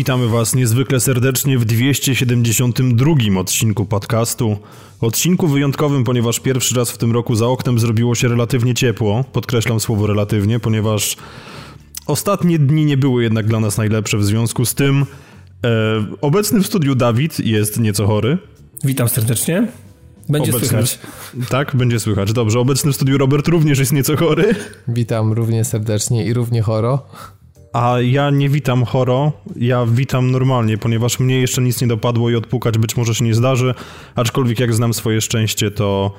Witamy Was niezwykle serdecznie w 272 odcinku podcastu. Odcinku wyjątkowym, ponieważ pierwszy raz w tym roku za oknem zrobiło się relatywnie ciepło. Podkreślam słowo relatywnie, ponieważ ostatnie dni nie były jednak dla nas najlepsze. W związku z tym e, obecny w studiu Dawid jest nieco chory. Witam serdecznie. Będzie obecny, słychać. Tak, będzie słychać. Dobrze, obecny w studiu Robert również jest nieco chory. Witam równie serdecznie i równie choro. A ja nie witam choro, ja witam normalnie, ponieważ mnie jeszcze nic nie dopadło i odpukać być może się nie zdarzy, aczkolwiek jak znam swoje szczęście, to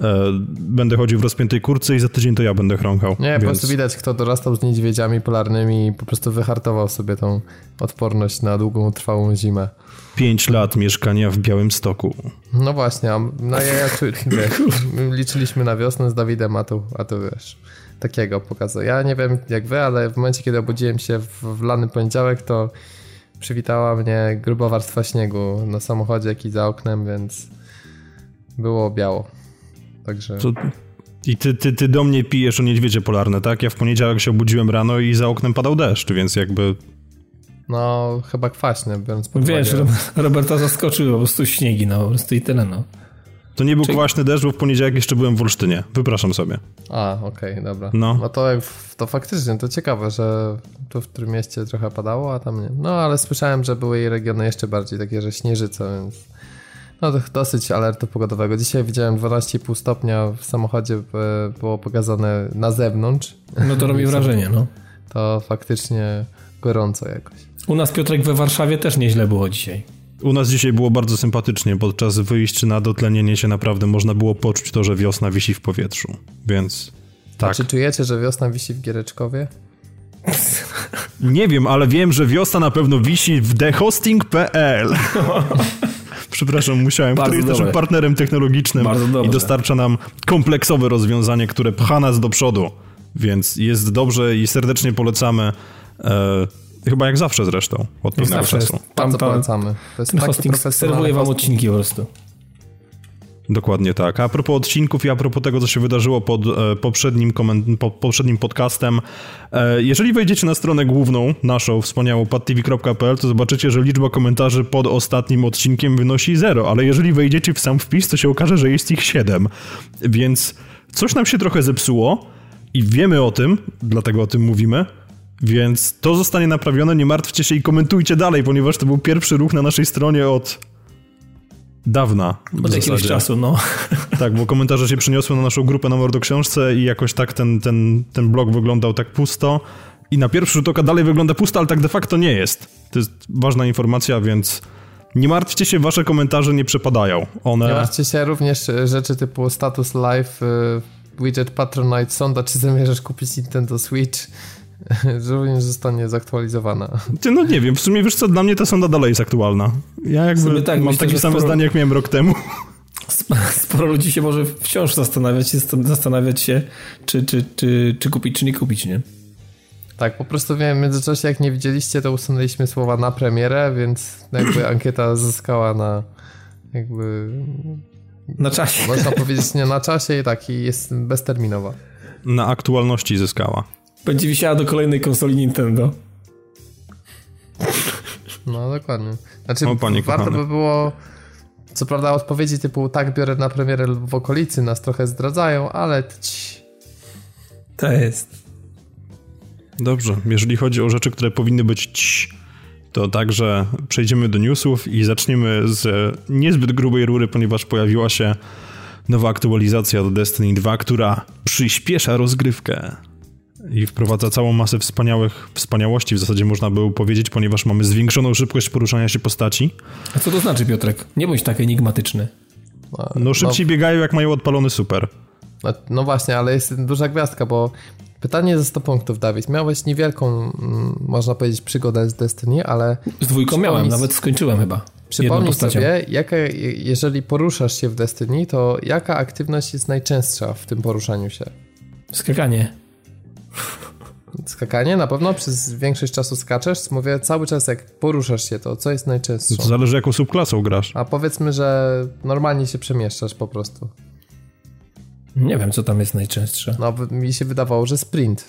e, będę chodził w rozpiętej kurce i za tydzień to ja będę chrąkał. Nie, więc... po prostu widać, kto dorastał z niedźwiedziami polarnymi i po prostu wyhartował sobie tą odporność na długą, trwałą zimę. Pięć lat mieszkania w Białym Stoku. No właśnie, no ja, ja, wiesz, liczyliśmy na wiosnę z Dawidem, a tu, a tu wiesz takiego pokazał. Ja nie wiem jak wy, ale w momencie, kiedy obudziłem się w, w lany poniedziałek, to przywitała mnie gruba warstwa śniegu na samochodzie, jak i za oknem, więc było biało. Także... To... I ty, ty, ty do mnie pijesz o niedźwiedzie polarne, tak? Ja w poniedziałek się obudziłem rano i za oknem padał deszcz, więc jakby... No, chyba kwaśny, biorąc pod Wiesz, uwagę. Roberta zaskoczył po prostu śniegi, no, po prostu i tyle, no. To nie był Czy... kwaśny deszcz, bo w poniedziałek jeszcze byłem w Olsztynie. Wypraszam sobie. A, okej, okay, dobra. No. no to, to faktycznie, to ciekawe, że tu w tym mieście trochę padało, a tam nie. No, ale słyszałem, że były jej regiony jeszcze bardziej takie, że śnieżyce, więc... No to dosyć alertu pogodowego. Dzisiaj widziałem 12,5 stopnia w samochodzie, e, było pokazane na zewnątrz. No to robi wrażenie, no. To faktycznie gorąco jakoś. U nas Piotrek we Warszawie też nieźle było dzisiaj. U nas dzisiaj było bardzo sympatycznie. Podczas wyjść na dotlenienie się naprawdę można było poczuć to, że wiosna wisi w powietrzu. Więc tak. A czy czujecie, że wiosna wisi w Giereczkowie? Nie wiem, ale wiem, że wiosna na pewno wisi w thehosting.pl. Przepraszam, musiałem, Bardzo który jest naszym partnerem technologicznym i dostarcza nam kompleksowe rozwiązanie, które pcha nas do przodu. Więc jest dobrze i serdecznie polecamy. Chyba jak zawsze zresztą, od pewnego zawsze czasu. Jest, tam, tam, polecamy. To jest ten hosting serwuje wam odcinki po prostu. Dokładnie tak. A propos odcinków i a propos tego, co się wydarzyło pod e, poprzednim, po, poprzednim podcastem, e, jeżeli wejdziecie na stronę główną, naszą wspaniałą padtv.pl, to zobaczycie, że liczba komentarzy pod ostatnim odcinkiem wynosi zero, ale jeżeli wejdziecie w sam wpis, to się okaże, że jest ich siedem. Więc coś nam się trochę zepsuło i wiemy o tym, dlatego o tym mówimy, więc to zostanie naprawione, nie martwcie się i komentujcie dalej, ponieważ to był pierwszy ruch na naszej stronie od dawna. Od jakiegoś czasu, no. Tak, bo komentarze się przyniosły na naszą grupę na Mordoksiążce i jakoś tak ten, ten, ten blog wyglądał tak pusto. I na pierwszy rzut oka dalej wygląda pusto, ale tak de facto nie jest. To jest ważna informacja, więc nie martwcie się, wasze komentarze nie przepadają. One... Nie martwcie się również rzeczy typu status live, y, widget Patronite, sonda, czy zamierzasz kupić Nintendo Switch również zostanie zaktualizowana. Ty, no nie wiem, w sumie wiesz co, dla mnie ta sonda dalej jest aktualna. Ja jakby tak, mam myślę, takie same sporo... zdanie, jak miałem rok temu. Sporo ludzi się może wciąż zastanawiać, zastanawiać się, czy, czy, czy, czy kupić, czy nie kupić, nie? Tak, po prostu wiem, w międzyczasie jak nie widzieliście, to usunęliśmy słowa na premierę, więc jakby ankieta zyskała na jakby... Na czasie. Można powiedzieć nie na czasie i tak, i jest bezterminowa. Na aktualności zyskała. Będzie wisiała do kolejnej konsoli Nintendo. No dokładnie. Znaczy, o, warto kochany. by było. Co prawda, odpowiedzi typu tak biorę na premierę w okolicy nas trochę zdradzają, ale. Ci. To jest. Dobrze. Jeżeli chodzi o rzeczy, które powinny być ci, to także przejdziemy do newsów i zaczniemy z niezbyt grubej rury, ponieważ pojawiła się nowa aktualizacja do Destiny 2, która przyspiesza rozgrywkę i wprowadza całą masę wspaniałych, wspaniałości, w zasadzie można by powiedzieć, ponieważ mamy zwiększoną szybkość poruszania się postaci. A co to znaczy, Piotrek? Nie bądź tak enigmatyczny. No, no szybciej no, biegają, jak mają odpalony super. No, no, właśnie, ale jest duża gwiazdka, bo pytanie ze 100 punktów, Dawid. Miałeś niewielką, mm, można powiedzieć, przygodę z Destiny, ale... Z dwójką miałem, nawet skończyłem chyba. Przypomnij sobie, jaka, jeżeli poruszasz się w Destiny, to jaka aktywność jest najczęstsza w tym poruszaniu się? Skakanie. Skakanie na pewno przez większość czasu skaczesz. Mówię cały czas, jak poruszasz się, to co jest najczęstsze? To zależy, jaką subklasą grasz. A powiedzmy, że normalnie się przemieszczasz po prostu. Nie wiem, co tam jest najczęstsze. No, mi się wydawało, że sprint.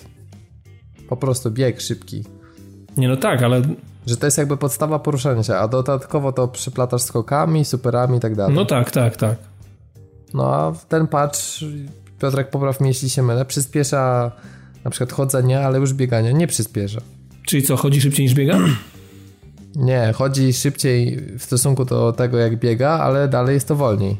Po prostu bieg szybki. Nie, no tak, ale Że to jest jakby podstawa poruszania się, a dodatkowo to przyplatasz skokami, superami i tak dalej. No tak, tak, tak. No a ten patch, Piotrek popraw mnie jeśli się mylę, przyspiesza na przykład chodzenie, ale już biegania nie przyspiesza. Czyli co, chodzi szybciej niż biega? Nie, chodzi szybciej w stosunku do tego jak biega, ale dalej jest to wolniej.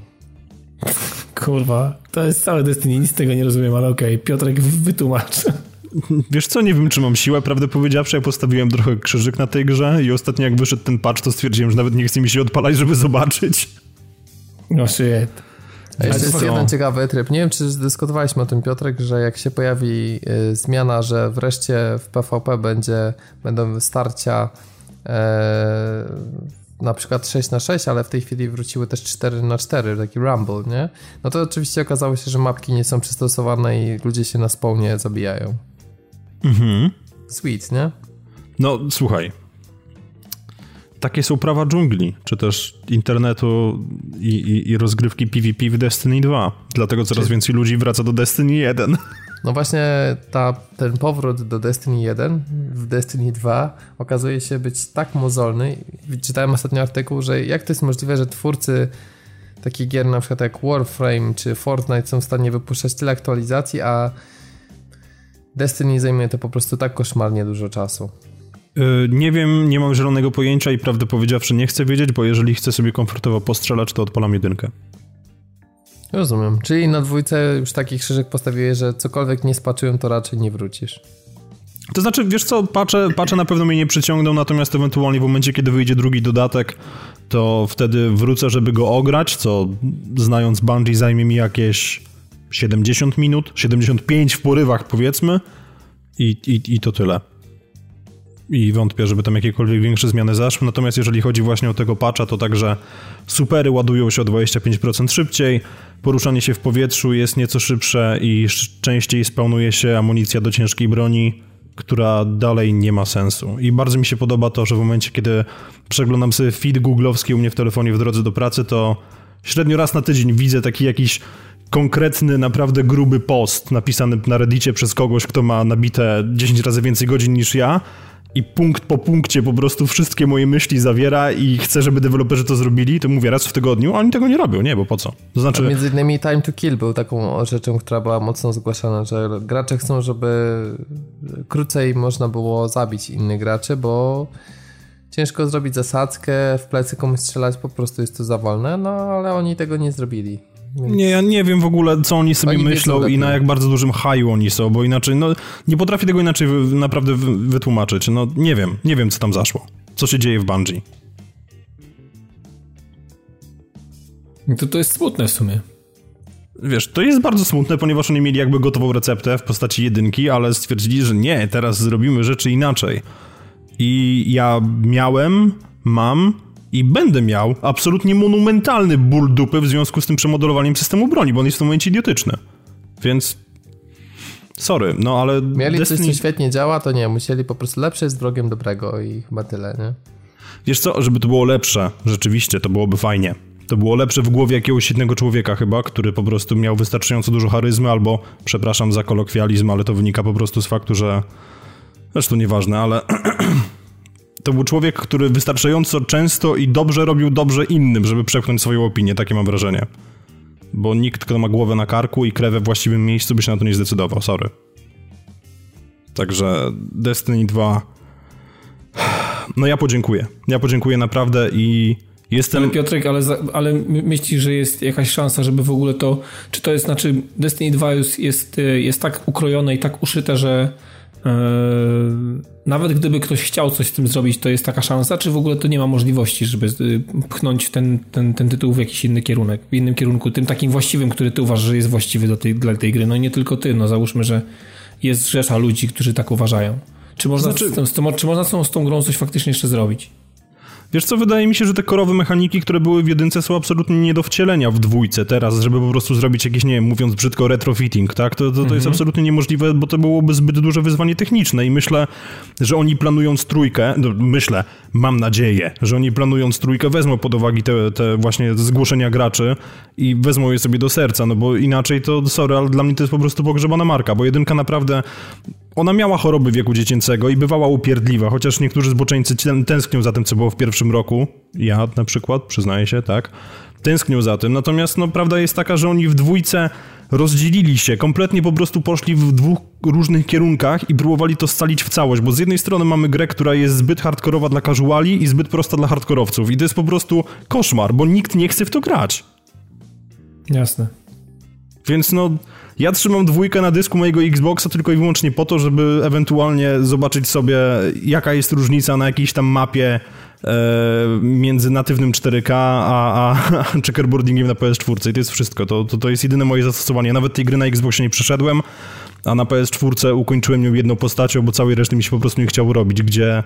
Kurwa, to jest całe Destiny, nic z tego nie rozumiem, ale okej, okay. Piotrek wytłumacz. Wiesz co, nie wiem czy mam siłę, prawdę powiedziawszy, ja postawiłem trochę krzyżyk na tej grze i ostatnio jak wyszedł ten patch, to stwierdziłem, że nawet nie chce mi się odpalać, żeby zobaczyć. No shit. Jeszcze jest jeden ciekawy tryb. Nie wiem, czy dyskutowaliśmy o tym, Piotrek, że jak się pojawi y, zmiana, że wreszcie w PvP będzie, będą starcia e, na przykład 6 na 6, ale w tej chwili wróciły też 4 na 4, taki rumble, nie? No to oczywiście okazało się, że mapki nie są przystosowane i ludzie się na spawnie zabijają. Mhm. Sweet, nie? No, słuchaj. Takie są prawa dżungli, czy też internetu i, i, i rozgrywki PvP w Destiny 2. Dlatego coraz czy... więcej ludzi wraca do Destiny 1. No właśnie ta, ten powrót do Destiny 1 w Destiny 2 okazuje się być tak mozolny. Czytałem ostatnio artykuł, że jak to jest możliwe, że twórcy takich gier na przykład jak Warframe czy Fortnite są w stanie wypuszczać tyle aktualizacji, a Destiny zajmuje to po prostu tak koszmarnie dużo czasu. Yy, nie wiem, nie mam zielonego pojęcia i prawdę powiedziawszy nie chcę wiedzieć, bo jeżeli chcę sobie komfortowo postrzelać, to odpalam jedynkę. Rozumiem. Czyli na dwójce już taki krzyżyk postawiłeś, że cokolwiek nie spaczują, to raczej nie wrócisz. To znaczy, wiesz co, pacze, pacze na pewno mnie nie przyciągną, natomiast ewentualnie w momencie, kiedy wyjdzie drugi dodatek, to wtedy wrócę, żeby go ograć, co znając Bungie zajmie mi jakieś 70 minut, 75 w porywach powiedzmy i, i, i to tyle. I wątpię, żeby tam jakiekolwiek większe zmiany zaszły. Natomiast jeżeli chodzi właśnie o tego patcha, to także supery ładują się o 25% szybciej, poruszanie się w powietrzu jest nieco szybsze i częściej spełnuje się amunicja do ciężkiej broni, która dalej nie ma sensu. I bardzo mi się podoba to, że w momencie, kiedy przeglądam sobie feed googlowski u mnie w telefonie w drodze do pracy, to średnio raz na tydzień widzę taki jakiś konkretny, naprawdę gruby post napisany na reddicie przez kogoś, kto ma nabite 10 razy więcej godzin niż ja i punkt po punkcie po prostu wszystkie moje myśli zawiera i chcę, żeby deweloperzy to zrobili, to mówię raz w tygodniu, a oni tego nie robią, nie, bo po co? To znaczy... A między innymi Time to Kill był taką rzeczą, która była mocno zgłaszana, że gracze chcą, żeby krócej można było zabić innych graczy, bo ciężko zrobić zasadzkę, w plecy komuś strzelać, po prostu jest to za wolne, no ale oni tego nie zrobili. Więc... Nie, ja nie wiem w ogóle, co oni sobie oni myślą i na jak bardzo dużym haju oni są, bo inaczej, no nie potrafię tego inaczej naprawdę wytłumaczyć. No nie wiem, nie wiem, co tam zaszło. Co się dzieje w Bungie. To to jest smutne w sumie. Wiesz, to jest bardzo smutne, ponieważ oni mieli jakby gotową receptę w postaci jedynki, ale stwierdzili, że nie, teraz zrobimy rzeczy inaczej. I ja miałem, mam i będę miał absolutnie monumentalny ból dupy w związku z tym przemodelowaniem systemu broni, bo on jest w tym momencie idiotyczny. Więc sorry, no ale... Mieli Destiny... coś, co świetnie działa, to nie, musieli po prostu lepsze jest wrogiem dobrego i chyba tyle, nie? Wiesz co, żeby to było lepsze, rzeczywiście, to byłoby fajnie. To było lepsze w głowie jakiegoś jednego człowieka chyba, który po prostu miał wystarczająco dużo charyzmy, albo, przepraszam za kolokwializm, ale to wynika po prostu z faktu, że... Zresztą nieważne, ale to był człowiek, który wystarczająco często i dobrze robił dobrze innym, żeby przepchnąć swoją opinię, takie mam wrażenie. Bo nikt, kto ma głowę na karku i krewę w właściwym miejscu, by się na to nie zdecydował, sorry. Także Destiny 2... No ja podziękuję. Ja podziękuję naprawdę i jestem... Ale Piotrek, ale, ale myślisz, że jest jakaś szansa, żeby w ogóle to... Czy to jest, znaczy Destiny 2 jest, jest, tak ukrojone i tak uszyte, że nawet gdyby ktoś chciał coś z tym zrobić, to jest taka szansa, czy w ogóle to nie ma możliwości, żeby y, pchnąć ten, ten, ten tytuł w jakiś inny kierunek, w innym kierunku, tym takim właściwym, który ty uważasz, że jest właściwy do tej, dla tej gry. No i nie tylko ty, no załóżmy, że jest rzesza ludzi, którzy tak uważają. Czy można, znaczy... z, tym, z tym, czy można tą, z tą grą coś faktycznie jeszcze zrobić? Wiesz co, wydaje mi się, że te korowe mechaniki, które były w jedynce są absolutnie nie do wcielenia w dwójce teraz, żeby po prostu zrobić jakieś, nie wiem, mówiąc brzydko, retrofitting, tak? To, to, to mhm. jest absolutnie niemożliwe, bo to byłoby zbyt duże wyzwanie techniczne i myślę, że oni planując trójkę, no, myślę, mam nadzieję, że oni planując trójkę wezmą pod uwagę te, te właśnie zgłoszenia graczy i wezmą je sobie do serca, no bo inaczej to, sorry, ale dla mnie to jest po prostu pogrzebana marka, bo jedynka naprawdę ona miała choroby wieku dziecięcego i bywała upierdliwa, chociaż niektórzy zboczeńcy tęsknią za tym, co było w pierwszym roku. Ja na przykład, przyznaję się, tak. Tęsknią za tym. Natomiast no, prawda jest taka, że oni w dwójce rozdzielili się, kompletnie po prostu poszli w dwóch różnych kierunkach i próbowali to scalić w całość, bo z jednej strony mamy grę, która jest zbyt hardkorowa dla casuali i zbyt prosta dla hardkorowców i to jest po prostu koszmar, bo nikt nie chce w to grać. Jasne. Więc no, ja trzymam dwójkę na dysku mojego Xboxa tylko i wyłącznie po to, żeby ewentualnie zobaczyć sobie, jaka jest różnica na jakiejś tam mapie e, między natywnym 4K a, a, checkerboardingiem na PS4 i to jest wszystko. To, to, to jest jedyne moje zastosowanie. Nawet tej gry na Xboxie nie przeszedłem, a na PS4 ukończyłem ją jedną postacią, bo całej reszty mi się po prostu nie chciało robić, gdzie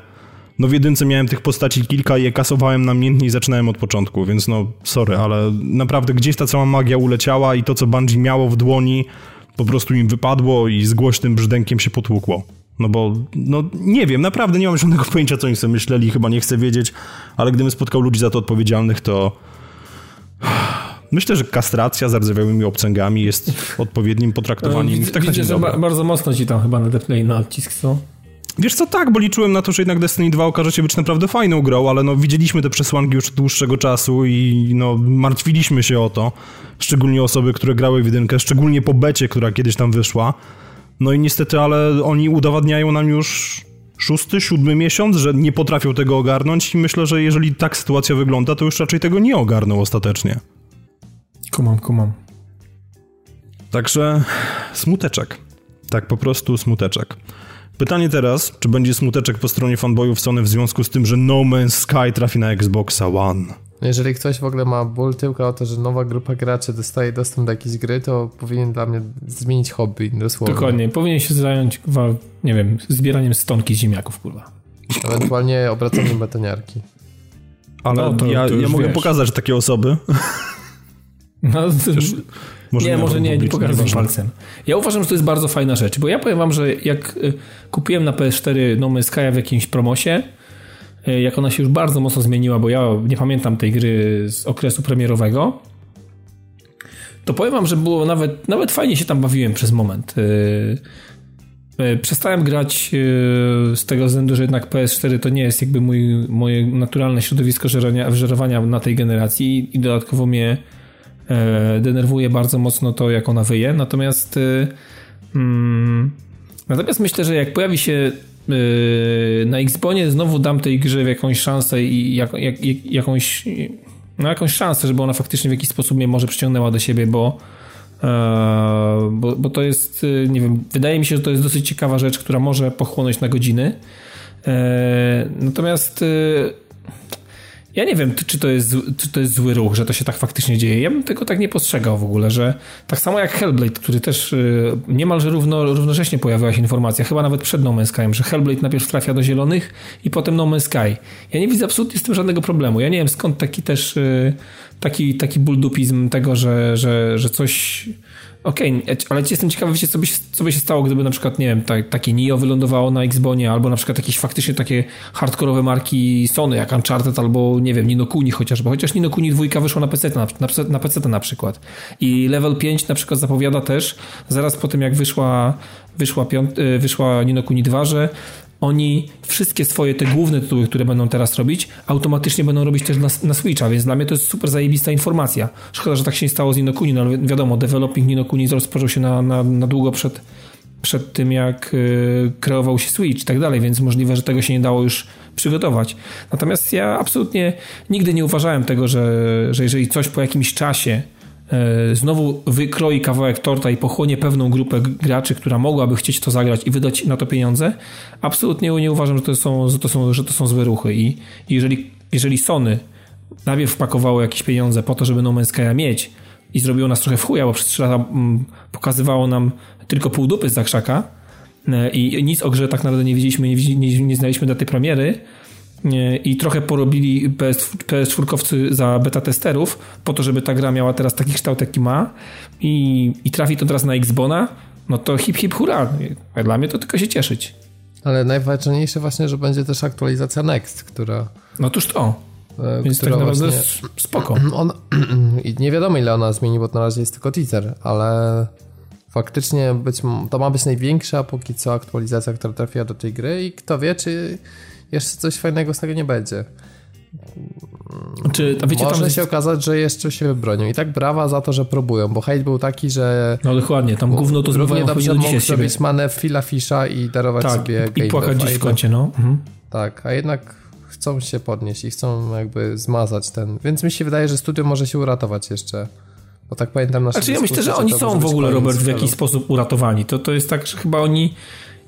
no w jedynce miałem tych postaci kilka i je kasowałem namiętnie i zaczynałem od początku, więc no sorry, ale naprawdę gdzieś ta cała magia uleciała i to, co Bungie miało w dłoni, po prostu im wypadło i z głośnym brzdękiem się potłukło. No bo, no nie wiem, naprawdę nie mam żadnego pojęcia, co oni sobie myśleli, chyba nie chcę wiedzieć, ale gdybym spotkał ludzi za to odpowiedzialnych, to myślę, że kastracja z rdzewiałymi obcęgami jest odpowiednim potraktowaniem. Widzę, tak widzę że ba bardzo mocno ci tam chyba nadepnęli na odcisk, co? Wiesz co, tak, bo liczyłem na to, że jednak Destiny 2 okaże się być naprawdę fajną grą, ale no widzieliśmy te przesłanki już od dłuższego czasu i no martwiliśmy się o to, szczególnie osoby, które grały w jedynkę, szczególnie po becie, która kiedyś tam wyszła. No i niestety, ale oni udowadniają nam już szósty, siódmy miesiąc, że nie potrafią tego ogarnąć i myślę, że jeżeli tak sytuacja wygląda, to już raczej tego nie ogarną ostatecznie. Kumam, kumam. Także smuteczek. Tak po prostu smuteczek. Pytanie teraz, czy będzie smuteczek po stronie fanboyów Sony w związku z tym, że No Man's Sky trafi na Xboxa One? Jeżeli ktoś w ogóle ma ból tyłka o to, że nowa grupa graczy dostaje dostęp do jakiejś gry, to powinien dla mnie zmienić hobby dosłownie. Dokładnie, powinien się zająć, nie wiem, zbieraniem stonki ziemniaków, kurwa. Ewentualnie obracaniem betoniarki. Ale no, to, ja, to ja mogę pokazać takie osoby. No, to, może nie, może nie, nie pokazuj palcem. Ja uważam, że to jest bardzo fajna rzecz, bo ja powiem wam, że jak y, kupiłem na PS4 No Man's Sky w jakimś promosie, y, jak ona się już bardzo mocno zmieniła, bo ja nie pamiętam tej gry z okresu premierowego, to powiem wam, że było nawet, nawet fajnie się tam bawiłem przez moment. Y, przestałem grać z tego względu, że jednak PS4 to nie jest jakby mój, moje naturalne środowisko żerowania na tej generacji i dodatkowo mnie denerwuje bardzo mocno to, jak ona wyje. Natomiast e, mm, natomiast myślę, że jak pojawi się e, na Xbonie znowu dam tej grze w jakąś szansę i jak, jak, jakąś no jakąś szansę, żeby ona faktycznie w jakiś sposób mnie może przyciągnęła do siebie, bo bo, bo to jest, nie wiem, wydaje mi się, że to jest dosyć ciekawa rzecz, która może pochłonąć na godziny. Natomiast ja nie wiem, czy to, jest, czy to jest zły ruch, że to się tak faktycznie dzieje. Ja bym tego tak nie postrzegał w ogóle, że tak samo jak Hellblade, który też y, niemalże równo, równocześnie pojawiła się informacja, chyba nawet przed No Man's Sky, że Hellblade najpierw trafia do zielonych i potem No Man's Sky. Ja nie widzę absolutnie z tym żadnego problemu. Ja nie wiem skąd taki też y, taki, taki buldupizm tego, że, że, że coś Okej, okay, ale jestem ciekawy, wiecie, co by, się, co by się stało, gdyby na przykład, nie wiem, tak, takie Nio wylądowało na Xbonie, albo na przykład jakieś faktycznie takie hardkorowe marki Sony, jak Uncharted, albo, nie wiem, Nino Kuni chociażby. Chociaż Nino Kuni wyszła na PC, na, na, na PC na przykład. I Level 5 na przykład zapowiada też, zaraz po tym jak wyszła, wyszła, piąt, y, wyszła Nino Kuni 2, że oni wszystkie swoje te główne tytuły, które będą teraz robić, automatycznie będą robić też na, na Switcha, więc dla mnie to jest super zajebista informacja. Szkoda, że tak się nie stało z Ninokuni, no ale wiadomo, developing Ninokuni rozpoczął się na, na, na długo przed, przed tym, jak y, kreował się Switch i tak dalej, więc możliwe, że tego się nie dało już przygotować. Natomiast ja absolutnie nigdy nie uważałem tego, że, że jeżeli coś po jakimś czasie znowu wykroi kawałek torta i pochłonie pewną grupę graczy, która mogłaby chcieć to zagrać i wydać na to pieniądze, absolutnie nie uważam, że to są, że to są, że to są złe ruchy. I jeżeli, jeżeli Sony najpierw wpakowało jakieś pieniądze po to, żeby No Man's Sky'a mieć i zrobiło nas trochę w chuja, bo przez 3 lata mm, pokazywało nam tylko pół dupy z zakrzaka e, i nic o grze tak naprawdę nie widzieliśmy, nie, nie, nie znaliśmy daty premiery, i trochę porobili PS, PS4 za beta testerów po to, żeby ta gra miała teraz taki kształt, jaki ma i, i trafi to teraz na Xbona, no to hip hip hura. Dla mnie to tylko się cieszyć. Ale najważniejsze właśnie, że będzie też aktualizacja Next, która... No toż to. E, Więc tak naprawdę właśnie, spoko. On, I nie wiadomo ile ona zmieni, bo na razie jest tylko teaser, ale faktycznie być, to ma być największa póki co aktualizacja, która trafiła do tej gry i kto wie, czy jeszcze coś fajnego z tego nie będzie. Czy, wiecie, Może tam się okazać, że jeszcze się wybronią. I tak brawa za to, że próbują, bo hejt był taki, że... No dokładnie, tam gówno to zbywają dobrze mógł zrobić manewr fila fisza i darować tak, sobie i płakać gdzieś w kącie, no. Mhm. Tak, a jednak chcą się podnieść i chcą jakby zmazać ten... Więc mi się wydaje, że studio może się uratować jeszcze. Bo tak pamiętam nasze Znaczy ja myślę, że oni są w ogóle, Robert, w jakiś sposób uratowani. To, to jest tak, że chyba oni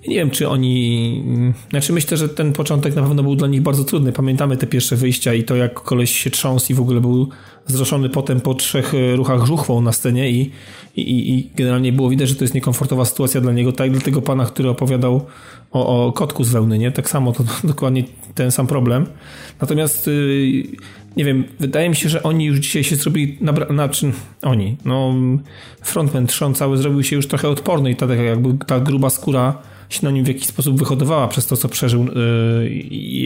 nie wiem, czy oni. Znaczy, myślę, że ten początek na pewno był dla nich bardzo trudny. Pamiętamy te pierwsze wyjścia i to, jak koleś się trząsł i w ogóle był wzruszony potem po trzech e, ruchach żuchwą na scenie i, i, i generalnie było widać, że to jest niekomfortowa sytuacja dla niego. Tak, dla tego pana, który opowiadał o, o kotku z wełny, nie? Tak samo to dokładnie ten sam problem. Natomiast y, nie wiem, wydaje mi się, że oni już dzisiaj się zrobili, nabra- znaczy oni, no frontman Trzon cały zrobił się już trochę odporny i ta, jakby ta gruba skóra się na nim w jakiś sposób wyhodowała przez to, co przeżył yy,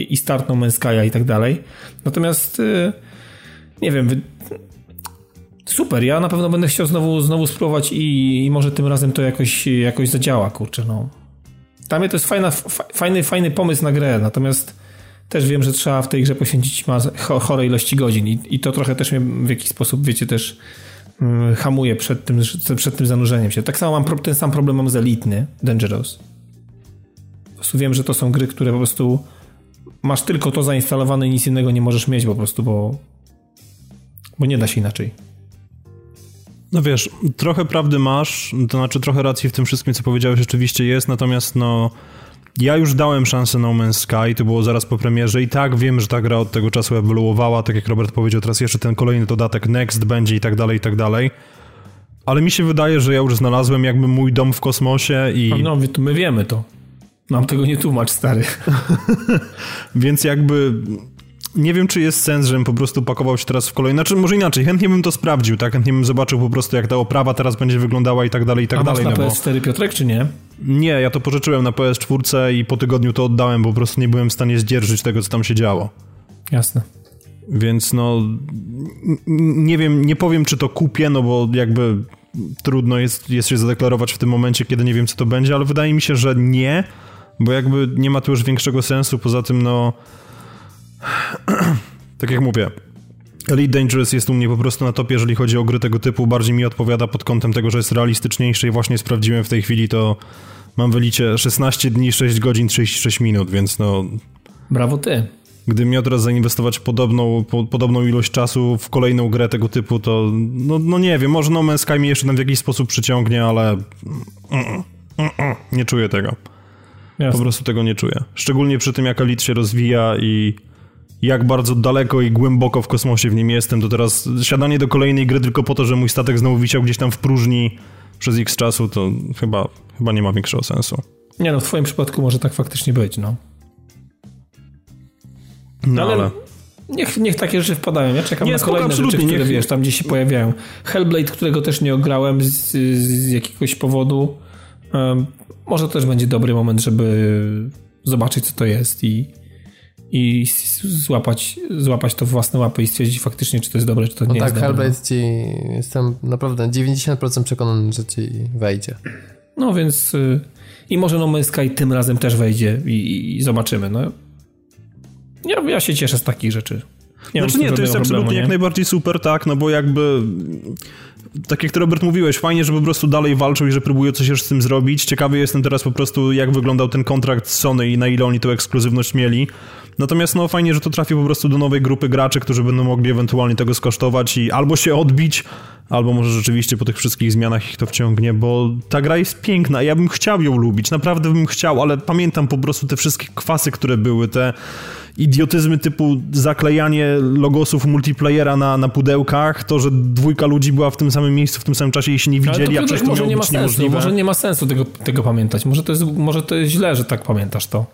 i startnął męskaja i tak dalej. Natomiast yy, nie wiem, super, ja na pewno będę chciał znowu, znowu spróbować i, i może tym razem to jakoś, jakoś zadziała, kurczę, no. Dla mnie to jest fajna, fajny, fajny pomysł na grę, natomiast też wiem, że trzeba w tej grze poświęcić chore ilości godzin i, i to trochę też mnie w jakiś sposób, wiecie, też yy, hamuje przed tym, przed tym zanurzeniem się. Tak samo mam ten sam problem mam z Elitny, Dangerous prostu wiem, że to są gry, które po prostu masz tylko to zainstalowane i nic innego nie możesz mieć po prostu, bo, bo nie da się inaczej. No wiesz, trochę prawdy masz, to znaczy trochę racji w tym wszystkim, co powiedziałeś, rzeczywiście jest, natomiast no ja już dałem szansę No Man's Sky, to było zaraz po premierze i tak wiem, że ta gra od tego czasu ewoluowała, tak jak Robert powiedział, teraz jeszcze ten kolejny dodatek Next będzie i tak dalej, i tak dalej. Ale mi się wydaje, że ja już znalazłem jakby mój dom w kosmosie i... No, my wiemy to. Nam tego nie tłumacz, stary. Więc jakby nie wiem, czy jest sens, żebym po prostu pakował się teraz w kolejne. Znaczy, może inaczej, chętnie bym to sprawdził, tak? Chętnie bym zobaczył po prostu, jak ta oprawa teraz będzie wyglądała i tak dalej, i tak A dalej. Masz na no PS4 bo... Piotrek, czy nie? Nie, ja to pożyczyłem na PS4 i po tygodniu to oddałem, bo po prostu nie byłem w stanie zdzierżyć tego, co tam się działo. Jasne. Więc no, nie wiem, nie powiem, czy to kupię, no bo jakby trudno jest, jest się zadeklarować w tym momencie, kiedy nie wiem, co to będzie, ale wydaje mi się, że nie bo jakby nie ma tu już większego sensu, poza tym no tak jak mówię, Elite Dangerous jest u mnie po prostu na topie, jeżeli chodzi o gry tego typu, bardziej mi odpowiada pod kątem tego, że jest realistyczniejsze i właśnie sprawdziłem w tej chwili to mam wylicie 16 dni, 6 godzin, 36 minut, więc no... Brawo ty. Gdybym miał teraz zainwestować podobną, po, podobną ilość czasu w kolejną grę tego typu, to no, no nie wiem, może No Man's Sky mi jeszcze tam w jakiś sposób przyciągnie, ale mm, mm, mm, nie czuję tego. Jasne. Po prostu tego nie czuję. Szczególnie przy tym, jak Elite się rozwija i jak bardzo daleko i głęboko w kosmosie w nim jestem, to teraz siadanie do kolejnej gry tylko po to, że mój statek znowu wisiał gdzieś tam w próżni przez x czasu, to chyba, chyba nie ma większego sensu. Nie no, w twoim przypadku może tak faktycznie być, no. No ale... ale... Niech, niech takie rzeczy wpadają. Ja czekam nie, na kolejne rzeczy, które niech... wiesz, tam gdzieś się pojawiają. Hellblade, którego też nie ograłem z, z jakiegoś powodu. Może też będzie dobry moment, żeby zobaczyć, co to jest i, i złapać, złapać to w własne łapy i stwierdzić faktycznie, czy to jest dobre, czy to no nie tak, jest dobre. Tak, Hellblade ci, jestem naprawdę 90% przekonany, że ci wejdzie. No więc y, i może No Man's Sky tym razem też wejdzie i, i zobaczymy. No. Ja, ja się cieszę z takich rzeczy. Nie znaczy nie, to jest absolutnie jak najbardziej super, tak, no bo jakby tak jak ty Robert mówiłeś, fajnie, że po prostu dalej walczą i że próbują coś jeszcze z tym zrobić. Ciekawy jestem teraz po prostu, jak wyglądał ten kontrakt z Sony i na ile oni tę ekskluzywność mieli. Natomiast no fajnie, że to trafi po prostu do nowej grupy graczy, którzy będą mogli ewentualnie tego skosztować i albo się odbić, albo może rzeczywiście po tych wszystkich zmianach ich to wciągnie, bo ta gra jest piękna. Ja bym chciał ją lubić, naprawdę bym chciał, ale pamiętam po prostu te wszystkie kwasy, które były, te idiotyzmy typu zaklejanie logosów multiplayera na, na pudełkach, to, że dwójka ludzi była w tym samym miejscu w tym samym czasie i się nie widzieli, a przecież to może nie ma sensu, niemożliwe. Może nie ma sensu tego, tego pamiętać. Może to, jest, może to jest źle, że tak pamiętasz to.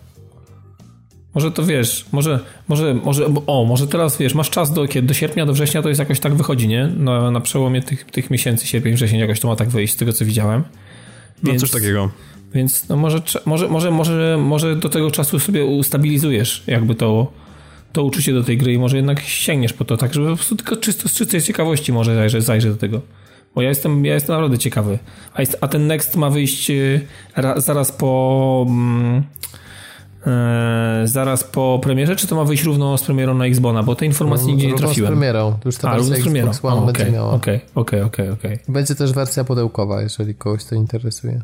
Może to wiesz, może, może, może, o, może teraz wiesz, masz czas do, do sierpnia, do września to jest jakoś tak wychodzi, nie? Na, na przełomie tych, tych miesięcy, sierpień, wrzesień jakoś to ma tak wyjść z tego, co widziałem. Więc, no coś takiego. Więc no może, może, może, może, może do tego czasu sobie ustabilizujesz jakby to, to uczucie do tej gry i może jednak sięgniesz po to, tak żeby po prostu tylko czysto z czystej ciekawości może zajrzeć, zajrzeć do tego. Bo ja jestem, ja jestem naprawdę ciekawy. A, jest, a ten Next ma wyjść y, ra, zaraz po... Mm, e, zaraz po premierze, czy to ma wyjść równo z premierą na Xbona? Bo te informacji no, nigdzie nie trafiłem. z premierą. Już ta A, wersja z premierą. Xbox One o, będzie miała. Okej, okej, okej, okej. Będzie też wersja pudełkowa, jeżeli kogoś to interesuje.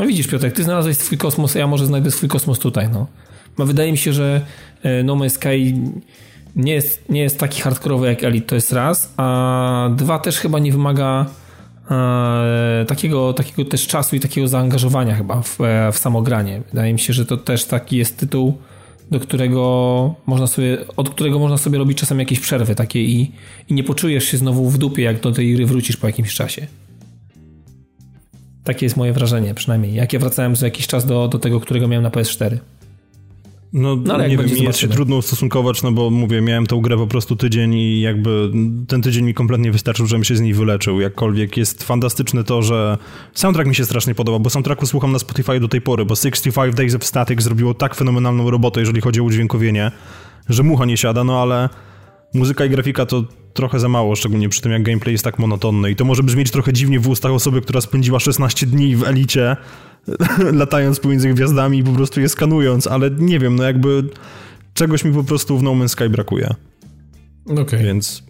No widzisz Piotrek, ty znalazłeś swój kosmos, a ja może znajdę swój kosmos tutaj, no. Bo wydaje mi się, że e, No Man's Sky nie jest, nie jest taki hardkorowy jak Elite, to jest raz, a dwa też chyba nie wymaga e, takiego, takiego też czasu i takiego zaangażowania chyba w, e, w samogranie. Wydaje mi się, że to też taki jest tytuł, do którego można sobie, od którego można sobie robić czasem jakieś przerwy takie i, i nie poczujesz się znowu w dupie, jak do tej gry wrócisz po jakimś czasie. Takie jest moje wrażenie przynajmniej. Jak ja wracałem za jakiś czas do, do tego, którego miałem na PS4. No, no ale nie wiem, mi jest się trudno ustosunkować, no bo mówię, miałem tą grę po prostu tydzień i jakby ten tydzień mi kompletnie wystarczył, żebym się z niej wyleczył. Jakkolwiek jest fantastyczne to, że soundtrack mi się strasznie podoba, bo soundtracku słucham na Spotify do tej pory, bo 65 Days of Static zrobiło tak fenomenalną robotę, jeżeli chodzi o udźwiękowienie, że mucha nie siada, no ale muzyka i grafika to trochę za mało, szczególnie przy tym jak gameplay jest tak monotonny i to może brzmieć trochę dziwnie w ustach osoby, która spędziła 16 dni w Elicie latając pomiędzy gwiazdami i po prostu je skanując, ale nie wiem, no jakby czegoś mi po prostu w No Man's Sky brakuje. Okay. Więc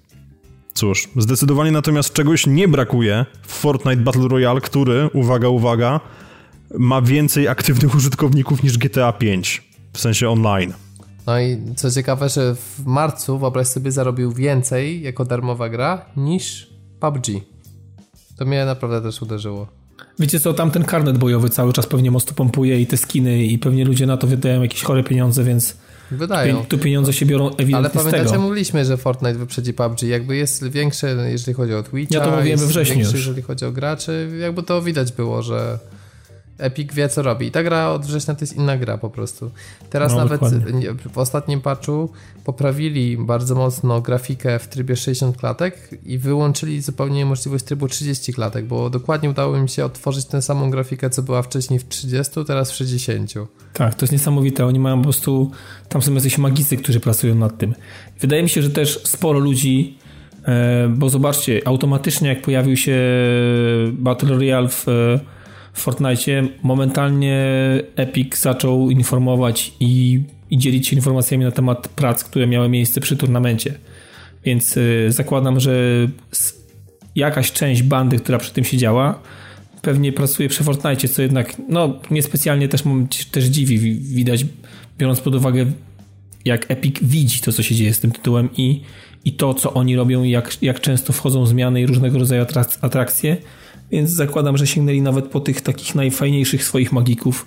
cóż, zdecydowanie natomiast czegoś nie brakuje w Fortnite Battle Royale, który, uwaga, uwaga, ma więcej aktywnych użytkowników niż GTA 5, w sensie online. No i co ciekawe, że w marcu, wyobraź sobie, zarobił więcej jako darmowa gra niż PUBG. To mnie naprawdę też uderzyło. Wiecie co, tam ten karnet bojowy cały czas pewnie mocno pompuje i te skiny i pewnie ludzie na to wydają jakieś chore pieniądze, więc Wydają. Tu pieniądze się biorą ewidentnie Ale pamiętacie, z tego. mówiliśmy, że Fortnite wyprzedzi PUBG. Jakby jest większe, jeżeli chodzi o Twitcha. Ja to mówiłem we wrześniu większy, już. jeżeli chodzi o graczy. Jakby to widać było, że Epic wie, co robi. I ta gra od września to jest inna gra po prostu. Teraz no, nawet dokładnie. w ostatnim patchu poprawili bardzo mocno grafikę w trybie 60 klatek i wyłączyli zupełnie możliwość trybu 30 klatek, bo dokładnie udało im się otworzyć tę samą grafikę, co była wcześniej w 30, teraz w 60. Tak, to jest niesamowite. Oni mają po prostu, tam są jacyś magicy, którzy pracują nad tym. Wydaje mi się, że też sporo ludzi e, bo zobaczcie, automatycznie jak pojawił się Battle Royale w w Fortnite momentalnie Epic zaczął informować i, i dzielić się informacjami na temat prac, które miały miejsce przy turnamencie. Więc y, zakładam, że jakaś część bandy, która przy tym siedziała, pewnie pracuje przy Fortnite, co jednak no, niespecjalnie też, też dziwi. Widać, biorąc pod uwagę, jak Epic widzi to, co się dzieje z tym tytułem i, i to, co oni robią, jak, jak często wchodzą zmiany i różnego rodzaju atrakcje więc zakładam, że sięgnęli nawet po tych takich najfajniejszych swoich magików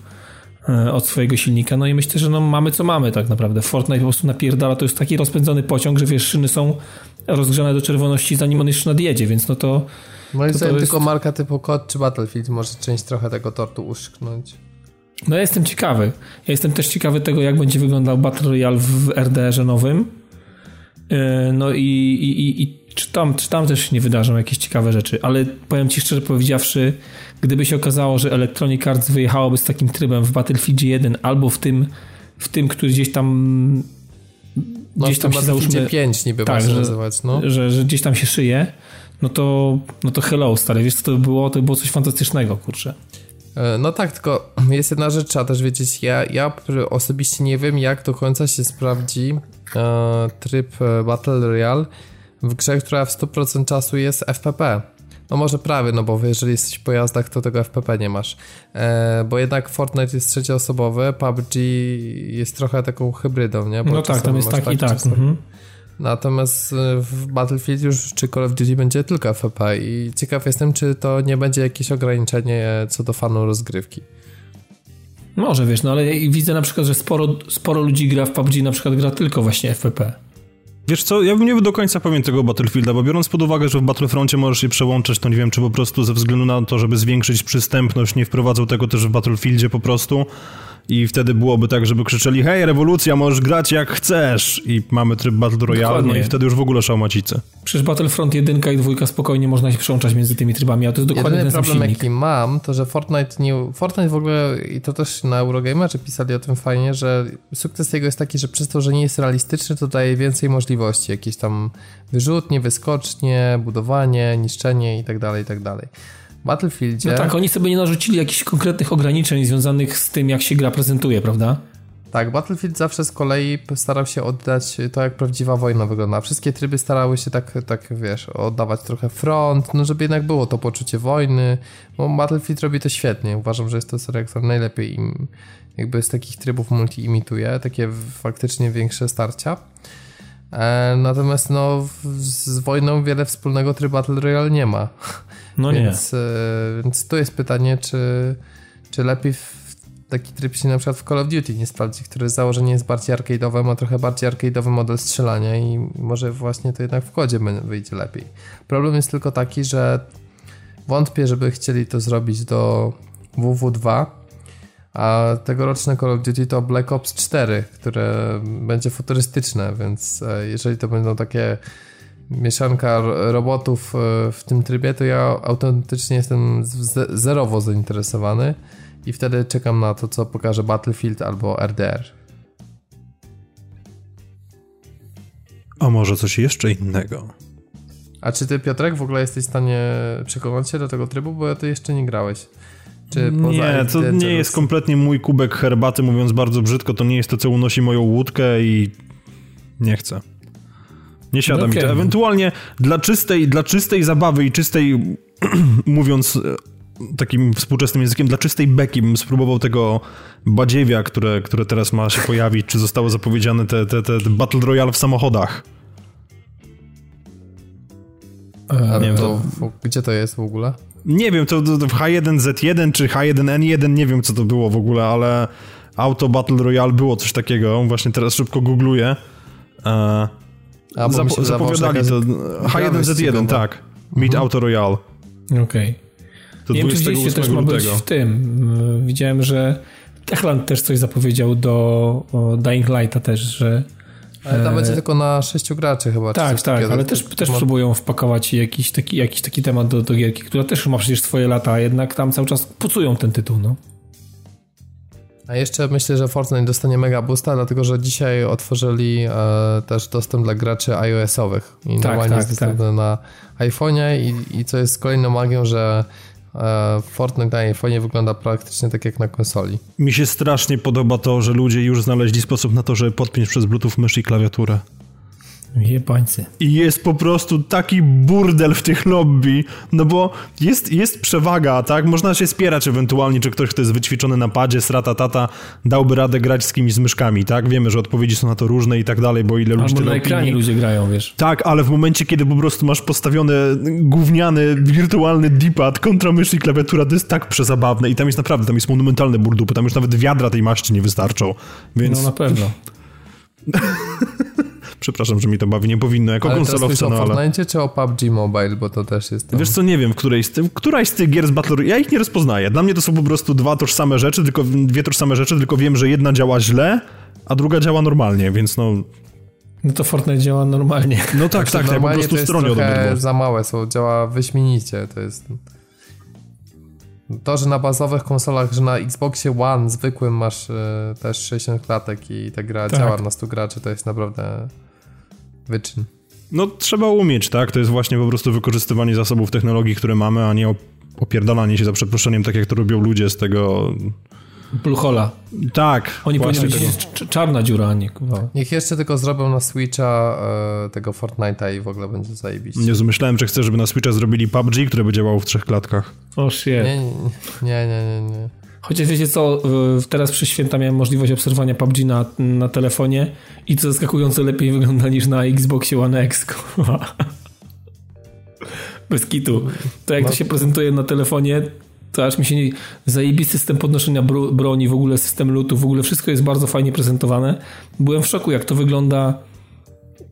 e, od swojego silnika. No i myślę, że no mamy co mamy tak naprawdę. Fortnite po prostu napierdala, to jest taki rozpędzony pociąg, że wiesz, szyny są rozgrzane do czerwoności zanim on jeszcze nadjedzie, więc no to... Moim zdaniem jest... tylko marka typu COD czy Battlefield może część trochę tego tortu uszknąć. No ja jestem ciekawy. Ja jestem też ciekawy tego, jak będzie wyglądał Battle Royale w RDR-ze nowym. E, no i, i, i czy tam, czy tam też nie wydarzą jakieś ciekawe rzeczy, ale powiem Ci szczerze powiedziawszy, gdyby się okazało, że Electronic Arts wyjechałoby z takim trybem w Battlefield 1 albo w tym, w tym, który gdzieś tam no, gdzieś tam się załóżmy 5 niby tak, że, nazywać, no. że, że gdzieś tam się szyje, no to, no to hello stary, wiesz co to by było? To by było coś fantastycznego, kurczę. E, no tak, tylko jest jedna rzecz, trzeba też wiedzieć, ja, ja osobiście nie wiem, jak do końca się sprawdzi e, tryb e, Battle Royale, w grze, która w 100% czasu jest FPP. No może prawie, no bo jeżeli jesteś w pojazdach, to tego FPP nie masz. E, bo jednak Fortnite jest trzecioosobowy, PUBG jest trochę taką hybrydą, nie? Bo no tak, tam jest tak, tak i tak. Mhm. Natomiast e, w Battlefield już czy Call of Duty będzie tylko FPP i ciekaw jestem, czy to nie będzie jakieś ograniczenie co do fanu rozgrywki. Może, wiesz, no ale widzę na przykład, że sporo, sporo ludzi gra w PUBG, na przykład gra tylko właśnie FPP. Wiesz co, ja bym nie do końca pamiętał tego Battlefielda, bo biorąc pod uwagę, że w Battlefroncie możesz się przełączać, to nie wiem, czy po prostu ze względu na to, żeby zwiększyć przystępność, nie wprowadzał tego też w Battlefieldzie po prostu. I wtedy byłoby tak, żeby krzyczeli hej, rewolucja, możesz grać jak chcesz i mamy tryb Battle Royale, Dokładnie. no i wtedy już w ogóle szałmacice. Przecież Battlefront 1 i 2 spokojnie można się przełączać między tymi trybami, a to jest dokładnie Jedyny ten problem, silnik. jaki mam, to że Fortnite nie... Fortnite w ogóle, i to też na Eurogamerze pisali o tym fajnie, że sukces jego jest taki, że przez to, że nie jest realistyczny, to daje więcej możliwości. Jakieś tam wyrzutnie, wyskocznie, budowanie, niszczenie i tak dalej, i tak dalej. Battlefieldzie... No tak, oni sobie nie narzucili jakichś konkretnych ograniczeń związanych z tym, jak się gra prezentuje, prawda? Tak, Battlefield zawsze z kolei starał się oddać to, jak prawdziwa wojna wygląda. Wszystkie tryby starały się tak, tak wiesz, oddawać trochę front, no żeby jednak było to poczucie wojny, bo Battlefield robi to świetnie. Uważam, że jest to seria, która najlepiej im jakby z takich trybów multi imituje, takie faktycznie większe starcia. E, natomiast no, z wojną wiele wspólnego tryb Battle Royale nie ma. No więc, nie. Więc tu jest pytanie, czy, czy lepiej taki tryb się na przykład w Call of Duty nie sprawdzi, który z założenia jest bardziej arcade'owy, ma trochę bardziej arcade'owy model strzelania i może właśnie to jednak w kodzie wyjdzie lepiej. Problem jest tylko taki, że wątpię, żeby chcieli to zrobić do WW2, a tegoroczne Call of Duty to Black Ops 4, które będzie futurystyczne, więc e, jeżeli to będą takie mieszanka robotów e, w tym trybie, to ja autentycznie jestem zerowo zainteresowany i wtedy czekam na to, co pokaże Battlefield albo RDR. A może coś jeszcze innego? A czy ty, Piotrek, w ogóle jesteś w stanie przekonać się do tego trybu, bo ty jeszcze nie grałeś? Nie, to nie jest kompletnie mój kubek herbaty, mówiąc bardzo brzydko, to nie jest to, co unosi moją łódkę i nie chcę. Nie siada mi to. Ewentualnie dla czystej, dla czystej zabawy i czystej, mówiąc takim współczesnym językiem, dla czystej beki bym spróbował tego badziewia, które, które teraz ma się pojawić, czy zostało zapowiedziane te, te, te Battle Royale w samochodach. A nie wiem, to, gdzie to jest w ogóle? Nie wiem, to, to, to w H1Z1 czy H1N1, nie wiem co to było w ogóle, ale Auto Battle Royale było coś takiego, właśnie teraz szybko googluję. E, A, Zap zapowiadali to. H1Z1, tak. Meet mhm. Auto Royale. Okej. Okay. To nie wiem, czy widzieliście też ma być w tym. Widziałem, że Techland też coś zapowiedział do Dying Lighta też, że ale tam będzie tylko na sześciu graczy chyba. Tak, tak, takiego, ale też, też próbują wpakować jakiś taki, jakiś taki temat do, do gierki, która też ma przecież swoje lata, a jednak tam cały czas pucują ten tytuł, no. A jeszcze myślę, że Fortnite dostanie mega boosta, dlatego że dzisiaj otworzyli e, też dostęp dla graczy iOS-owych. I tak, normalnie tak, jest dostępny tak. na iPhone'ie i, i co jest kolejną magią, że E, Fortnite na iPhone wygląda praktycznie tak jak na konsoli. Mi się strasznie podoba to, że ludzie już znaleźli sposób na to, żeby podpiąć przez Bluetooth mysz i klawiaturę. Jebańcy. I jest po prostu taki burdel w tych lobby, no bo jest, jest przewaga, tak? Można się spierać ewentualnie, czy ktoś, kto jest wyćwiczony na padzie, strata tata, dałby radę grać z kimś z myszkami, tak? Wiemy, że odpowiedzi są na to różne i tak dalej, bo ile ludzi... Albo na ekranie opinii. ludzie grają, wiesz. Tak, ale w momencie, kiedy po prostu masz postawiony gówniany, wirtualny D-pad kontra mysz i klawiatura, to jest tak przezabawne i tam jest naprawdę, tam jest monumentalne burdupy, tam już nawet wiadra tej maści nie wystarczą, więc... No na pewno. Przepraszam, że mi to bawi, nie powinno jako ale konsolowca, no ale... o Fortnite czy o PUBG Mobile, bo to też jest tam... Wiesz co, nie wiem, w której z tym, któraś z tych gier z Battle ja ich nie rozpoznaję. Dla mnie to są po prostu dwa tożsame rzeczy, tylko dwie tożsame rzeczy, tylko wiem, że jedna działa źle, a druga działa normalnie, więc no... No to Fortnite działa normalnie. No tak, znaczy, tak, tak, po prostu stronie od obydwu. za małe są, działa wyśmienicie, to jest... To, że na bazowych konsolach, że na Xboxie One zwykłym masz y, też 60 klatek i ta gra tak. działa na 100 graczy, to jest naprawdę wyczyn. No trzeba umieć, tak? To jest właśnie po prostu wykorzystywanie zasobów technologii, które mamy, a nie opierdalanie się za przeproszeniem, tak jak to robią ludzie z tego... Bluehola. Tak. Oni powinni być czarna dziura, a nie kurwa. Niech jeszcze tylko zrobią na Switcha e, tego Fortnite'a i w ogóle będzie zajebiście. Nie myślałem, że chcę, żeby na Switcha zrobili PUBG, które by działało w trzech klatkach. O oh, shit. Nie, nie, nie, nie. nie. Chociaż wiecie co, teraz przez święta miałem możliwość obserwowania PUBG na, na telefonie i to zaskakująco lepiej wygląda niż na Xboxie One X. Bez kitu. To jak to się prezentuje na telefonie, to aż mi się nie... System podnoszenia broni, w ogóle system lutu, w ogóle wszystko jest bardzo fajnie prezentowane. Byłem w szoku, jak to wygląda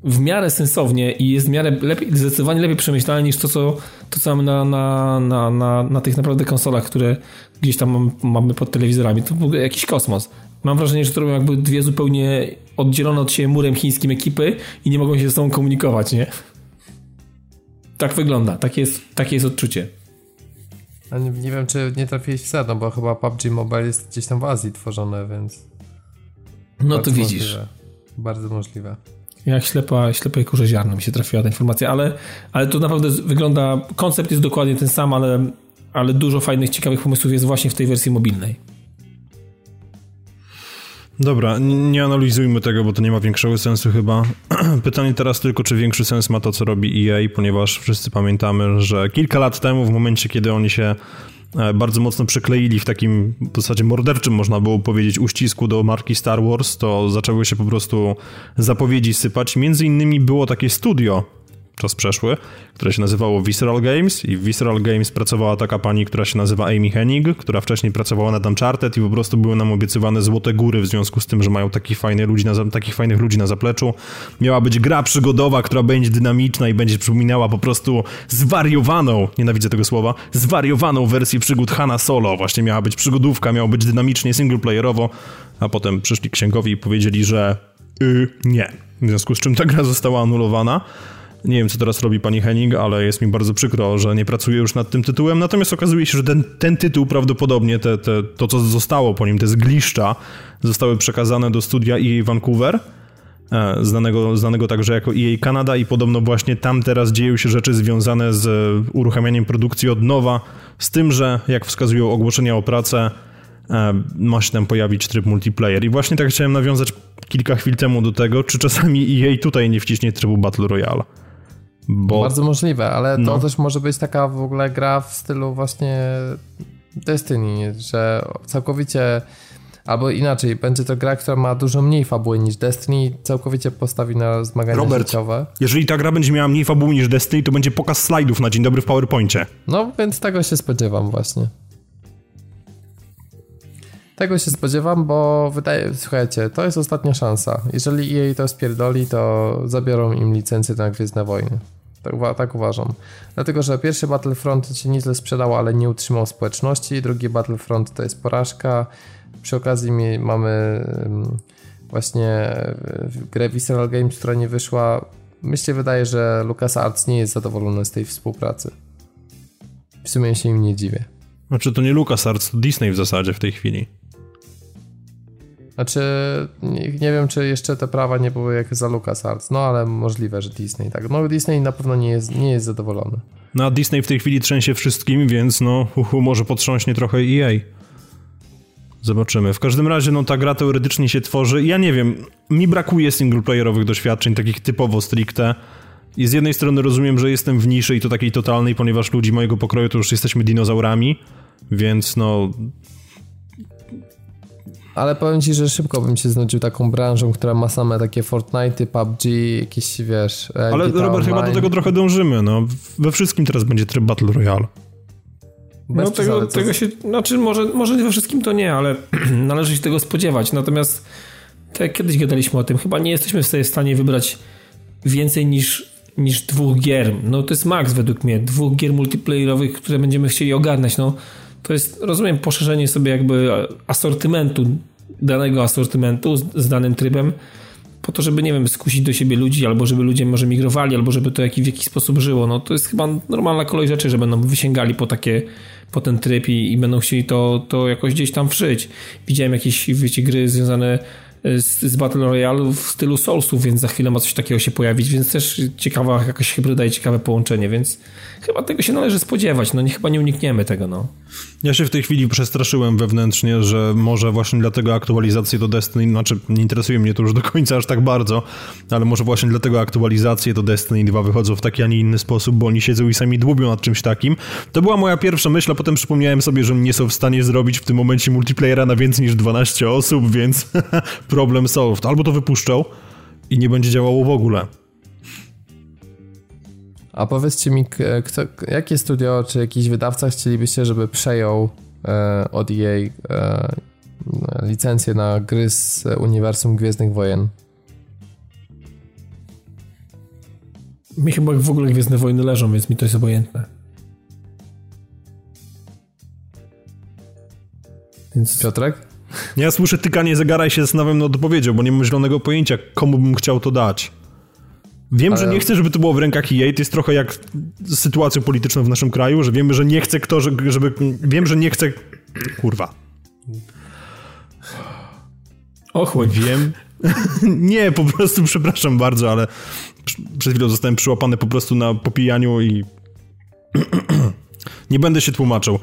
w miarę sensownie i jest w miarę lepiej, zdecydowanie lepiej przemyślane niż to, co, to, co mamy na, na, na, na, na tych naprawdę konsolach, które gdzieś tam mamy pod telewizorami. To był jakiś kosmos. Mam wrażenie, że to robią jakby dwie zupełnie oddzielone od siebie murem chińskim ekipy i nie mogą się ze sobą komunikować, nie? Tak wygląda, takie jest, takie jest odczucie. A nie, nie wiem, czy nie trafiłeś w sedno, bo chyba PUBG Mobile jest gdzieś tam w Azji tworzone, więc... No to widzisz. Możliwe. Bardzo możliwe. Jak ślepa, ślepej kurze ziarno mi się trafiła ta informacja, ale, ale to naprawdę wygląda, koncept jest dokładnie ten sam, ale, ale dużo fajnych, ciekawych pomysłów jest właśnie w tej wersji mobilnej. Dobra, nie analizujmy tego, bo to nie ma większego sensu chyba. Pytanie teraz tylko, czy większy sens ma to, co robi EA, ponieważ wszyscy pamiętamy, że kilka lat temu, w momencie, kiedy oni się bardzo mocno przykleili w takim w zasadzie morderczym, można było powiedzieć, uścisku do marki Star Wars, to zaczęły się po prostu zapowiedzi sypać. Między innymi było takie studio, czas przeszły, które się nazywało Visceral Games i w Visceral Games pracowała taka pani, która się nazywa Amy Hennig, która wcześniej pracowała nad Uncharted i po prostu były nam obiecywane złote góry w związku z tym, że mają takich, fajnych ludzi na, takich fajnych ludzi na zapleczu. Miała być gra przygodowa, która będzie dynamiczna i będzie przypominała po prostu zwariowaną, nienawidzę tego słowa, zwariowaną wersję przygód Hanna Solo. Właśnie miała być przygodówka, miało być dynamicznie, singleplayerowo, a potem przyszli księgowi i powiedzieli, że yy, nie. W związku z czym ta gra została anulowana. Nie wiem, co teraz robi pani Henning, ale jest mi bardzo przykro, że nie pracuje już nad tym tytułem. Natomiast okazuje się, że ten, ten tytuł prawdopodobnie, te, te, to co zostało po nim, te zgliszcza, zostały przekazane do studia EA Vancouver, e, znanego, znanego także jako EA Canada i podobno właśnie tam teraz dzieją się rzeczy związane z uruchamianiem produkcji od nowa, z tym, że jak wskazują ogłoszenia o pracę, e, ma się tam pojawić tryb multiplayer. I właśnie tak chciałem nawiązać kilka chwil temu do tego, czy czasami EA tutaj nie wciśnie trybu Battle Royale. Bo... Bardzo możliwe, ale to no. też może być taka w ogóle gra w stylu właśnie Destiny, że całkowicie albo inaczej, będzie to gra, która ma dużo mniej fabuły niż Destiny, całkowicie postawi na zmagania Robert, życiowe. jeżeli ta gra będzie miała mniej fabuły niż Destiny, to będzie pokaz slajdów na dzień dobry w PowerPoincie. No, więc tego się spodziewam właśnie. Tego się spodziewam, bo wydaje, słuchajcie, to jest ostatnia szansa. Jeżeli EA to spierdoli, to zabiorą im licencję na Gwiezdne Wojny. Tak, tak, uważam. Dlatego, że pierwszy Battlefront się nieźle sprzedał, ale nie utrzymał społeczności. Drugi Battlefront to jest porażka. Przy okazji mamy właśnie grę Visceral Games, która nie wyszła. Myślę, wydaje, że LucasArts nie jest zadowolony z tej współpracy. W sumie się im nie dziwię. Znaczy to nie LucasArts, to Disney w zasadzie w tej chwili. Znaczy, nie, wiem, czy jeszcze te prawa nie były jak za LucasArts, no ale możliwe, że Disney tak. No Disney na pewno nie jest, nie jest zadowolony. No a Disney w tej chwili trzęsie wszystkim, więc no uhu, może potrząśnie trochę EA. Zobaczymy. W każdym razie, no ta gra teoretycznie się tworzy. Ja nie wiem, mi brakuje singleplayerowych doświadczeń, takich typowo stricte. I z jednej strony rozumiem, że jestem w niszy i to takiej totalnej, ponieważ ludzi mojego pokroju to już jesteśmy dinozaurami, więc no ale powiem ci, że szybko bym się znudził taką branżą, która ma same takie Fortnite, PUBG, jakieś, wiesz... E, Ale Robert, online. chyba do tego trochę dążymy, no. We wszystkim teraz będzie tryb Battle Royale. Bez no tego, tego się, znaczy może, może we wszystkim to nie, ale należy się tego spodziewać. Natomiast tak jak kiedyś gadaliśmy o tym, chyba nie jesteśmy w stanie wybrać więcej niż, niż dwóch gier. No to jest maks według mnie. Dwóch gier multiplayerowych, które będziemy chcieli ogarnąć. No to jest, rozumiem, poszerzenie sobie jakby asortymentu, danego asortymentu z, z danym trybem, po to, żeby, nie wiem, skusić do siebie ludzi, albo żeby ludzie może migrowali, albo żeby to w jakiś sposób żyło. No to jest chyba normalna kolej rzeczy, że będą wysięgali po takie, po ten tryb i, i będą chcieli to, to jakoś gdzieś tam wszyć. Widziałem jakieś, wiecie, gry związane z, z Battle Royale w stylu Soulsów, więc za chwilę ma coś takiego się pojawić, więc też ciekawa jakaś hybryda i ciekawe połączenie, więc chyba tego się należy spodziewać, no nie, chyba nie unikniemy tego, no. Ja się w tej chwili przestraszyłem wewnętrznie, że może właśnie dlatego aktualizacje do Destiny, znaczy nie interesuje mnie to już do końca aż tak bardzo, ale może właśnie dlatego aktualizacje do Destiny 2 wychodzą w taki, a nie inny sposób, bo oni siedzą i sami dłubią nad czymś takim. To była moja pierwsza myśl, a potem przypomniałem sobie, że nie są w stanie zrobić w tym momencie multiplayera na więcej niż 12 osób, więc problem solved. Albo to wypuszczą i nie będzie działało w ogóle. A powiedzcie mi, kto, jakie studio czy jakiś wydawca chcielibyście, żeby przejął e, od EA e, licencję na gry z uniwersum Gwiezdnych Wojen? Mi chyba w ogóle Gwiezdne Wojny leżą, więc mi to jest obojętne. Więc... Piotrek? Ja słyszę tykanie zegara i się zastanawiam nad odpowiedzią, bo nie mam zielonego pojęcia, komu bym chciał to dać. Wiem, Ale... że nie chcę, żeby to było w rękach EA. To jest trochę jak sytuacja polityczna w naszym kraju, że wiemy, że nie chce kto, żeby... Wiem, że nie chce... Kurwa. Ochłoń. Wiem. nie, po prostu przepraszam bardzo, ale przed chwilą zostałem przyłapany po prostu na popijaniu i nie będę się tłumaczył.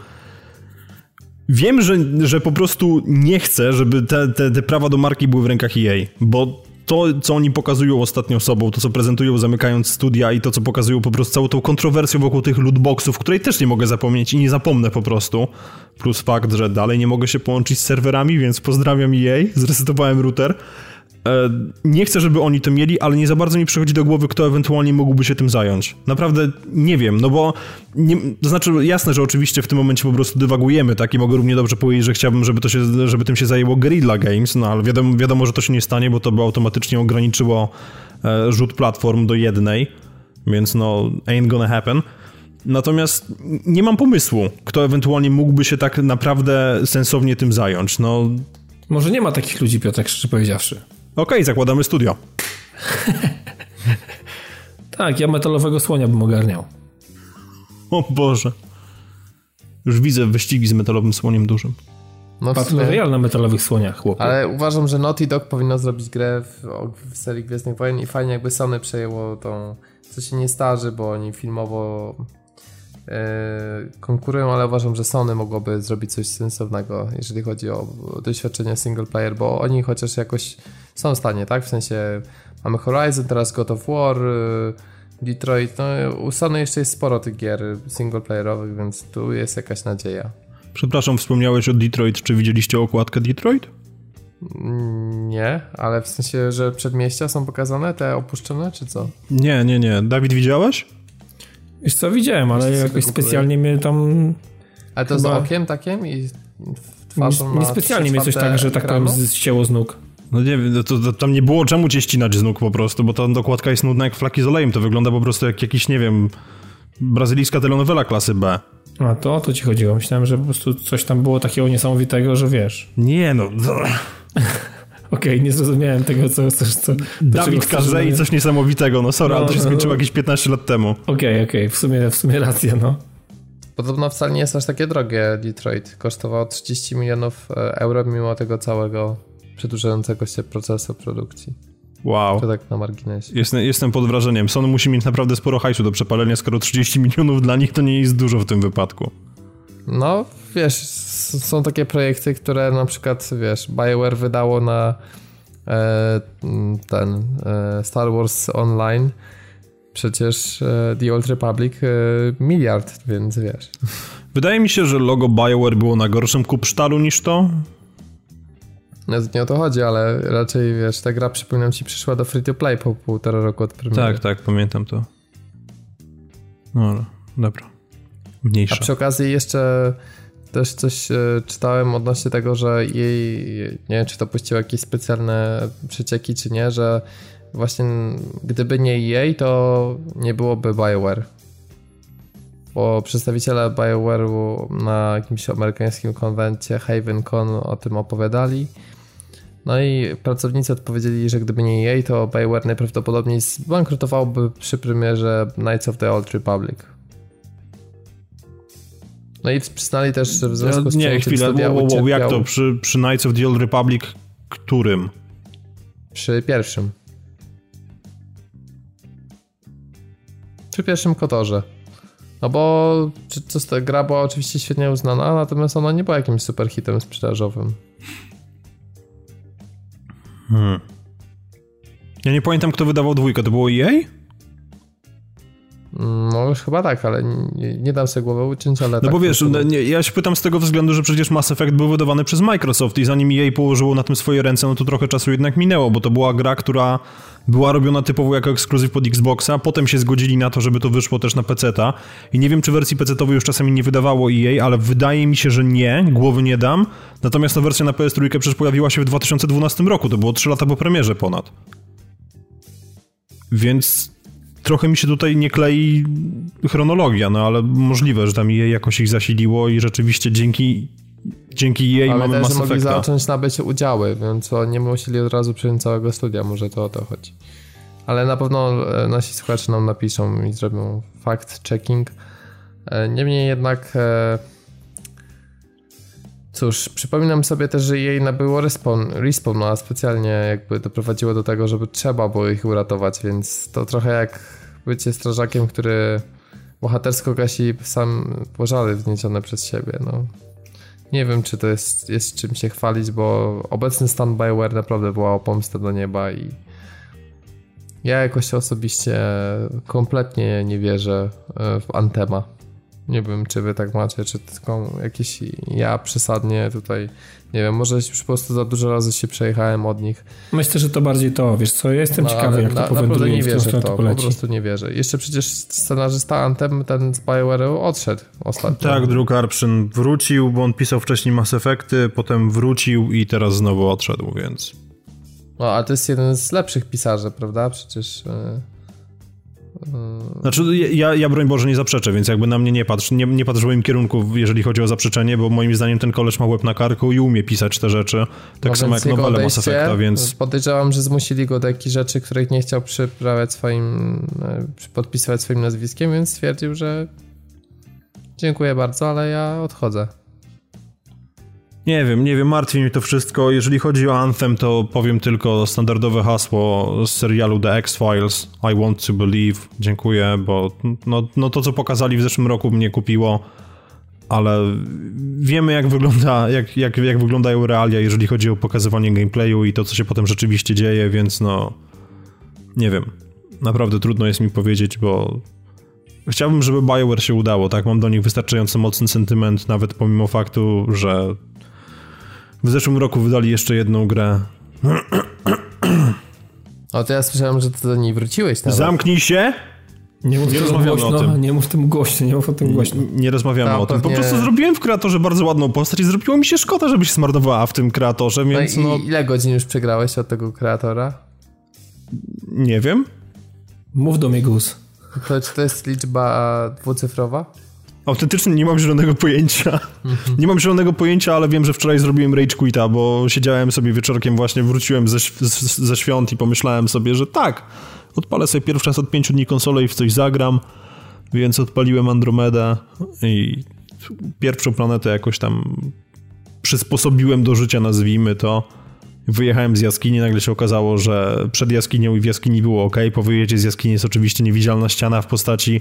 Wiem, że, że po prostu nie chcę, żeby te, te, te prawa do marki były w rękach EA, bo to, co oni pokazują ostatnio sobą, to, co prezentują zamykając studia i to, co pokazują po prostu całą tą kontrowersją wokół tych lootboxów, której też nie mogę zapomnieć i nie zapomnę po prostu. Plus fakt, że dalej nie mogę się połączyć z serwerami, więc pozdrawiam EA, zresetowałem router. E, nie chcę, żeby oni to mieli, ale nie za bardzo mi przychodzi do głowy, kto ewentualnie mógłby się tym zająć. Naprawdę nie wiem, no bo nie, to znaczy jasne, że oczywiście w tym momencie po prostu dywagujemy, tak? I mogę równie dobrze powiedzieć, że chciałbym, żeby, to się, żeby tym się zajęło Guerrilla Games, no ale wiadomo, wiadomo, że to się nie stanie, bo to by automatycznie ograniczyło e, rzut platform do jednej, więc no ain't gonna happen. Natomiast nie mam pomysłu, kto ewentualnie mógłby się tak naprawdę sensownie tym zająć. No. Może nie ma takich ludzi, Piotrek, szczerze powiedziawszy. Okej, okay, zakładamy studio. tak, ja metalowego słonia bym ogarniał. O Boże. Już widzę wyścigi z metalowym słoniem dużym. No Battle Royale na metalowych słoniach, chłopie. Ale uważam, że Naughty Dog powinno zrobić grę w, w serii Gwiezdnych Wojen i fajnie jakby Sony przejęło tą, co się nie starzy, bo oni filmowo yy, konkurują, ale uważam, że Sony mogłoby zrobić coś sensownego, jeżeli chodzi o doświadczenie single player, bo oni chociaż jakoś są w stanie, tak? W sensie mamy Horizon, teraz God of War, y, Detroit, no u Sony jeszcze jest sporo tych gier singleplayerowych, więc tu jest jakaś nadzieja. Przepraszam, wspomniałeś o Detroit, czy widzieliście okładkę Detroit? Nie, ale w sensie, że przedmieścia są pokazane, te opuszczone, czy co? Nie, nie, nie. Dawid, widziałeś? Wiesz co, widziałem, ale jakoś specjalnie mnie tam... Ale to chyba... z okiem takim i twarzą Nie, nie specjalnie mnie coś tak, że tak tam zcięło z nóg. No nie wiem, to, to, tam nie było czemu cię ścinać z nóg po prostu, bo ta dokładka jest nudna jak flaki z olejem, to wygląda po prostu jak jakiś, nie wiem, brazylijska telenowela klasy B. A to o to ci chodziło. Myślałem, że po prostu coś tam było takiego niesamowitego, że wiesz. Nie no. Okej, okay, nie zrozumiałem tego, co chcesz. Co, Dawid Karze i coś niesamowitego. No sorry, no, ale to się no, skończyło no. jakieś 15 lat temu. Okej, okay, okej, okay. w, sumie, w sumie rację, no. Podobno wcale nie jest aż takie drogie Detroit. Kosztowało 30 milionów e, euro mimo tego całego przedłużającego się procesu produkcji. Wow. To tak na marginesie. Jestem, jestem pod wrażeniem. Sony musi mieć naprawdę sporo hajsu do przepalenia, skoro 30 milionów dla nich to nie jest dużo w tym wypadku. No, wiesz, są takie projekty, które na przykład, wiesz, BioWare wydało na e, ten e, Star Wars Online przecież e, The Old Republic e, miliard, więc wiesz. Wydaje mi się, że logo BioWare było na gorszym kupsztalu niż to. Nie o to chodzi, ale raczej wiesz, ta gra przypominam ci przyszła do free to play po półtora roku od premiery. Tak, tak, pamiętam to. No, dobra. Mniejsza. A przy okazji jeszcze też coś e, czytałem odnośnie tego, że jej, nie wiem, czy to puściło jakieś specjalne przecieki, czy nie, że właśnie gdyby nie jej, to nie byłoby BioWare. Bo przedstawiciele BioWare'u na jakimś amerykańskim konwencie HavenCon o tym opowiadali no i pracownicy odpowiedzieli, że gdyby nie jej, to BioWare najprawdopodobniej zbankrutowałby przy premierze Knights of the Old Republic. No i przyznali też, że w związku z tym Nie, chwilę, wow, wow, wow, jak to? Przy, przy Knights of the Old Republic którym? Przy pierwszym. Przy pierwszym Kotorze. No bo czy, co, gra była oczywiście świetnie uznana, natomiast ona nie była jakimś super hitem sprzedażowym. Hmm. Ja nie pamiętam, kto wydawał dwójkę. To było EA? No już chyba tak, ale nie, nie dam sobie głowy uciąć, ale No tak bo wiesz, no, nie, ja się pytam z tego względu, że przecież Mass Effect był wydawany przez Microsoft i zanim EA położyło na tym swoje ręce, no to trochę czasu jednak minęło, bo to była gra, która była robiona typowo jako ekskluzyw pod Xboxa, potem się zgodzili na to, żeby to wyszło też na PC-ta i nie wiem, czy wersji PC-towej już czasami nie wydawało EA, ale wydaje mi się, że nie, głowy nie dam, natomiast ta wersja na PS3 przecież pojawiła się w 2012 roku, to było 3 lata po premierze ponad. Więc trochę mi się tutaj nie klei chronologia, no ale możliwe, że tam jej jakoś ich zasiliło i rzeczywiście dzięki dzięki jej ale mamy też Mass mogli Effecta. zacząć nabyć udziały, więc nie musieli od razu przyjąć całego studia, może to o to chodzi. Ale na pewno e, nasi słuchacze nam napiszą i zrobią fact-checking. E, Niemniej jednak e, cóż, przypominam sobie też, że jej nabyło respawn, respawn, no a specjalnie jakby doprowadziło do tego, żeby trzeba było ich uratować, więc to trochę jak bycie strażakiem, który bohatersko gasi sam pożary wzniesione przez siebie, no. Nie wiem, czy to jest, jest czym się chwalić, bo obecny stan Bioware naprawdę wołał pomstę do nieba i ja jakoś osobiście kompletnie nie wierzę e, w Antema. Nie wiem, czy wy tak macie, czy tylko jakieś ja przesadnie tutaj, nie wiem, może już po prostu za dużo razy się przejechałem od nich. Myślę, że to bardziej to, wiesz co, ja jestem No, ciekawy, jak na, to powędruje nie wierzę to, to po prostu nie wierzę. Jeszcze przecież scenarzysta Antem, ten z Bioware odszedł ostatnio. Tak, Drew wrócił, bo on pisał wcześniej Mass Effecty, potem wrócił i teraz znowu odszedł, więc... No, a to jest jeden z lepszych pisarzy, prawda? Przecież... e, Znaczy, ja, ja broń Boże nie zaprzeczę, więc jakby na mnie nie patrz, nie, nie patrz w moim kierunku, jeżeli chodzi o zaprzeczenie, bo moim zdaniem ten koleś ma łeb na karku i umie pisać te rzeczy, tak No samo jak nowele Mass Effecta, więc... Podejrzewam, że zmusili go do jakichś rzeczy, których nie chciał przyprawiać swoim, e, podpisywać swoim nazwiskiem, więc stwierdził, że dziękuję bardzo, ale ja odchodzę. Nie wiem, nie wiem, martwi mnie to wszystko. Jeżeli chodzi o Anthem, to powiem tylko standardowe hasło z serialu The X-Files. I want to believe. Dziękuję, bo no, no to, co pokazali w zeszłym roku mnie kupiło, ale wiemy, jak wygląda, jak, jak, jak wyglądają realia, jeżeli chodzi o pokazywanie gameplayu i to, co się potem rzeczywiście dzieje, więc no... Nie wiem. Naprawdę trudno jest mi powiedzieć, bo chciałbym, żeby BioWare się udało, tak? Mam do nich wystarczająco mocny sentyment, nawet pomimo faktu, że w zeszłym roku wydali jeszcze jedną grę. O, to ja słyszałem, że ty do niej wróciłeś nawet. Zamknij się! Nie mów Nie rozmawiamy głośno, o tym. nie mów tym głośno, nie mów o tym głośno. Nie rozmawiamy Ta, o tym. Po prostu zrobiłem w kreatorze bardzo ładną postać i zrobiło mi się szkoda, żeby się zmarnowała w tym kreatorze, No więc i no, ile godzin już przegrałeś od tego kreatora? nie wiem. Mów do mnie, Gus. To, czy to jest liczba dwucyfrowa? Autentycznie nie mam zielonego pojęcia. Nie mam zielonego pojęcia, ale wiem, że wczoraj zrobiłem rage quita, bo siedziałem sobie wieczorkiem właśnie, wróciłem ze, św- z- ze świąt i pomyślałem sobie, że tak, odpalę sobie pierwszy raz od pięciu dni konsolę i w coś zagram, więc odpaliłem Andromedę i pierwszą planetę jakoś tam przysposobiłem do życia, nazwijmy to. Wyjechałem z jaskini, nagle się okazało, że przed jaskinią i w jaskini było ok. Po wyjeździe z jaskini jest oczywiście niewidzialna ściana w postaci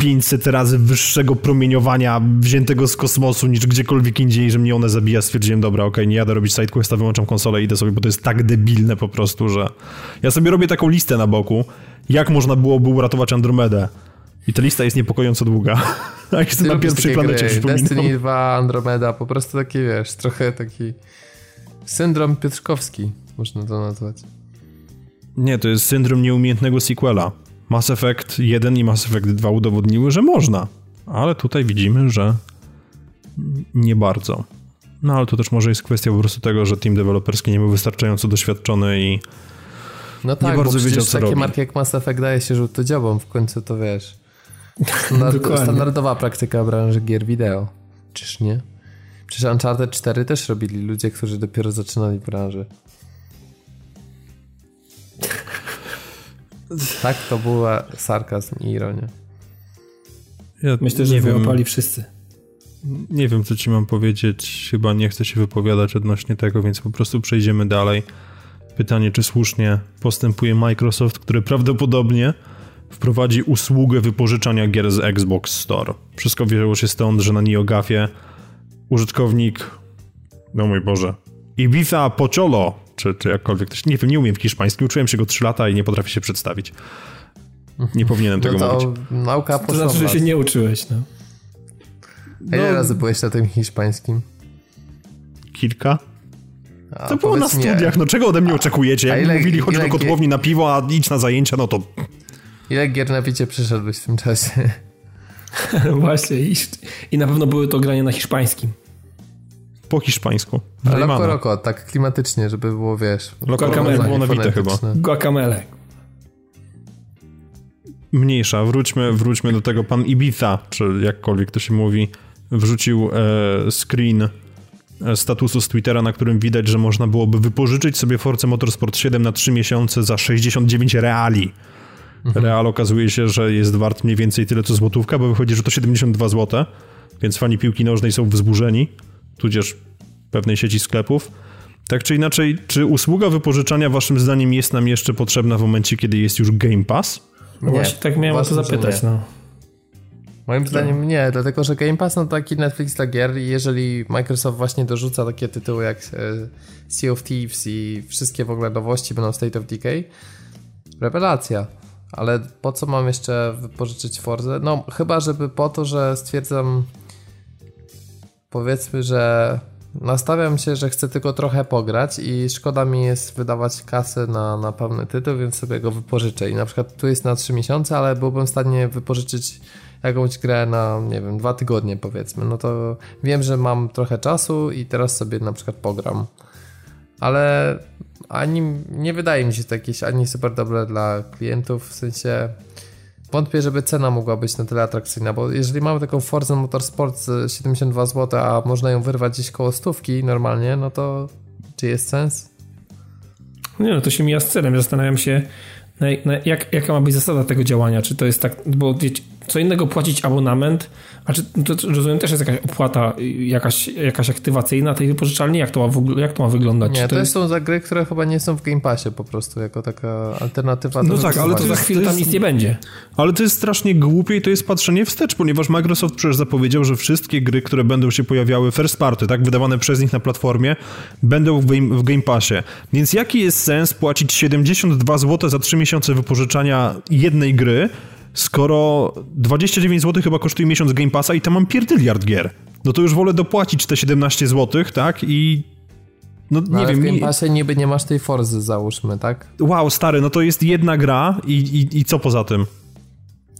500 razy wyższego promieniowania wziętego z kosmosu niż gdziekolwiek indziej, że mnie one zabija. Stwierdziłem, dobra, okej, nie jadę robić sidequesta, wyłączam konsolę i idę sobie, bo to jest tak debilne po prostu, że... Ja sobie robię taką listę na boku, jak można byłoby uratować Andromedę. I ta lista jest niepokojąco długa. A jestem na pierwszej planecie, przypominam. Destiny 2, Andromeda, po prostu taki, wiesz, trochę taki syndrom Piotrkowski, można to nazwać. Nie, to jest syndrom nieumiejętnego sequela. Mass Effect 1 i Mass Effect 2 udowodniły, że można. Ale tutaj widzimy, że nie bardzo. No ale to też może jest kwestia po prostu tego, że team deweloperski nie był wystarczająco doświadczony i No tak, bardzo bo wiedział, co takie robi. marki jak Mass Effect daje się żółtodziobom, w końcu to wiesz. Standard, Dokładnie. standardowa praktyka branży gier wideo. Czyż nie? Przecież Uncharted 4 też robili ludzie, którzy dopiero zaczynali w Tak, to była sarkazm i ironia. ja Myślę, że wyłapali wszyscy. nie wiem, co ci mam powiedzieć. Chyba nie chcę się wypowiadać odnośnie tego, więc po prostu przejdziemy dalej. Pytanie, czy słusznie postępuje Microsoft, który prawdopodobnie wprowadzi usługę wypożyczania gier z Xbox Store. Wszystko wzięło się stąd, że na NeoGafie użytkownik, no mój Boże, Ibiza Pocholo, czy, czy jakkolwiek, to się- nie wiem, nie umiem w hiszpańskim, uczyłem się go 3 lata i nie potrafię się przedstawić. Nie powinienem tego No to mówić. nauka To znaczy, że się nie uczyłeś, no. A ile No- razy byłeś na tym hiszpańskim? Kilka? A To było na studiach, no czego ode mnie oczekujecie? a Jak ile- mówili, chodź do kotłowni na piwo, a idź na zajęcia, no to Ile gier na picie przeszedłeś w tym czasie? Właśnie. I, I na pewno były to granie na hiszpańskim. Po hiszpańsku. Raymana. roko, tak klimatycznie, żeby było, wiesz... Loko Guacamole było nabite chyba. Guacamele. Mniejsza, wróćmy, wróćmy do tego. Pan Ibiza, czy jakkolwiek to się mówi, wrzucił e, screen e, statusu z Twittera, na którym widać, że można byłoby wypożyczyć sobie Force Motorsport 7 na 3 miesiące za 69 reali. Mhm. Real okazuje się, że jest wart mniej więcej tyle co złotówka, bo wychodzi, że to 72 zł, więc fani piłki nożnej są wzburzeni, tudzież pewnej sieci sklepów. Tak czy inaczej, czy usługa wypożyczania waszym zdaniem jest nam jeszcze potrzebna w momencie, kiedy jest już Game Pass? No nie, właśnie tak miałem o to zapytać, no. Moim zdaniem nie, dlatego że Game Pass to taki Netflix dla gier i jeżeli Microsoft właśnie dorzuca takie tytuły jak e, Sea of Thieves i wszystkie w ogóle nowości będą State of Decay, rewelacja. Ale po co mam jeszcze wypożyczyć Forza? No chyba, żeby po to, że stwierdzam powiedzmy, że nastawiam się, że chcę tylko trochę pograć i szkoda mi jest wydawać kasę na, na pełny tytuł, więc sobie go wypożyczę. I na przykład tu jest na 3 miesiące, ale byłbym w stanie wypożyczyć jakąś grę na, nie wiem, dwa tygodnie powiedzmy. No to wiem, że mam trochę czasu i teraz sobie na przykład pogram. Ale ani nie wydaje mi się to jakieś ani super dobre dla klientów, w sensie wątpię, żeby cena mogła być na tyle atrakcyjna, bo jeżeli mamy taką Forza Motorsport z 72 zł, a można ją wyrwać gdzieś koło stówki normalnie, no to czy jest sens? Nie no, to się mija z celem. Zastanawiam się, jak, jaka ma być zasada tego działania. Czy to jest tak, bo co innego płacić abonament, a czy to, rozumiem też jest jakaś opłata, jakaś, jakaś aktywacyjna tej wypożyczalni? Jak to ma, w ogóle, jak to ma wyglądać? Nie, to, to jest... są za gry, które chyba nie są w Game Passie po prostu, jako taka alternatywa. No tak, ale to za chwilę tam nic nie będzie. Ale to jest strasznie głupie i to jest patrzenie wstecz, ponieważ Microsoft przecież zapowiedział, że wszystkie gry, które będą się pojawiały first party, tak, wydawane przez nich na platformie, będą w Game, w game Passie. Więc jaki jest sens płacić 72 zł za 3 miesiące wypożyczania jednej gry, skoro 29 zł chyba kosztuje miesiąc Game Passa i tam mam pierdyliard gier. No to już wolę dopłacić te 17 zł, tak? I no, no nie wiem. W Game Passie niby nie masz tej Forzy, załóżmy, tak? Wow, stary, no to jest jedna gra i, i, i co poza tym?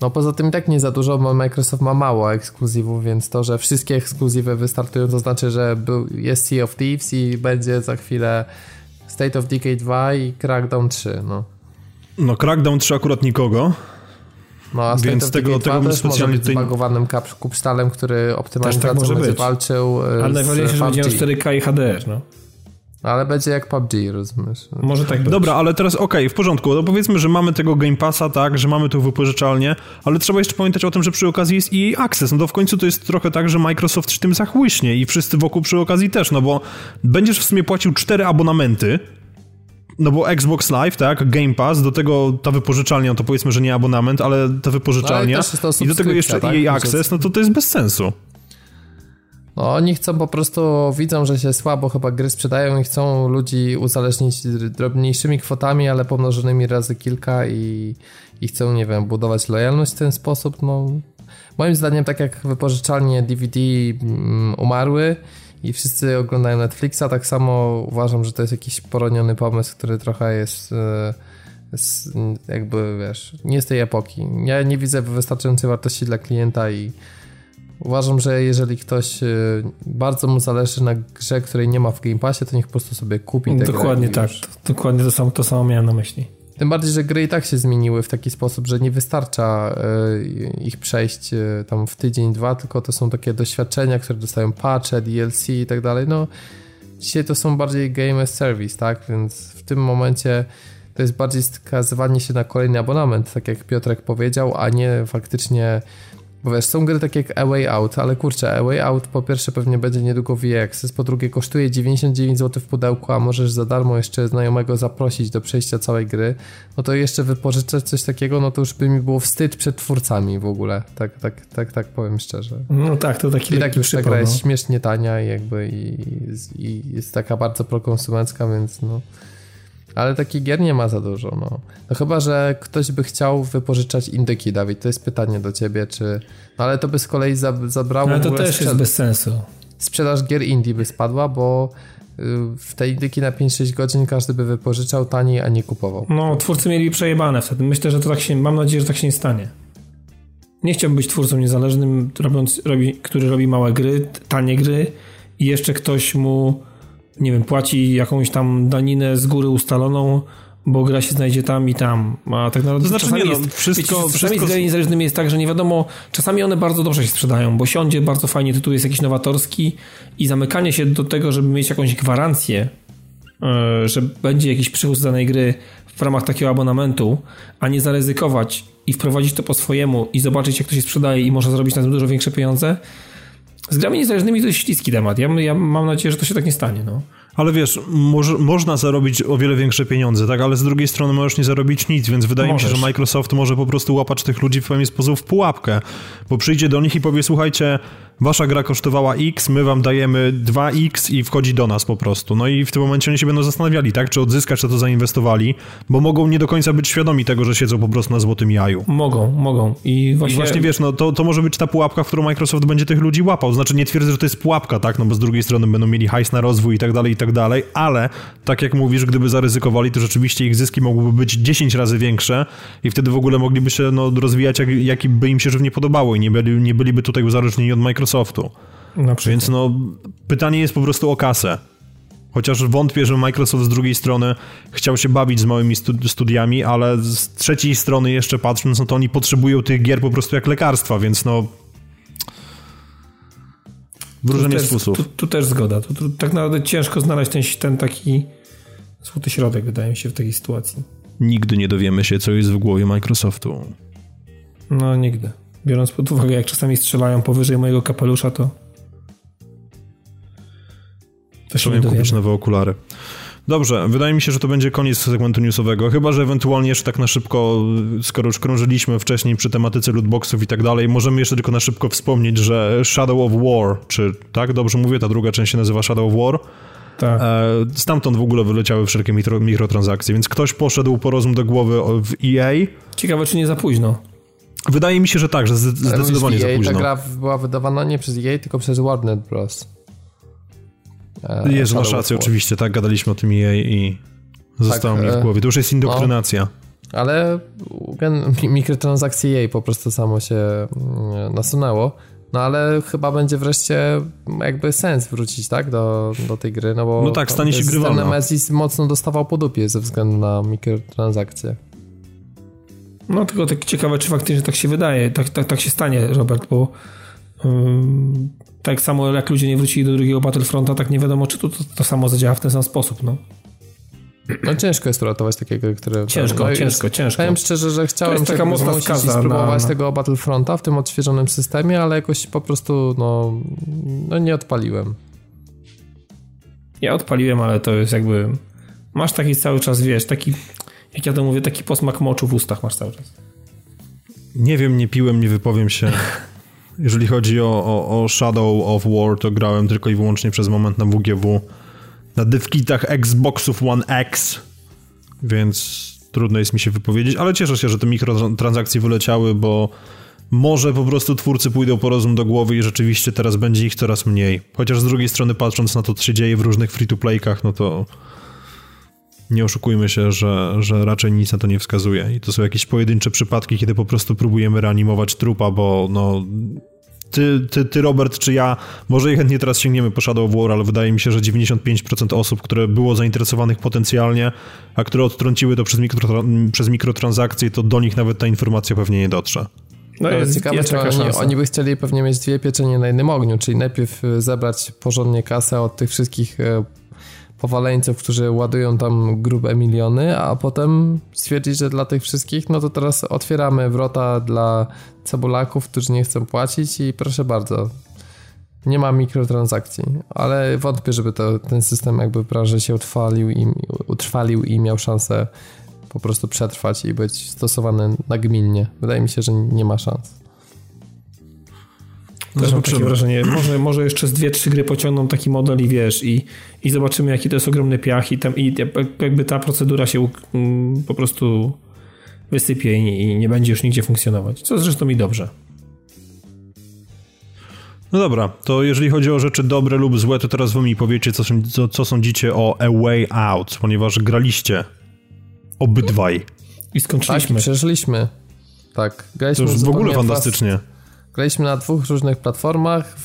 No poza tym tak nie za dużo, bo Microsoft ma mało ekskluzywów, więc to, że wszystkie ekskluzywy wystartują, to znaczy, że był, jest Sea of Thieves i będzie za chwilę State of Decay 2 i Crackdown 3, no. No Crackdown 3 akurat nikogo. No, a Więc tego, tego bym specjalnie może być zbagowanym kupsztalem, który optymalizacją tak będzie walczył Ale najważniejsze, że będzie 4K i HDR, no. Ale będzie jak PUBG, rozumiesz? Może tak być. Dobra, ale teraz okej, okay, w porządku. No powiedzmy, że mamy tego Game Passa, tak, że mamy tu wypożyczalnię, ale trzeba jeszcze pamiętać o tym, że przy okazji jest EA Access. No to w końcu to jest trochę tak, że Microsoft tym zachłyśnie i wszyscy wokół przy okazji też, no bo będziesz w sumie płacił cztery abonamenty, no bo Xbox Live, tak, Game Pass, do tego ta wypożyczalnia, to powiedzmy, że nie abonament, ale ta wypożyczalnia no, i do tego jeszcze tak? EA Access, no to to jest bez sensu. No, oni chcą po prostu, widzą, że się słabo chyba gry sprzedają i chcą ludzi uzależnić drobniejszymi kwotami, ale pomnożonymi razy kilka i, i chcą, nie wiem, budować lojalność w ten sposób. No, moim zdaniem, tak jak wypożyczalnie DVD mm, umarły, i wszyscy oglądają Netflixa. Tak samo uważam, że to jest jakiś poroniony pomysł, który trochę jest, e, jest jakby, wiesz, nie z tej epoki. Ja nie widzę wystarczającej wartości dla klienta i uważam, że jeżeli ktoś e, bardzo mu zależy na grze, której nie ma w Game Passie, to niech po prostu sobie kupi Dokładnie tak. Dokładnie to samo, to samo miałem na myśli. Tym bardziej, że gry i tak się zmieniły w taki sposób, że nie wystarcza e, ich przejść e, tam w tydzień, dwa, tylko to są takie doświadczenia, które dostają patche, DLC i tak dalej. No, dzisiaj to są bardziej game as service, tak? Więc w tym momencie to jest bardziej skazywanie się na kolejny abonament, tak jak Piotrek powiedział, a nie faktycznie bo wiesz, są gry takie jak A Way Out, ale kurczę, A Way Out po pierwsze pewnie będzie niedługo w Access, po drugie kosztuje 99 zł w pudełku, a możesz za darmo jeszcze znajomego zaprosić do przejścia całej gry, no to jeszcze wypożyczać coś takiego, no to już by mi było wstyd przed twórcami w ogóle, tak, tak, tak, tak powiem szczerze. No tak, to taki I tak już ta gra jest no. śmiesznie tania i jakby i, i jest taka bardzo prokonsumencka, więc no... Ale takich gier nie ma za dużo, no. No chyba, że ktoś by chciał wypożyczać indyki, Dawid. To jest pytanie do ciebie, czy... No ale to by z kolei zabrało... No to też jest bez sensu. Sprzedaż gier indie by spadła, bo y, w te indyki na 5-6 godzin każdy by wypożyczał taniej, a nie kupował. No, twórcy mieli przejebane wtedy. Myślę, że to tak się... Mam nadzieję, że tak się nie stanie. Nie chciałbym być twórcą niezależnym, robiąc, robi, który robi małe gry, tanie gry i jeszcze ktoś mu nie wiem, płaci jakąś tam daninę z góry ustaloną, bo gra się znajdzie tam i tam. A tak naprawdę to znaczy, czasami nie, no, jest, wszystko, wiecie, wszystko... czasami z grami niezależnymi jest tak, że nie wiadomo, czasami one bardzo dobrze się sprzedają, bo siądzie bardzo fajnie, tytuł jest jakiś nowatorski i zamykanie się do tego, żeby mieć jakąś gwarancję, yy, że będzie jakiś przychód z danej gry w ramach takiego abonamentu, a nie zaryzykować i wprowadzić to po swojemu i zobaczyć, jak to się sprzedaje i można zrobić na tym dużo większe pieniądze. Z grami niezależnymi to jest śliski temat. Ja, ja mam nadzieję, że to się tak nie stanie. No. Ale wiesz, moż, można zarobić o wiele większe pieniądze, tak? Ale z drugiej strony możesz nie zarobić nic, więc wydaje możesz. mi się, że Microsoft może po prostu łapać tych ludzi w pewien sposób w pułapkę, bo przyjdzie do nich i powie, słuchajcie, wasza gra kosztowała X, my wam dajemy 2X i wchodzi do nas po prostu. No i w tym momencie oni się będą zastanawiali, tak? Czy odzyskać, czy to zainwestowali, bo mogą nie do końca być świadomi tego, że siedzą po prostu na złotym jaju. Mogą, mogą. I właśnie, I właśnie wiesz, no to, to może być ta pułapka, w którą Microsoft będzie tych ludzi łapał. Znaczy nie twierdzę, że to jest pułapka, tak? No bo z drugiej strony będą mieli hajs na rozwój i tak dalej, i tak dalej, ale tak jak mówisz, gdyby zaryzykowali, to rzeczywiście ich zyski mogłyby być 10 razy większe i wtedy w ogóle mogliby się no, rozwijać, jak, jak by im się żywnie podobało i nie, byli, nie byliby tutaj uzależnieni od Microsoftu. Więc no, pytanie jest po prostu o kasę. Chociaż wątpię, że Microsoft z drugiej strony chciał się bawić z małymi studiami, ale z trzeciej strony jeszcze patrząc, no to oni potrzebują tych gier po prostu jak lekarstwa, więc no... W różny sposób. Tu, tu, też zgoda. Tu, tu, tak naprawdę ciężko znaleźć ten, ten taki złoty środek, wydaje mi się, w takiej sytuacji. Nigdy nie dowiemy się, co jest w głowie Microsoftu. No, nigdy. Biorąc pod uwagę, jak czasami strzelają powyżej mojego kapelusza, to to się nie kupić nowe okulary. Dobrze, wydaje mi się, że to będzie koniec segmentu newsowego, chyba, że ewentualnie jeszcze tak na szybko, skoro już krążyliśmy wcześniej przy tematyce lootboxów i tak dalej, możemy jeszcze tylko na szybko wspomnieć, że Shadow of War, czy tak dobrze mówię, ta druga część się nazywa Shadow of War, tak. E, stamtąd w ogóle wyleciały wszelkie mikro, mikrotransakcje, więc ktoś poszedł po rozum do głowy w EA. Ciekawe, czy nie za późno. Wydaje mi się, że tak, że zdecydowanie EA, za późno. Ta gra była wydawana nie przez EA, tylko przez Warner Bros. E, jest, masz rację, oczywiście, tak, gadaliśmy o tym EA i zostało tak, mi w e, głowie. To już jest indoktrynacja. No, ale mikrotransakcje jej po prostu samo się mm, nasunęło. No ale chyba będzie wreszcie jakby sens wrócić, tak, do, do tej gry, no bo... No tak, stanie się grywalna. Nemesis mocno dostawał po dupie ze względu na mikrotransakcje. No tylko tak ciekawe, czy faktycznie tak się wydaje, tak, tak, tak się stanie, Robert, bo yy, tak samo jak ludzie nie wrócili do drugiego Battlefronta, tak nie wiadomo, czy to, to, to samo zadziała w ten sam sposób, no. No ciężko jest uratować takiego, które... Ciężko, no, ciężko, jest, ciężko. Powiem szczerze, że chciałem to jest taka mocna skaza spróbować na, na... tego Battlefronta w tym odświeżonym systemie, ale jakoś po prostu no, no nie odpaliłem. Ja odpaliłem, ale to jest jakby... Masz taki cały czas, wiesz, taki, jak ja to mówię, taki posmak moczu w ustach masz cały czas. Nie wiem, nie piłem, nie wypowiem się. Jeżeli chodzi o, o, o, Shadow of War, to grałem tylko i wyłącznie przez moment na WGW, na dywkitach Xboxów One X, więc trudno jest mi się wypowiedzieć, ale cieszę się, że te mikrotransakcje wyleciały, bo może po prostu twórcy pójdą po rozum do głowy i rzeczywiście teraz będzie ich coraz mniej. Chociaż z drugiej strony, patrząc na to, co się dzieje w różnych free-to-playkach, no to nie oszukujmy się, że, że raczej nic na to nie wskazuje. I to są jakieś pojedyncze przypadki, kiedy po prostu próbujemy reanimować trupa, bo no, ty, ty, ty, Robert, czy ja, może i chętnie teraz sięgniemy po Shadow of War, ale wydaje mi się, że 95% osób, które było zainteresowanych potencjalnie, a które odtrąciły to przez, mikro, przez mikrotransakcje, to do nich nawet ta informacja pewnie nie dotrze. No jest, ciekawe, jest czy oni, oni, by chcieli pewnie mieć dwie pieczenie na jednym ogniu, czyli najpierw zebrać porządnie kasę od tych wszystkich e, powaleńców, którzy ładują tam grube miliony, a potem stwierdzić, że dla tych wszystkich, no to teraz otwieramy wrota dla cebulaków, którzy nie chcą płacić i proszę bardzo, nie ma mikrotransakcji, ale wątpię, żeby to, ten system jakby branży się utrwalił i, utrwalił i miał szansę po prostu przetrwać i być stosowany nagminnie. Wydaje mi się, że nie ma szans. Też mam takie wrażenie, może, może jeszcze z dwie, trzy gry pociągną taki model i wiesz, i, i zobaczymy jaki to jest ogromny piach i, tam, i jakby ta procedura się um, po prostu wysypie i, i nie będzie już nigdzie funkcjonować. Co zresztą mi dobrze. No dobra, to jeżeli chodzi o rzeczy dobre lub złe, to teraz wy mi powiecie, co, co, co sądzicie o A Way Out, ponieważ graliście obydwaj. I skończyliśmy. Tak, przeżyliśmy. Tak, graliśmy to już w ogóle fantastycznie. Graliśmy na dwóch różnych platformach,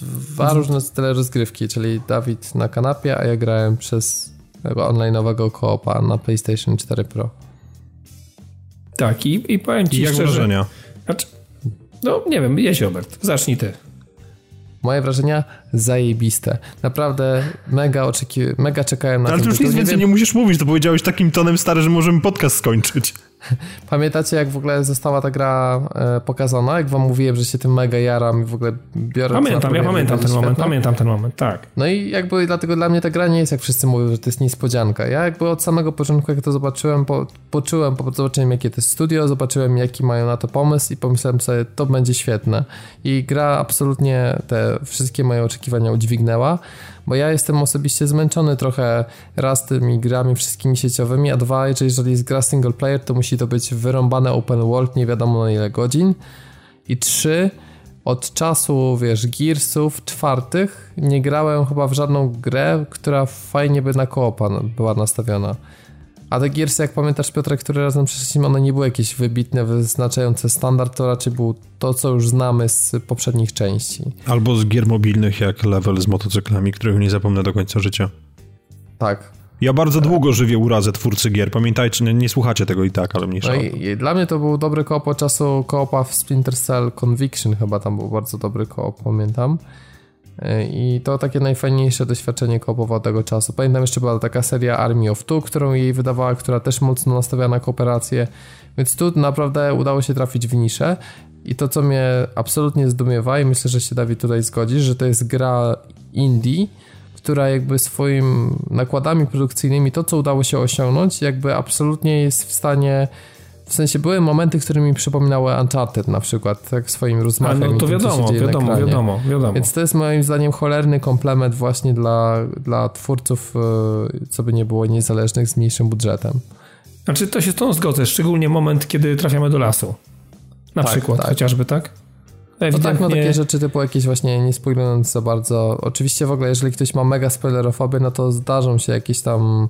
dwa mhm. różne style rozgrywki, czyli Dawid na kanapie, a ja grałem przez tego online'owego koopa na PlayStation 4 Pro. Tak, i, i powiem ci I jak szczerze... wrażenia? Znaczy, no nie wiem, jeźdź Robert, zacznij ty. Moje wrażenia zajebiste. Naprawdę mega oczeki... mega czekałem na Ale ten to już nic Nie więcej wiem- nie musisz mówić, to powiedziałeś takim tonem stary, że możemy podcast skończyć. Pamiętacie, jak w ogóle została ta gra e, pokazana? Jak wam mówiłem, że się tym mega jaram i w ogóle biorę... Pamiętam, ja pamiętam ten moment, pamiętam ten moment, tak. No i jakby dlatego dla mnie ta gra nie jest, jak wszyscy mówią, że to jest niespodzianka. Ja jakby od samego początku, jak to zobaczyłem, po, poczułem, po, zobaczyłem jakie to jest studio, zobaczyłem jaki mają na to pomysł i pomyślałem sobie, to będzie świetne. I gra absolutnie te wszystkie moje oczekiwania udźwignęła, bo ja jestem osobiście zmęczony trochę raz tymi grami wszystkimi sieciowymi, a dwa, jeżeli jest gra single player, to musi to być wyrąbane open world, nie wiadomo na ile godzin. I trzy, od czasu, wiesz, Gearsów czwartych nie grałem chyba w żadną grę, która fajnie by na koopa była nastawiona. A te Gearsy, jak pamiętasz Piotrek, które razem przeszliśmy, one nie były jakieś wybitne, wyznaczające standard, to raczej było to, co już znamy z poprzednich części. Albo z gier mobilnych jak Level z motocyklami, których nie zapomnę do końca życia. Tak. Ja bardzo długo żywię urazę twórcy gier. Pamiętajcie, nie, nie słuchacie tego i tak, ale mniejsza. No i, i dla mnie to był dobry koop od czasu koopa w Splinter Cell Conviction, chyba tam był bardzo dobry koop, pamiętam. Yy, I to takie najfajniejsze doświadczenie koopowe tego czasu. Pamiętam jeszcze była taka seria Army of Two, którą jej wydawała, która też mocno nastawiała na kooperację, więc tu naprawdę udało się trafić w niszę. I to, co mnie absolutnie zdumiewa, i myślę, że się Dawid tutaj zgodzi, że to jest gra indie, która jakby swoim nakładami produkcyjnymi, to co udało się osiągnąć, jakby absolutnie jest w stanie. W sensie były momenty, które mi przypominały Uncharted na przykład, tak swoim rozmachem. no i to tym, wiadomo, na wiadomo, wiadomo, wiadomo. Więc to jest moim zdaniem cholerny komplement właśnie dla, dla twórców, e, co by nie było, niezależnych z mniejszym budżetem. Znaczy to się z tą zgodzę, szczególnie moment, kiedy trafiamy do lasu. Na Tak, przykład, tak. chociażby, tak? No tak, no Ewidentnie- takie rzeczy typu jakieś właśnie nie spoilując za bardzo. Oczywiście w ogóle, jeżeli ktoś ma mega spoilerofobię, no to zdarzą się jakieś tam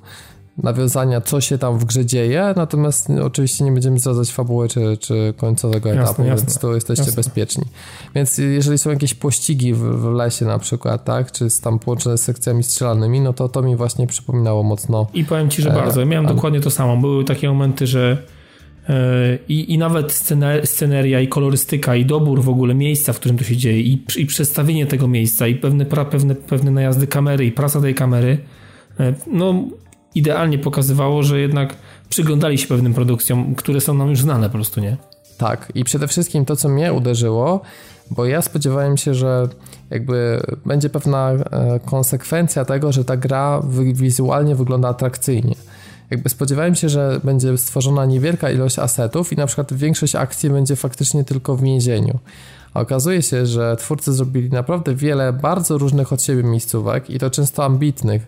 nawiązania, co się tam w grze dzieje, natomiast oczywiście nie będziemy zdradzać fabuły czy, czy końcowego Jasne, etapu, jasne. więc tu jesteście Jasne. bezpieczni. Więc jeżeli są jakieś pościgi w, w lesie na przykład, tak, czy tam połączone z sekcjami strzelanymi, no to to mi właśnie przypominało mocno I powiem ci, że E, bardzo. Miałem dokładnie to samo. Były takie momenty, że i, i nawet sceneria, i kolorystyka, i dobór w ogóle miejsca, w którym to się dzieje, i, i przedstawienie tego miejsca, i pewne, pra, pewne, pewne najazdy kamery, i praca tej kamery, e, no idealnie pokazywało, że jednak przyglądali się pewnym produkcjom, które są nam już znane po prostu, nie? Tak, i przede wszystkim to, co mnie uderzyło, bo ja spodziewałem się, że jakby będzie pewna e, konsekwencja tego, że ta gra wi- wizualnie wygląda atrakcyjnie. Jakby spodziewałem się, że będzie stworzona niewielka ilość asetów i na przykład większość akcji będzie faktycznie tylko w więzieniu. A okazuje się, że twórcy zrobili naprawdę wiele bardzo różnych od siebie miejscówek i to często ambitnych.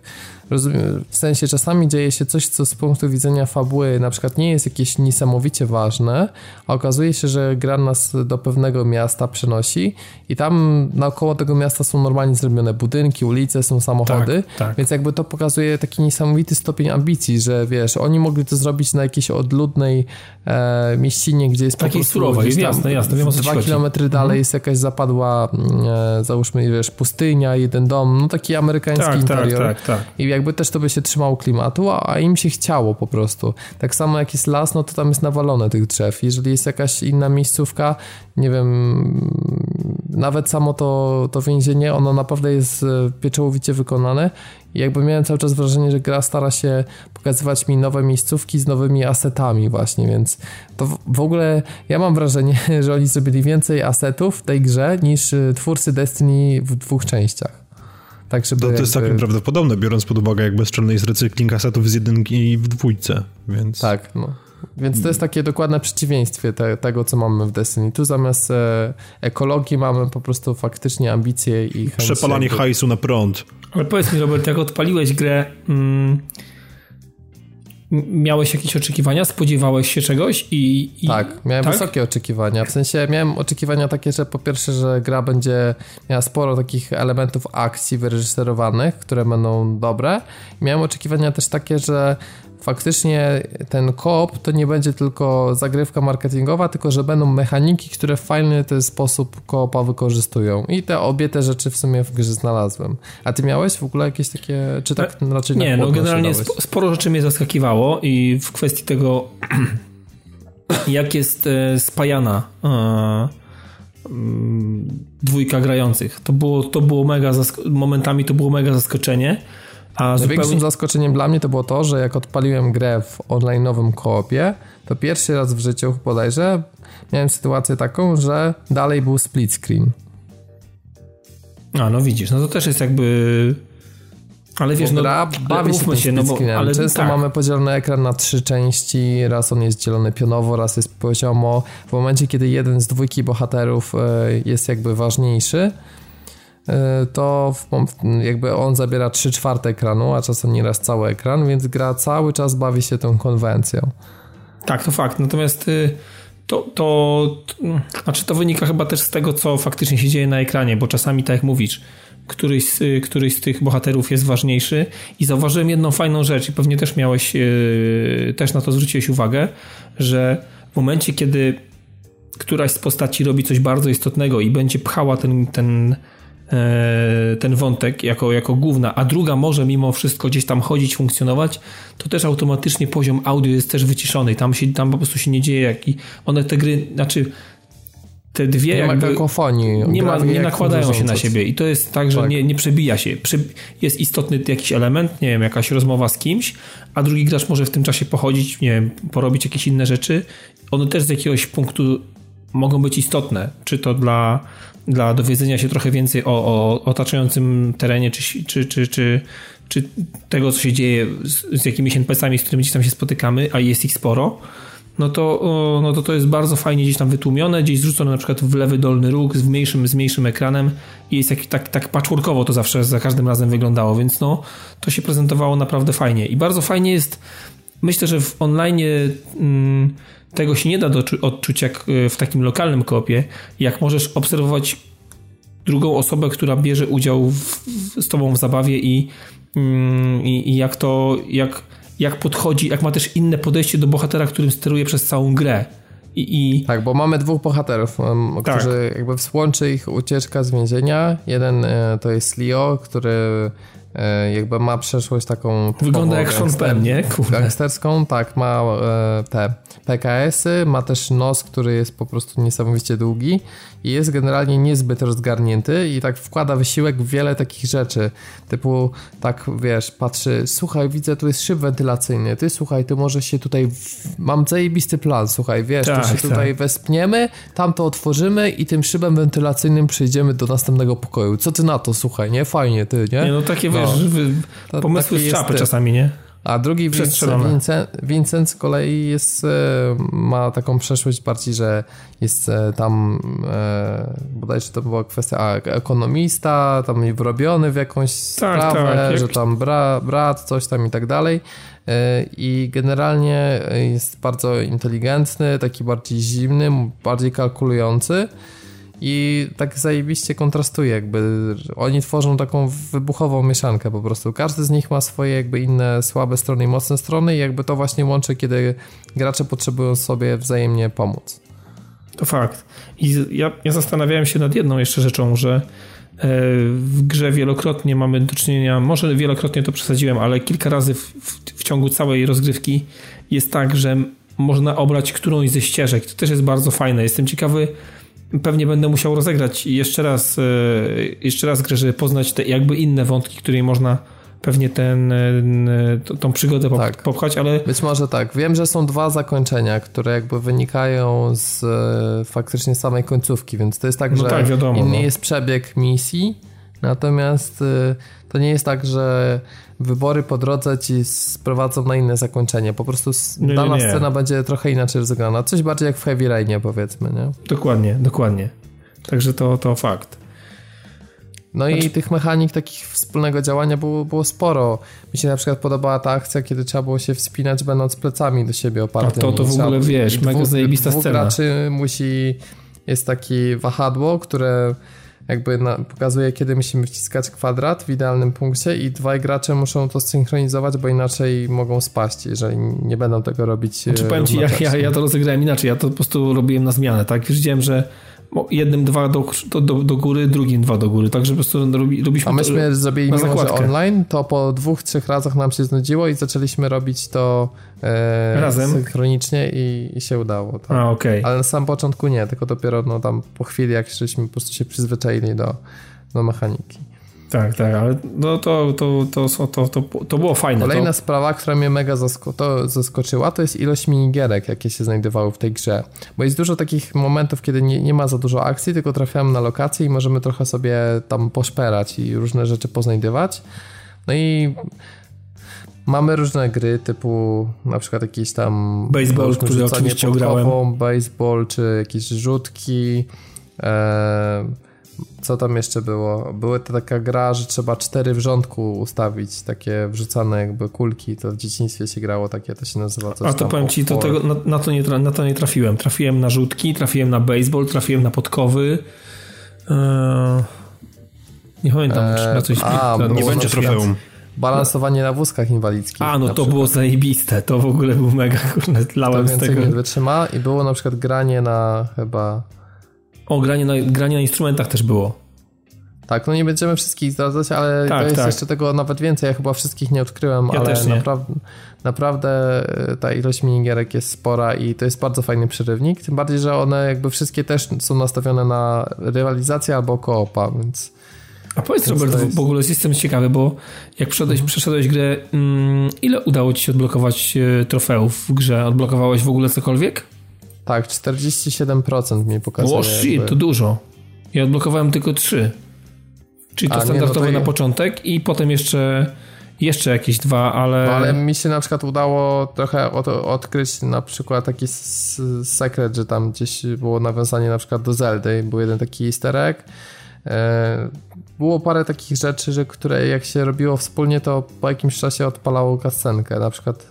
Rozumiem, w sensie czasami dzieje się coś, co z punktu widzenia fabuły na przykład nie jest jakieś niesamowicie ważne, a okazuje się, że gra nas do pewnego miasta przenosi i tam naokoło tego miasta są normalnie zrobione budynki, ulice, są samochody, Tak, tak. więc jakby to pokazuje taki niesamowity stopień ambicji, że wiesz, oni mogli to zrobić na jakiejś odludnej e, mieścinie, gdzie jest po Takiej prostu surowej, gdzieś tam jasne, jasne, wiem, o co dwa kilometry dalej Mhm. jest jakaś zapadła, mm, e, załóżmy, wiesz, pustynia, jeden dom, no taki amerykański Tak, tak, interior. tak, tak. I jakby też to by się trzymało klimatu, a, im się chciało po prostu. Tak samo jak jest las, no to tam jest nawalone tych drzew. Jeżeli jest jakaś inna miejscówka, nie wiem, nawet samo to, to więzienie, ono naprawdę jest e, pieczołowicie wykonane i jakby miałem cały czas wrażenie, że gra stara się pokazywać mi nowe miejscówki z nowymi asetami właśnie, więc to w, w ogóle ja mam wrażenie, że oni zrobili więcej asetów w tej grze niż e, twórcy Destiny w dwóch częściach. Tak, żeby To, to jest jakby- całkiem prawdopodobne, biorąc pod uwagę, jak bezczelny jest recykling asetów z jedynki i w dwójce, więc... Tak, no. Więc to jest takie dokładne przeciwieństwie te, tego, co mamy w Destiny. Tu zamiast e, ekologii mamy po prostu faktycznie ambicje i chęć Przepalanie jakby- hajsu na prąd. Ale powiedz mi, Robert, jak odpaliłeś grę, mm, miałeś jakieś oczekiwania? Spodziewałeś się czegoś? I, i Tak, miałem tak? wysokie oczekiwania. W sensie miałem oczekiwania takie, że po pierwsze, że gra będzie miała sporo takich elementów akcji wyreżyserowanych, które będą dobre. Miałem oczekiwania też takie, że faktycznie ten koop to nie będzie tylko zagrywka marketingowa, tylko że będą mechaniki, które w fajny ten sposób koopa wykorzystują. I te obie te rzeczy w sumie w grze znalazłem. A ty miałeś w ogóle jakieś takie, czy tak e, raczej Nie, no generalnie sporo rzeczy mnie zaskakiwało i w kwestii tego, jak jest e, spajana mm, dwójka grających. To było, to było mega, momentami to było mega zaskoczenie. A Największym zupełnie... zaskoczeniem dla mnie to było to, że jak odpaliłem grę w online'owym koopie, to pierwszy raz w życiu bodajże miałem sytuację taką, że dalej był split screen. A, no widzisz, no to też jest jakby... Ale wiesz, bo no, gra bawi się, się no bo, ale Często tak. mamy podzielony ekran na trzy części, raz on jest dzielony pionowo, raz jest poziomo. W momencie, kiedy jeden z dwójki bohaterów e, jest jakby ważniejszy, to jakby on zabiera 3 czwarte ekranu, a czasem nieraz cały ekran, więc gra cały czas bawi się tą konwencją. Tak, to fakt. Natomiast y, to, to, to, znaczy to wynika chyba też z tego, co faktycznie się dzieje na ekranie, bo czasami, tak jak mówisz, któryś z, y, któryś z tych bohaterów jest ważniejszy i zauważyłem jedną fajną rzecz i pewnie też miałeś, yy, też na to zwróciłeś uwagę, że w momencie, kiedy któraś z postaci robi coś bardzo istotnego i będzie pchała ten, ten E, ten wątek jako, jako główna, a druga może mimo wszystko gdzieś tam chodzić, funkcjonować, to też automatycznie poziom audio jest też wyciszony. Tam, się, tam po prostu się nie dzieje jak i one te gry, znaczy te dwie nie jakby, ma kakofonii. Nie, ma, nie nakładają się na siebie i to jest tak, że tak. Nie, nie przebija się. Jest istotny jakiś element, nie wiem, jakaś rozmowa z kimś, a drugi gracz może w tym czasie pochodzić, nie wiem, porobić jakieś inne rzeczy. One też z jakiegoś punktu mogą być istotne, czy to dla dla dowiedzenia się trochę więcej o, o otaczającym terenie, czy, czy, czy, czy, czy tego, co się dzieje z, z jakimiś NPC-ami, z którymi gdzieś tam się spotykamy, a jest ich sporo, no to, no to to jest bardzo fajnie gdzieś tam wytłumione, gdzieś zrzucone na przykład w lewy dolny róg z mniejszym, z mniejszym ekranem i jest jak, tak, tak patchworkowo to zawsze za każdym razem wyglądało, więc no to się prezentowało naprawdę fajnie i bardzo fajnie jest myślę, że w online mm, tego się nie da odczuć jak e, w takim lokalnym kopie, jak możesz obserwować drugą osobę, która bierze udział w, z tobą w zabawie i, mm, i, i, jak to, jak, jak podchodzi, jak ma też inne podejście do bohatera, którym steruje przez całą grę. I, i... Tak, bo mamy dwóch bohaterów, tak. którzy jakby łączy ich ucieczka z więzienia. Jeden e, to jest Leo, który jakby ma przeszłość taką Wygląda jak Sean Penn, nie? Kurde. Gangsterską, tak, ma e, te PKS-y, ma też nos, który jest po prostu niesamowicie długi i jest generalnie niezbyt rozgarnięty i tak wkłada wysiłek w wiele takich rzeczy, typu tak, wiesz, patrzy, słuchaj, widzę, tu jest szyb wentylacyjny, ty słuchaj, ty może się tutaj, w... mam zajebisty plan, słuchaj, wiesz, tak, to się tak. tutaj wespniemy, tam to otworzymy i tym szybem wentylacyjnym przejdziemy do następnego pokoju. Co ty na to, słuchaj, nie? Fajnie, ty, nie? Nie, no takie, no. wiesz, pomysły z czapy czasami, nie? A drugi Vincent, Vincent z kolei jest, e, ma taką przeszłość bardziej, że jest e, tam e, bodajże to była kwestia a, ekonomista, tam wrobiony w jakąś tak, sprawę, tak, że tam bra, brat, coś tam i tak dalej. I generalnie jest bardzo inteligentny, taki bardziej zimny, bardziej kalkulujący i tak zajebiście kontrastuje, jakby oni tworzą taką wybuchową mieszankę po prostu. Każdy z nich ma swoje jakby inne słabe strony i mocne strony i jakby to właśnie łączy, kiedy gracze potrzebują sobie wzajemnie pomóc. To fakt. I ja, ja zastanawiałem się nad jedną jeszcze rzeczą, że e, w grze wielokrotnie mamy do czynienia, może wielokrotnie to przesadziłem, ale kilka razy w, w, w ciągu całej rozgrywki jest tak, że można obrać którąś ze ścieżek. To też jest bardzo fajne. Jestem ciekawy, pewnie będę musiał rozegrać jeszcze raz, e, jeszcze raz grę, żeby poznać te jakby inne wątki, której można pewnie ten, e, tą przygodę tak. popchać, ale... Być może tak. Wiem, że są dwa zakończenia, które jakby wynikają z e, faktycznie samej końcówki, więc to jest tak, no że tak, wiadomo, inny no. jest przebieg misji, natomiast to nie jest tak, że wybory po drodze ci sprowadzą na inne zakończenie. Po prostu nie, dana nie, nie. scena będzie trochę inaczej rozegrana. Coś bardziej jak w Heavy Rainie powiedzmy, nie? Dokładnie, dokładnie. Także to, to fakt. No znaczy... i tych mechanik takich wspólnego działania było, było sporo. Mi się na przykład podobała ta akcja, kiedy trzeba było się wspinać będąc plecami do siebie opartymi. Tak, to, to w ogóle wiesz, mega zajebista dwóch scena. graczy musi, jest takie wahadło, które jakby na, pokazuje, kiedy musimy wciskać kwadrat w idealnym punkcie i dwaj gracze muszą to synchronizować, bo inaczej mogą spaść, jeżeli nie będą tego robić Czy znaczy, powiem ci, ja, ja, ja to rozegrałem inaczej, ja to po prostu robiłem na zmianę, tak? Widziałem, że jednym dwa do, do, do, góry, drugim dwa do góry, także po prostu robi, robiliśmy A myśmy to, zrobili mimo, że online, to po dwóch, trzech razach nam się znudziło i zaczęliśmy robić to e, Razem? synchronicznie i, i się udało. Tak? A, okay. Ale na samym początku nie, tylko dopiero no, tam po chwili, jak żeśmy po prostu się przyzwyczaili do, do mechaniki. Tak, tak, ale no to, to, to, to, to, to było fajne. Kolejna to... sprawa, która mnie mega zasko to zaskoczyła, to jest ilość minigierek, jakie się znajdowały w tej grze. Bo jest dużo takich momentów, kiedy nie, nie ma za dużo akcji, tylko trafiamy na lokację i możemy trochę sobie tam poszperać i różne rzeczy poznajdywać. No i Mamy różne gry typu na przykład jakieś tam baseball, który oczywiście grałem. baseball czy jakieś rzutki. E, co tam jeszcze było? Była to taka gra, że trzeba cztery w rządku ustawić, takie wrzucane jakby kulki, to w dzieciństwie się grało takie, to się nazywa coś A to powiem ci, to tego, na, na, to nie, na to nie trafiłem. Trafiłem na rzutki, trafiłem na baseball, trafiłem na podkowy. Eee, nie pamiętam, eee, czy na coś... A, na, nie będzie trofeum. Balansowanie na wózkach inwalidzkich. A, no to przykład. było zajebiste. To w ogóle był mega, kurde, lałem to z tego. nie wytrzyma i było na przykład granie na chyba o, granie na, granie na instrumentach też było. Tak, no nie będziemy wszystkich zdradzać, ale tak, to jest tak. jeszcze tego nawet więcej. Ja chyba wszystkich nie odkryłem, ja ale nie. Naprawdę, naprawdę e, ta ilość minigierek jest spora i to jest bardzo fajny przerywnik. Tym bardziej, że one jakby wszystkie też są nastawione na rywalizację albo koopa, więc. A powiedz Robert, jest... w ogóle system ciekawy, bo jak przeszedłeś, mhm. przeszedłeś grę, mm, ile udało ci się odblokować e, trofeów w grze? Odblokowałeś w ogóle cokolwiek? Tak, 47% mi pokazuje. O shit, jakby. to dużo. Ja odblokowałem tylko 3. Czyli to A, standardowe nie, no to... na początek i potem jeszcze jeszcze jakieś dwa, ale... No, ale mi się na przykład udało trochę od, odkryć na przykład taki sekret, że tam gdzieś było nawiązanie na przykład do Zeldy, był jeden taki easter egg. E, było parę takich rzeczy, że które jak się robiło wspólnie, to po jakimś czasie odpalało kascenkę. Na przykład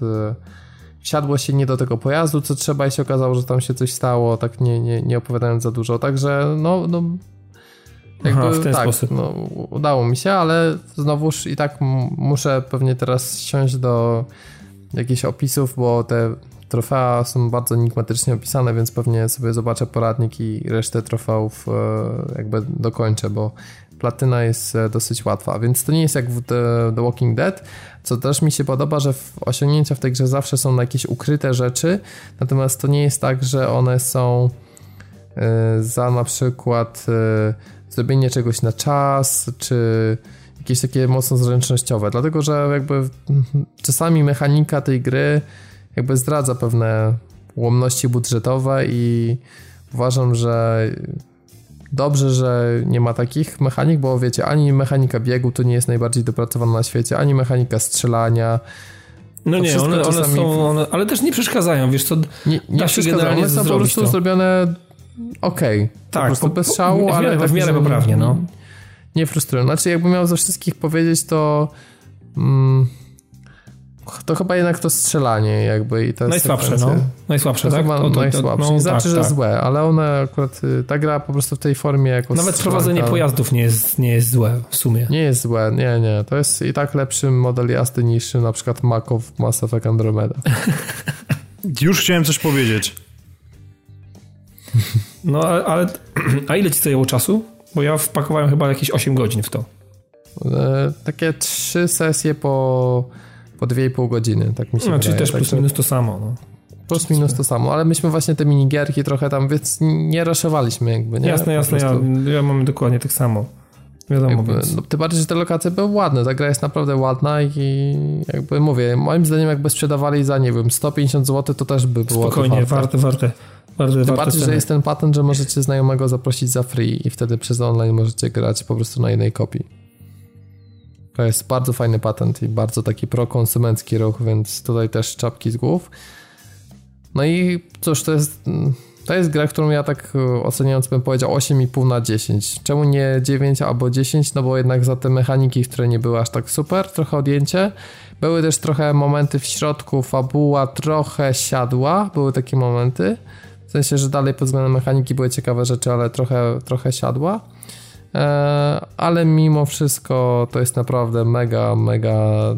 siadło się nie do tego pojazdu, co trzeba i się okazało, że tam się coś stało, tak nie, nie, nie opowiadając za dużo. Także no, no jakby, Aha, w ten tak, sposób. No, udało mi się, ale znowuż i tak muszę pewnie teraz siąść do jakichś opisów, bo te trofea są bardzo enigmatycznie opisane, więc pewnie sobie zobaczę poradnik i resztę trofeów e, jakby dokończę, bo platyna jest e, dosyć łatwa, więc to nie jest jak w The, The Walking Dead, co też mi się podoba, że osiągnięcia w tej grze zawsze są na jakieś ukryte rzeczy, natomiast to nie jest tak, że one są e, za na przykład e, zrobienie czegoś na czas, czy jakieś takie mocno zręcznościowe, dlatego że jakby czasami mechanika tej gry jakby zdradza pewne ułomności budżetowe i uważam, że Dobrze, że nie ma takich mechanik, bo wiecie, ani mechanika biegu to nie jest najbardziej dopracowana na świecie, ani mechanika strzelania. No to nie, one, one są, one, ale też nie przeszkadzają, wiesz co, nie, nie da się generalnie one są po prostu to. zrobione okej, okay, tak, po prostu po, bez szału, w, ale tak, w miarę poprawnie, no. Nie, nie frustrują. Znaczy jakbym miał ze wszystkich powiedzieć, to mm, to chyba jednak to strzelanie jakby i ta Najsłabsze, no. Najsłabsze, to tak? Chyba to, to, najsłabsze. No, nie znaczy, tak, że tak. złe, ale one akurat, y, ta gra po prostu w tej formie jako Nawet prowadzenie pojazdów nie jest, nie jest złe w sumie. Nie jest złe, nie, nie. To jest i tak lepszy model jazdy niż na przykład Mako w Mass Effect Andromeda. Już chciałem coś powiedzieć. No, ale, a ile ci zajęło czasu? Bo ja wpakowałem chyba jakieś 8 godzin w to. E, takie trzy sesje po po 2,5 godziny, tak mi się no, wydaje. Czyli też plus minus to samo, no. Plus minus to samo, ale myśmy właśnie te minigierki trochę tam, więc nie raszowaliśmy jakby, nie? Jasne, jasne, ja, ja mam dokładnie tak samo. Wiadomo, jakby, więc... no, tym bardziej, że te lokacje były ładne, ta gra jest naprawdę ładna i jakby mówię, moim zdaniem jakby sprzedawali za, nie wiem, 150 zł, to też by było Spokojnie, warte, warte. warte Tym bardziej, ceny. że jest ten patent, że możecie znajomego zaprosić za free i wtedy przez online możecie grać po prostu na jednej kopii. To jest bardzo fajny patent i bardzo taki prokonsumencki ruch, więc tutaj też czapki z głów. No i cóż, to jest, to jest gra, którą ja tak e, oceniając bym powiedział 8,5 na 10. Czemu nie 9 albo 10? No bo jednak za te mechaniki, które nie były aż tak super, trochę odjęcie. Były też trochę momenty w środku, fabuła trochę siadła, były takie momenty. W sensie, że dalej pod względem mechaniki były ciekawe rzeczy, ale trochę, trochę siadła. E, ale mimo wszystko to jest naprawdę mega, mega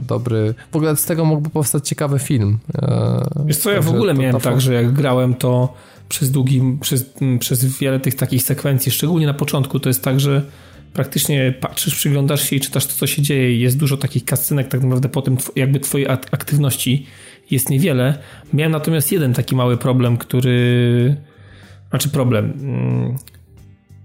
dobry. W ogóle z tego mógłby powstać ciekawy film. E, Wiesz co, ja w ogóle miałem tak, że jak grałem to przez długi, przez, przez wiele tych takich sekwencji, szczególnie na początku, to jest tak, że praktycznie patrzysz, przyglądasz się i czytasz to, co się dzieje. Jest dużo takich kascynek, tak naprawdę po tym jakby twojej aktywności jest niewiele. Miałem natomiast jeden taki mały problem, który... Znaczy problem.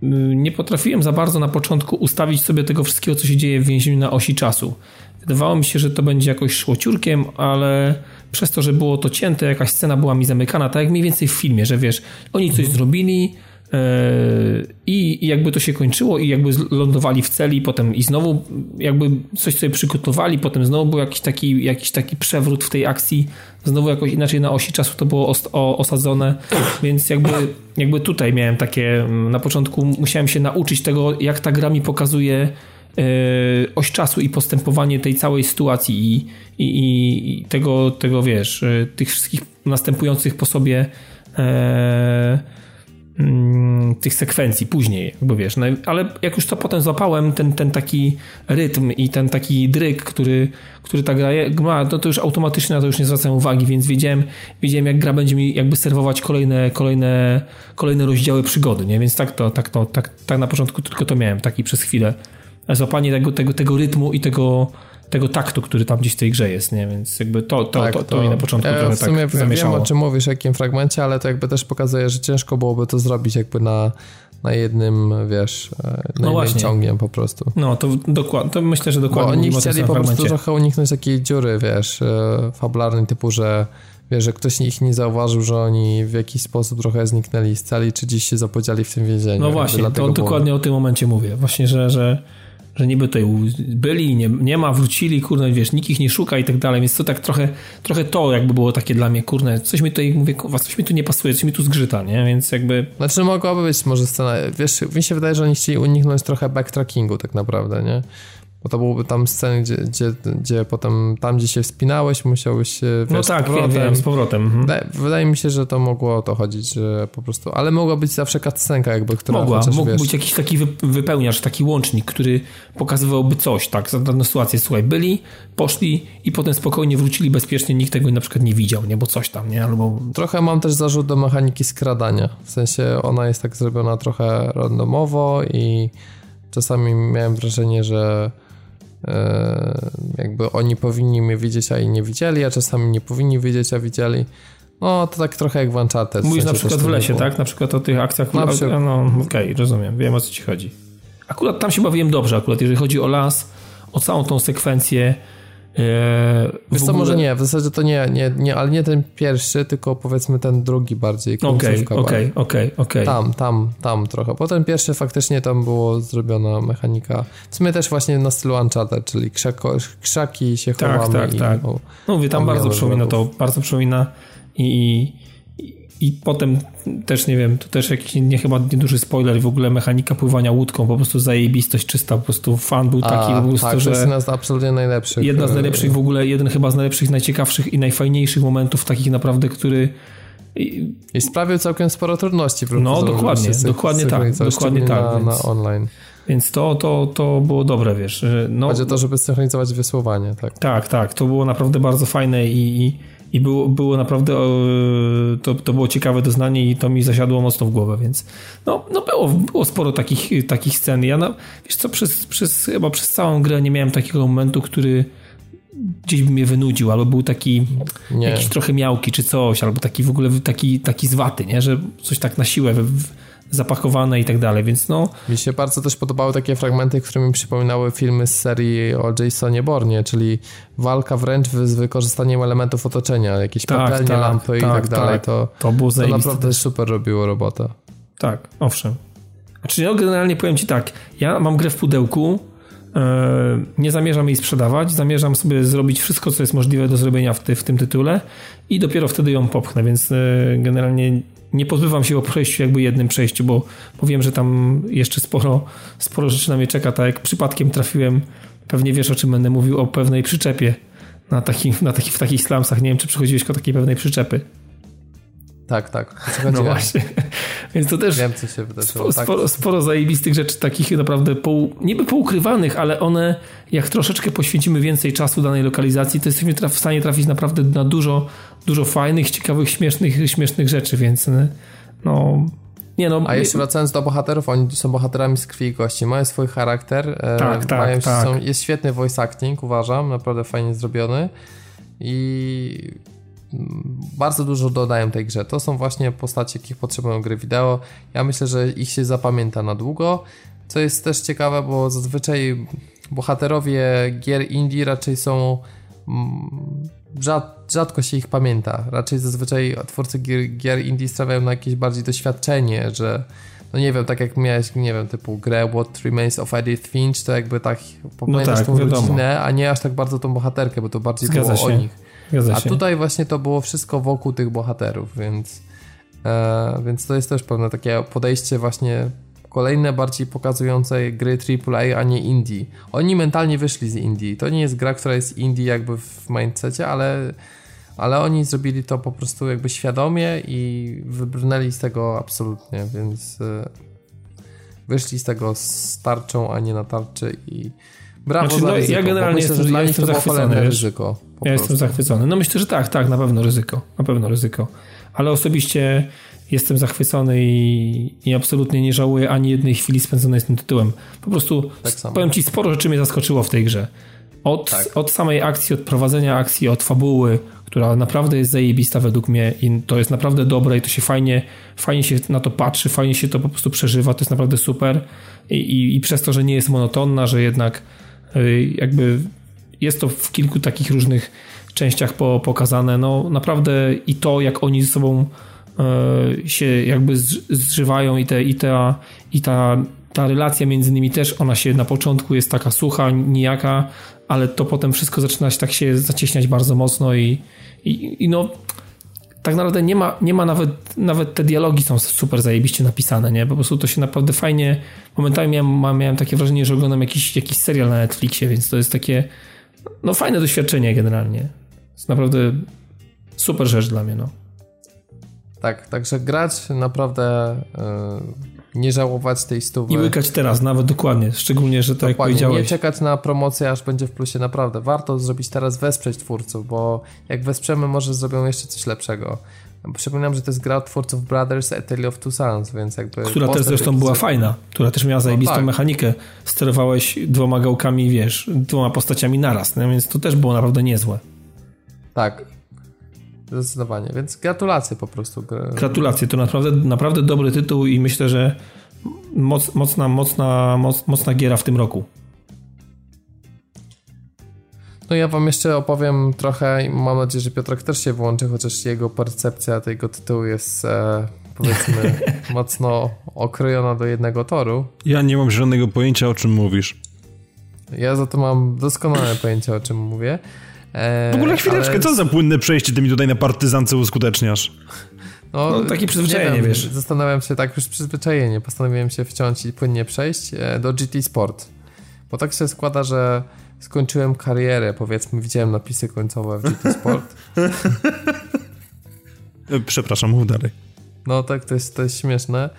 Mm, nie potrafiłem za bardzo na początku ustawić sobie tego wszystkiego, co się dzieje w więzieniu na osi czasu. Wydawało mi się, że to będzie jakoś szło ciurkiem, ale przez to, że było to cięte, jakaś scena była mi zamykana, tak jak mniej więcej w filmie, że wiesz, oni coś mhm. zrobili, i jakby to się kończyło i jakby lądowali w celi, potem i znowu jakby coś sobie przygotowali, potem znowu był jakiś taki, jakiś taki przewrót w tej akcji, znowu jakoś inaczej na osi czasu to było os osadzone, więc jakby, jakby tutaj miałem takie, na początku musiałem się nauczyć tego, jak ta gra mi pokazuje e, oś czasu i postępowanie tej całej sytuacji i, i, i tego, tego, wiesz, e, tych wszystkich następujących po sobie e, Mm, tych sekwencji później, jakby wiesz, no, ale jak już to potem złapałem, ten, ten taki rytm i ten taki dryk, który, który ta gra ma, no to już automatycznie na to już nie zwracam uwagi, więc wiedziałem, wiedziałem jak gra będzie mi jakby serwować kolejne, kolejne, kolejne rozdziały przygody, nie? Więc tak to, tak to, tak, tak na początku tylko to miałem, taki przez chwilę. Złapanie tego, tego, tego rytmu i tego, tego taktu, który tam gdzieś w tej grze jest, nie? Więc jakby to, to, tak, to, to, to mi na początku ja trochę w sumie tak zamieszało. Wiem, o czym mówisz, w jakim fragmencie, ale to jakby też pokazuje, że ciężko byłoby to zrobić jakby na, na jednym, wiesz, e, na no jednym ciągiem po prostu. No, to dokładnie, to myślę, że dokładnie. Bo oni chcieli po prostu trochę uniknąć takiej dziury, wiesz, e, fabularnej typu, że wiesz, że ktoś ich nie zauważył, że oni w jakiś sposób trochę zniknęli z celi, czy dziś się zapodziali w tym więzieniu. No właśnie, to dokładnie o tym momencie mówię. Właśnie, że, że że niby tutaj byli, nie, nie ma, wrócili, kurde, wiesz, nikt ich nie szuka i tak dalej, więc to tak trochę, trochę to jakby było takie dla mnie, kurde, coś mi tutaj, mówię, coś mi tu nie pasuje, coś mi tu zgrzyta, nie, więc jakby... Znaczy mogłaby być może scena, wiesz, mi się wydaje, że oni chcieli uniknąć trochę backtrackingu tak naprawdę, nie? Bo to byłby tam sceny, gdzie, gdzie, gdzie potem tam, gdzie się wspinałeś, musiałeś wiesz, No tak, z powrotem. Wiem, z powrotem. Mhm. Wydaje, wydaje, mi się, że to mogło o to chodzić, że po prostu... Ale mogła być zawsze cutscenka jakby, która... Mogła, chociaż, mógł wiesz... być jakiś taki wypełniacz, taki łącznik, który pokazywałby coś, tak, za daną sytuację. Słuchaj, byli, poszli i potem spokojnie wrócili bezpiecznie, nikt tego na przykład nie widział, nie, bo coś tam, nie, albo... Trochę mam też zarzut do mechaniki skradania. W sensie ona jest tak zrobiona trochę randomowo i czasami miałem wrażenie, że jakby oni powinni mnie widzieć, a i nie widzieli, a czasami nie powinni widzieć, a widzieli. No, to tak trochę jak w Uncharted. Mówisz na przykład w lesie, tak? Na przykład o tych akcjach. Na przykład... No, okej, okay, rozumiem. Wiem, o co ci chodzi. Akurat tam się bawiłem dobrze, akurat jeżeli chodzi o las, o całą tą sekwencję Eee, Wiesz co, może nie, w zasadzie to nie, nie, nie, ale nie ten pierwszy, tylko powiedzmy ten drugi bardziej. Okej, okej, okej, okej. Tam, tam, tam trochę. Potem pierwszy faktycznie tam było zrobiona mechanika. W sumie też właśnie na stylu Uncharted, czyli krzako, krzaki się tak, chowamy. Tak, tak, tak. No mówię, tam bardzo przypomina to, bardzo przypomina i i potem też, nie wiem, to też jakiś nie chyba nieduży spoiler, w ogóle mechanika pływania łódką, po prostu zajebistość czysta, po prostu fan był taki A, po prostu, tak, że... to jest jedna z absolutnie najlepszych. Jedna z e, najlepszych w ogóle, jeden chyba z najlepszych, najciekawszych i najfajniejszych momentów takich naprawdę, który... I sprawił całkiem sporo trudności. No, dokładnie, dokładnie tak, dokładnie tak. Na, więc... na online. Więc to, to, to było dobre, wiesz. No, Chodzi o to, żeby synchronizować wysłowanie, tak? Tak, tak. To było naprawdę bardzo fajne i, i i było, było naprawdę to, to było ciekawe doznanie i to mi zasiadło mocno w głowę, więc no, no było, było sporo takich, takich scen. Ja na, wiesz co, przez, przez, chyba przez całą grę nie miałem takiego momentu, który gdzieś by mnie wynudził, albo był taki nie. jakiś trochę miałki czy coś, albo taki w ogóle taki, taki zwaty, nie? że coś tak na siłę zapakowane i tak dalej, więc no... Mi się bardzo też podobały takie fragmenty, które mi przypominały filmy z serii o Jasonie Bornie, czyli walka wręcz z wykorzystaniem elementów otoczenia, jakieś tak, papelnie, tak, lampy tak, i tak dalej, tak. to, to, było to naprawdę super robiło robotę. Tak, owszem. Znaczy ja generalnie powiem Ci tak, ja mam grę w pudełku, e, nie zamierzam jej sprzedawać, zamierzam sobie zrobić wszystko, co jest możliwe do zrobienia w, ty, w tym tytule i dopiero wtedy ją popchnę, więc e, generalnie nie pozbywam się o przejściu jakby jednym przejściu, bo, bo wiem, że tam jeszcze sporo, sporo rzeczy na mnie czeka, tak jak przypadkiem trafiłem, pewnie wiesz o czym będę mówił, o pewnej przyczepie na, taki, na taki, w takich slumsach, nie wiem czy przychodziłeś do takiej pewnej przyczepy. Tak, tak. No właśnie. Więc to też Wiem, co się wydarzyło. sporo, tak. sporo, zajebistych rzeczy, takich naprawdę pół, niby poukrywanych, ale one, jak troszeczkę poświęcimy więcej czasu danej lokalizacji, to jesteśmy traf, w stanie trafić naprawdę na dużo, dużo fajnych, ciekawych, śmiesznych, śmiesznych rzeczy, więc no... Nie no, A jeszcze wracając do bohaterów, oni są bohaterami z krwi i kości, mają swój charakter, e, Tak, tak, mają, tak. Są, jest świetny voice acting, uważam, naprawdę fajnie zrobiony i bardzo dużo dodają tej grze. To są właśnie postacie, jakich potrzebują gry wideo. Ja myślę, że ich się zapamięta na długo, co jest też ciekawe, bo zazwyczaj bohaterowie gier indie raczej są mm, rzad, rzadko się ich pamięta. Raczej zazwyczaj twórcy gier, gier indie stawiają na jakieś bardziej doświadczenie, że no nie wiem, tak jak miałeś, nie wiem, typu grę What Remains of Edith Finch, to jakby tak pamiętasz tak, tą wiadomo. rodzinę, a nie aż tak bardzo tą bohaterkę, bo to bardziej Zgadza było o się. nich. A tutaj właśnie to było wszystko wokół tych bohaterów, więc, e, więc to jest też pewne takie podejście właśnie kolejne bardziej pokazujące gry AAA, a nie indie. Oni mentalnie wyszli z indie. To nie jest gra, która jest indie jakby w mindsetie, ale, ale oni zrobili to po prostu jakby świadomie i wybrnęli z tego absolutnie, więc e, wyszli z tego z tarczą, a nie na tarczy i brawo Znaczy, za no, ja ryzyko, generalnie myślę, jestem- że dla nich to było ryzyko. Po Ja prostu. jestem zachwycony. No myślę, że tak, tak, na pewno ryzyko. Na pewno ryzyko. Ale osobiście jestem zachwycony i, i absolutnie nie żałuję ani jednej chwili spędzonej z tym tytułem. Po prostu Tak powiem ci, sporo rzeczy mnie zaskoczyło w tej grze. Od, Tak. od samej akcji, od prowadzenia akcji, od fabuły, która naprawdę jest zajebista według mnie i to jest naprawdę dobre i to się fajnie, fajnie się na to patrzy, fajnie się to po prostu przeżywa, to jest naprawdę super i, i, i przez to, że nie jest monotonna, że jednak y, jakby jest to w kilku takich różnych częściach po, pokazane, no naprawdę i to, jak oni ze sobą e, się jakby zż- zżywają i, te, i, ta, i ta, ta relacja między nimi też, ona się na początku jest taka sucha, nijaka, ale to potem wszystko zaczyna się tak się zacieśniać bardzo mocno i, i, i no tak naprawdę nie ma, nie ma nawet, nawet te dialogi są super zajebiście napisane, nie? Po prostu to się naprawdę fajnie, momentami miałem, miałem takie wrażenie, że oglądam jakiś, jakiś serial na Netflixie, więc to jest takie no fajne doświadczenie generalnie. Jest naprawdę super rzecz dla mnie, no. Tak, także grać naprawdę y, nie żałować tej stówy. I łykać teraz, nawet dokładnie, szczególnie, że tak jak Dokładnie, nie powiedziałeś. czekać na promocję, aż będzie w plusie. Naprawdę, warto zrobić teraz, wesprzeć twórców, bo jak wesprzemy, może zrobią jeszcze coś lepszego. Przypominam, że to jest gra od twórców Brothers A Tale of Two Sons, więc jakby... Która też zresztą była fajna, która też miała zajebistą tak. mechanikę. Sterowałeś dwoma gałkami, wiesz, dwoma postaciami naraz, no, więc to też było naprawdę niezłe. Tak, zdecydowanie, więc gratulacje po prostu. Gratulacje, to naprawdę, naprawdę dobry tytuł i myślę, że moc, mocna, mocna, moc, mocna giera w tym roku. No ja wam jeszcze opowiem trochę i mam nadzieję, że Piotrek też się włączy, chociaż jego percepcja tego tytułu jest e, powiedzmy mocno okrojona do jednego toru. Ja nie mam żadnego pojęcia, o czym mówisz. Ja za to mam doskonałe pojęcie, o czym mówię. E, W ogóle chwileczkę, ale- co za płynne przejście ty mi tutaj na partyzance uskuteczniasz? No, No, takie przyzwyczajenie, nie wiem, wiesz. Zastanawiam się, tak już przyzwyczajenie, postanowiłem się wciąć i płynnie przejść e, do GT Sport. Bo tak się składa, że skończyłem karierę, powiedzmy, widziałem napisy końcowe w GT Sport. Przepraszam, mów dalej. No tak, to jest, to jest śmieszne,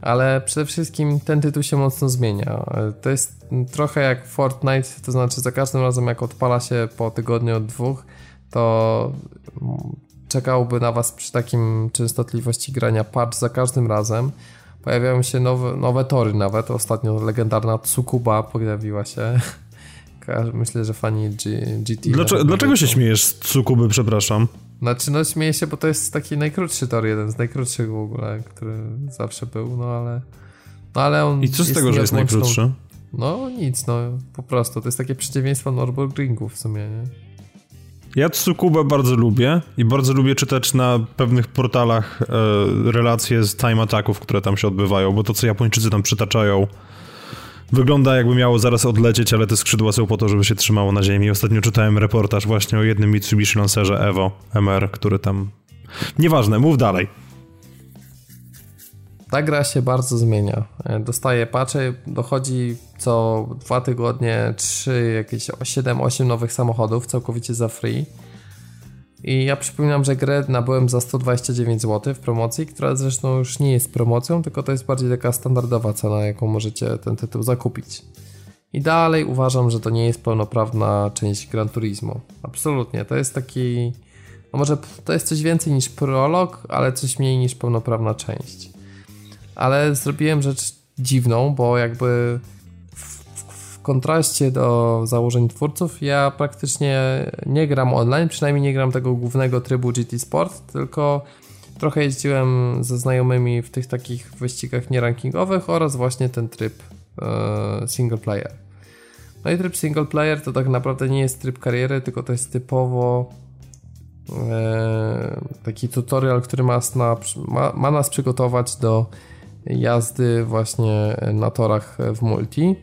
ale przede wszystkim ten tytuł się mocno zmienia. To jest trochę jak Fortnite, to znaczy za każdym razem jak odpala się po tygodniu od dwóch, to czekałby na was przy takim częstotliwości grania patch za każdym razem. Pojawiają się nowe, nowe tory nawet. Ostatnio legendarna Tsukuba pojawiła się. Myślę, że fani G, GT... Dlaczego, dlaczego się śmiejesz z Tsukuby, przepraszam? Znaczy, no śmieję się, bo to jest taki najkrótszy tor, jeden z najkrótszych w ogóle, który zawsze był, no ale... No ale on I co z tego, że jest najkrótszy? No nic, no po prostu. To jest takie przeciwieństwo Nürburgringu w sumie, nie? Ja Tsukubę bardzo lubię i bardzo lubię czytać na pewnych portalach e, relacje z time attacków, które tam się odbywają, bo to, co Japończycy tam przytaczają, wygląda jakby miało zaraz odlecieć, ale te skrzydła są po to, żeby się trzymało na ziemi. Ostatnio czytałem reportaż właśnie o jednym Mitsubishi Lancerze Evo MR, który tam... Nieważne, mów dalej. Ta gra się bardzo zmienia. E, Dostaje patche, dochodzi co dwa tygodnie, trzy, jakieś 7-8 nowych samochodów, całkowicie za free. I ja przypominam, że grę nabyłem za 129 zł w promocji, która zresztą już nie jest promocją, tylko to jest bardziej taka standardowa cena, jaką możecie ten tytuł zakupić. I dalej uważam, że to nie jest pełnoprawna część Gran Turismo. Absolutnie, to jest taki. No może to jest coś więcej niż prolog, ale coś mniej niż pełnoprawna część. Ale zrobiłem rzecz dziwną, bo jakby kontraście do założeń twórców, ja praktycznie nie gram online, przynajmniej nie gram tego głównego trybu GT Sport, tylko trochę jeździłem ze znajomymi w tych takich wyścigach nierankingowych oraz właśnie ten tryb e, single player. No i tryb single player to tak naprawdę nie jest tryb kariery, tylko to jest typowo e, taki tutorial, który ma, ma, ma nas przygotować do jazdy właśnie na torach w multi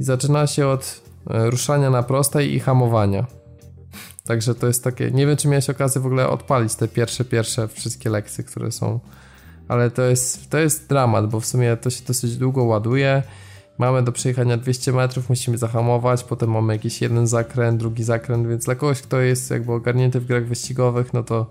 i zaczyna się od e, ruszania na prostej i hamowania. Także to jest takie, nie wiem czy miałeś okazję w ogóle odpalić te pierwsze, pierwsze wszystkie lekcje, które są, ale to jest, to jest dramat, bo w sumie to się dosyć długo ładuje, mamy do przejechania 200 metrów, musimy zahamować, potem mamy jakiś jeden zakręt, drugi zakręt, więc dla kogoś, kto jest jakby ogarnięty w grach wyścigowych, no to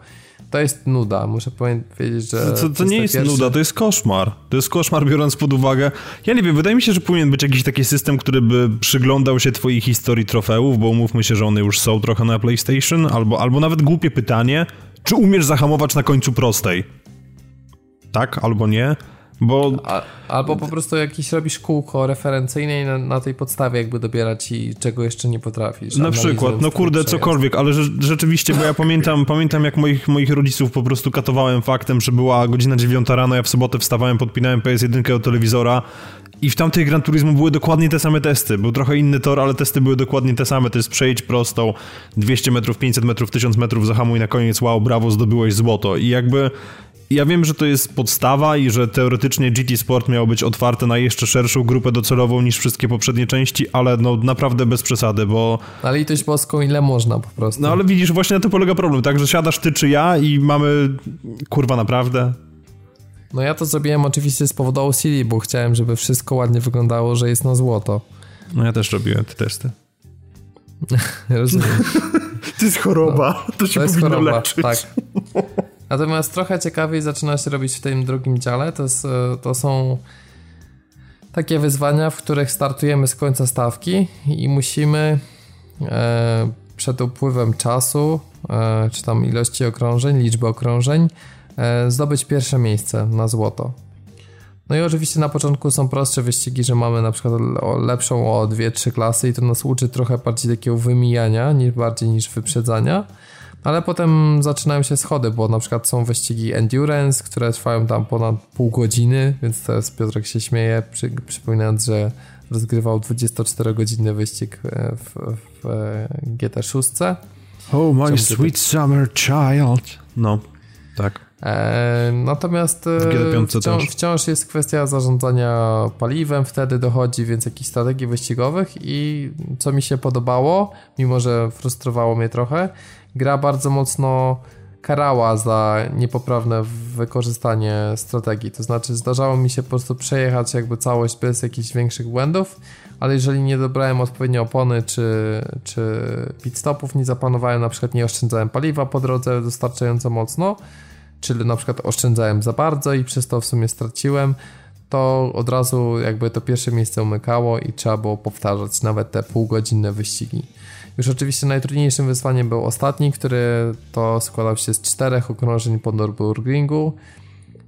to jest nuda, muszę powiedzieć, że... To, to, to nie jest pierwsze... nuda, to jest koszmar. To jest koszmar, biorąc pod uwagę... Ja nie wiem, wydaje mi się, że powinien być jakiś taki system, który by przyglądał się twojej historii trofeów, bo umówmy się, że one już są trochę na PlayStation, albo, albo nawet głupie pytanie, czy umiesz zahamować na końcu prostej? Tak albo nie? Bo... A, albo po prostu jakiś robisz kółko referencyjne i na, na, tej podstawie jakby dobierać i czego jeszcze nie potrafisz. Na przykład, no kurde, cokolwiek, ale rzeczywiście, bo ja pamiętam, pamiętam jak moich, moich rodziców po prostu katowałem faktem, że była godzina 9 rano, ja w sobotę wstawałem, podpinałem PS1 do telewizora i w tamtej Gran Turismo były dokładnie te same testy. Był trochę inny tor, ale testy były dokładnie te same. To jest przejdź prostą, 200 metrów, 500 metrów, 1000 metrów, zahamuj na koniec, wow, brawo, zdobyłeś złoto. I jakby ja wiem, że to jest podstawa i że teoretycznie GT Sport miało być otwarte na jeszcze szerszą grupę docelową niż wszystkie poprzednie części, ale no naprawdę bez przesady, bo... Ale litość boską ile można po prostu. No ale widzisz, właśnie na to polega problem, tak, że siadasz ty czy ja i mamy... Kurwa, naprawdę? No ja to zrobiłem oczywiście z powodu OCD, bo chciałem, żeby wszystko ładnie wyglądało, że jest na złoto. No ja też robiłem te testy. Rozumiem. to jest choroba, no, to się to jest powinno choroba, leczyć. Tak. Natomiast trochę ciekawiej zaczyna się robić w tym drugim dziale. To, jest, e, to są takie wyzwania, w których startujemy z końca stawki i musimy e, przed upływem czasu, e, czy tam ilości okrążeń, liczby okrążeń, e, zdobyć pierwsze miejsce na złoto. No i oczywiście na początku są prostsze wyścigi, że mamy na przykład lepszą o 2-3 klasy i to nas uczy trochę bardziej takiego wymijania, nie bardziej niż wyprzedzania. Ale potem zaczynają się schody, bo na przykład są wyścigi endurance, które trwają tam ponad pół godziny, więc teraz Piotrek się śmieje, przy, przypominając, że rozgrywał 24-godzinny wyścig e, w, w e, GT6. Oh, my sweet summer child. No, tak. E, natomiast e, wciąż, wciąż, jest kwestia zarządzania paliwem, wtedy dochodzi więc jakichś strategii wyścigowych i co mi się podobało, mimo że frustrowało mnie trochę, gra bardzo mocno karała za niepoprawne wykorzystanie strategii. To znaczy, zdarzało mi się po prostu przejechać jakby całość bez jakichś większych błędów, ale jeżeli nie dobrałem odpowiedniej opony czy, czy pit stopów, nie zaplanowałem, na przykład nie oszczędzałem paliwa po drodze dostarczająco mocno, czyli na przykład oszczędzałem za bardzo i przez to w sumie straciłem, to od razu jakby to pierwsze miejsce umykało i trzeba było powtarzać nawet te półgodzinne wyścigi. Już oczywiście najtrudniejszym wyzwaniem był ostatni, który to składał się z czterech okrążeń po Nürburgringu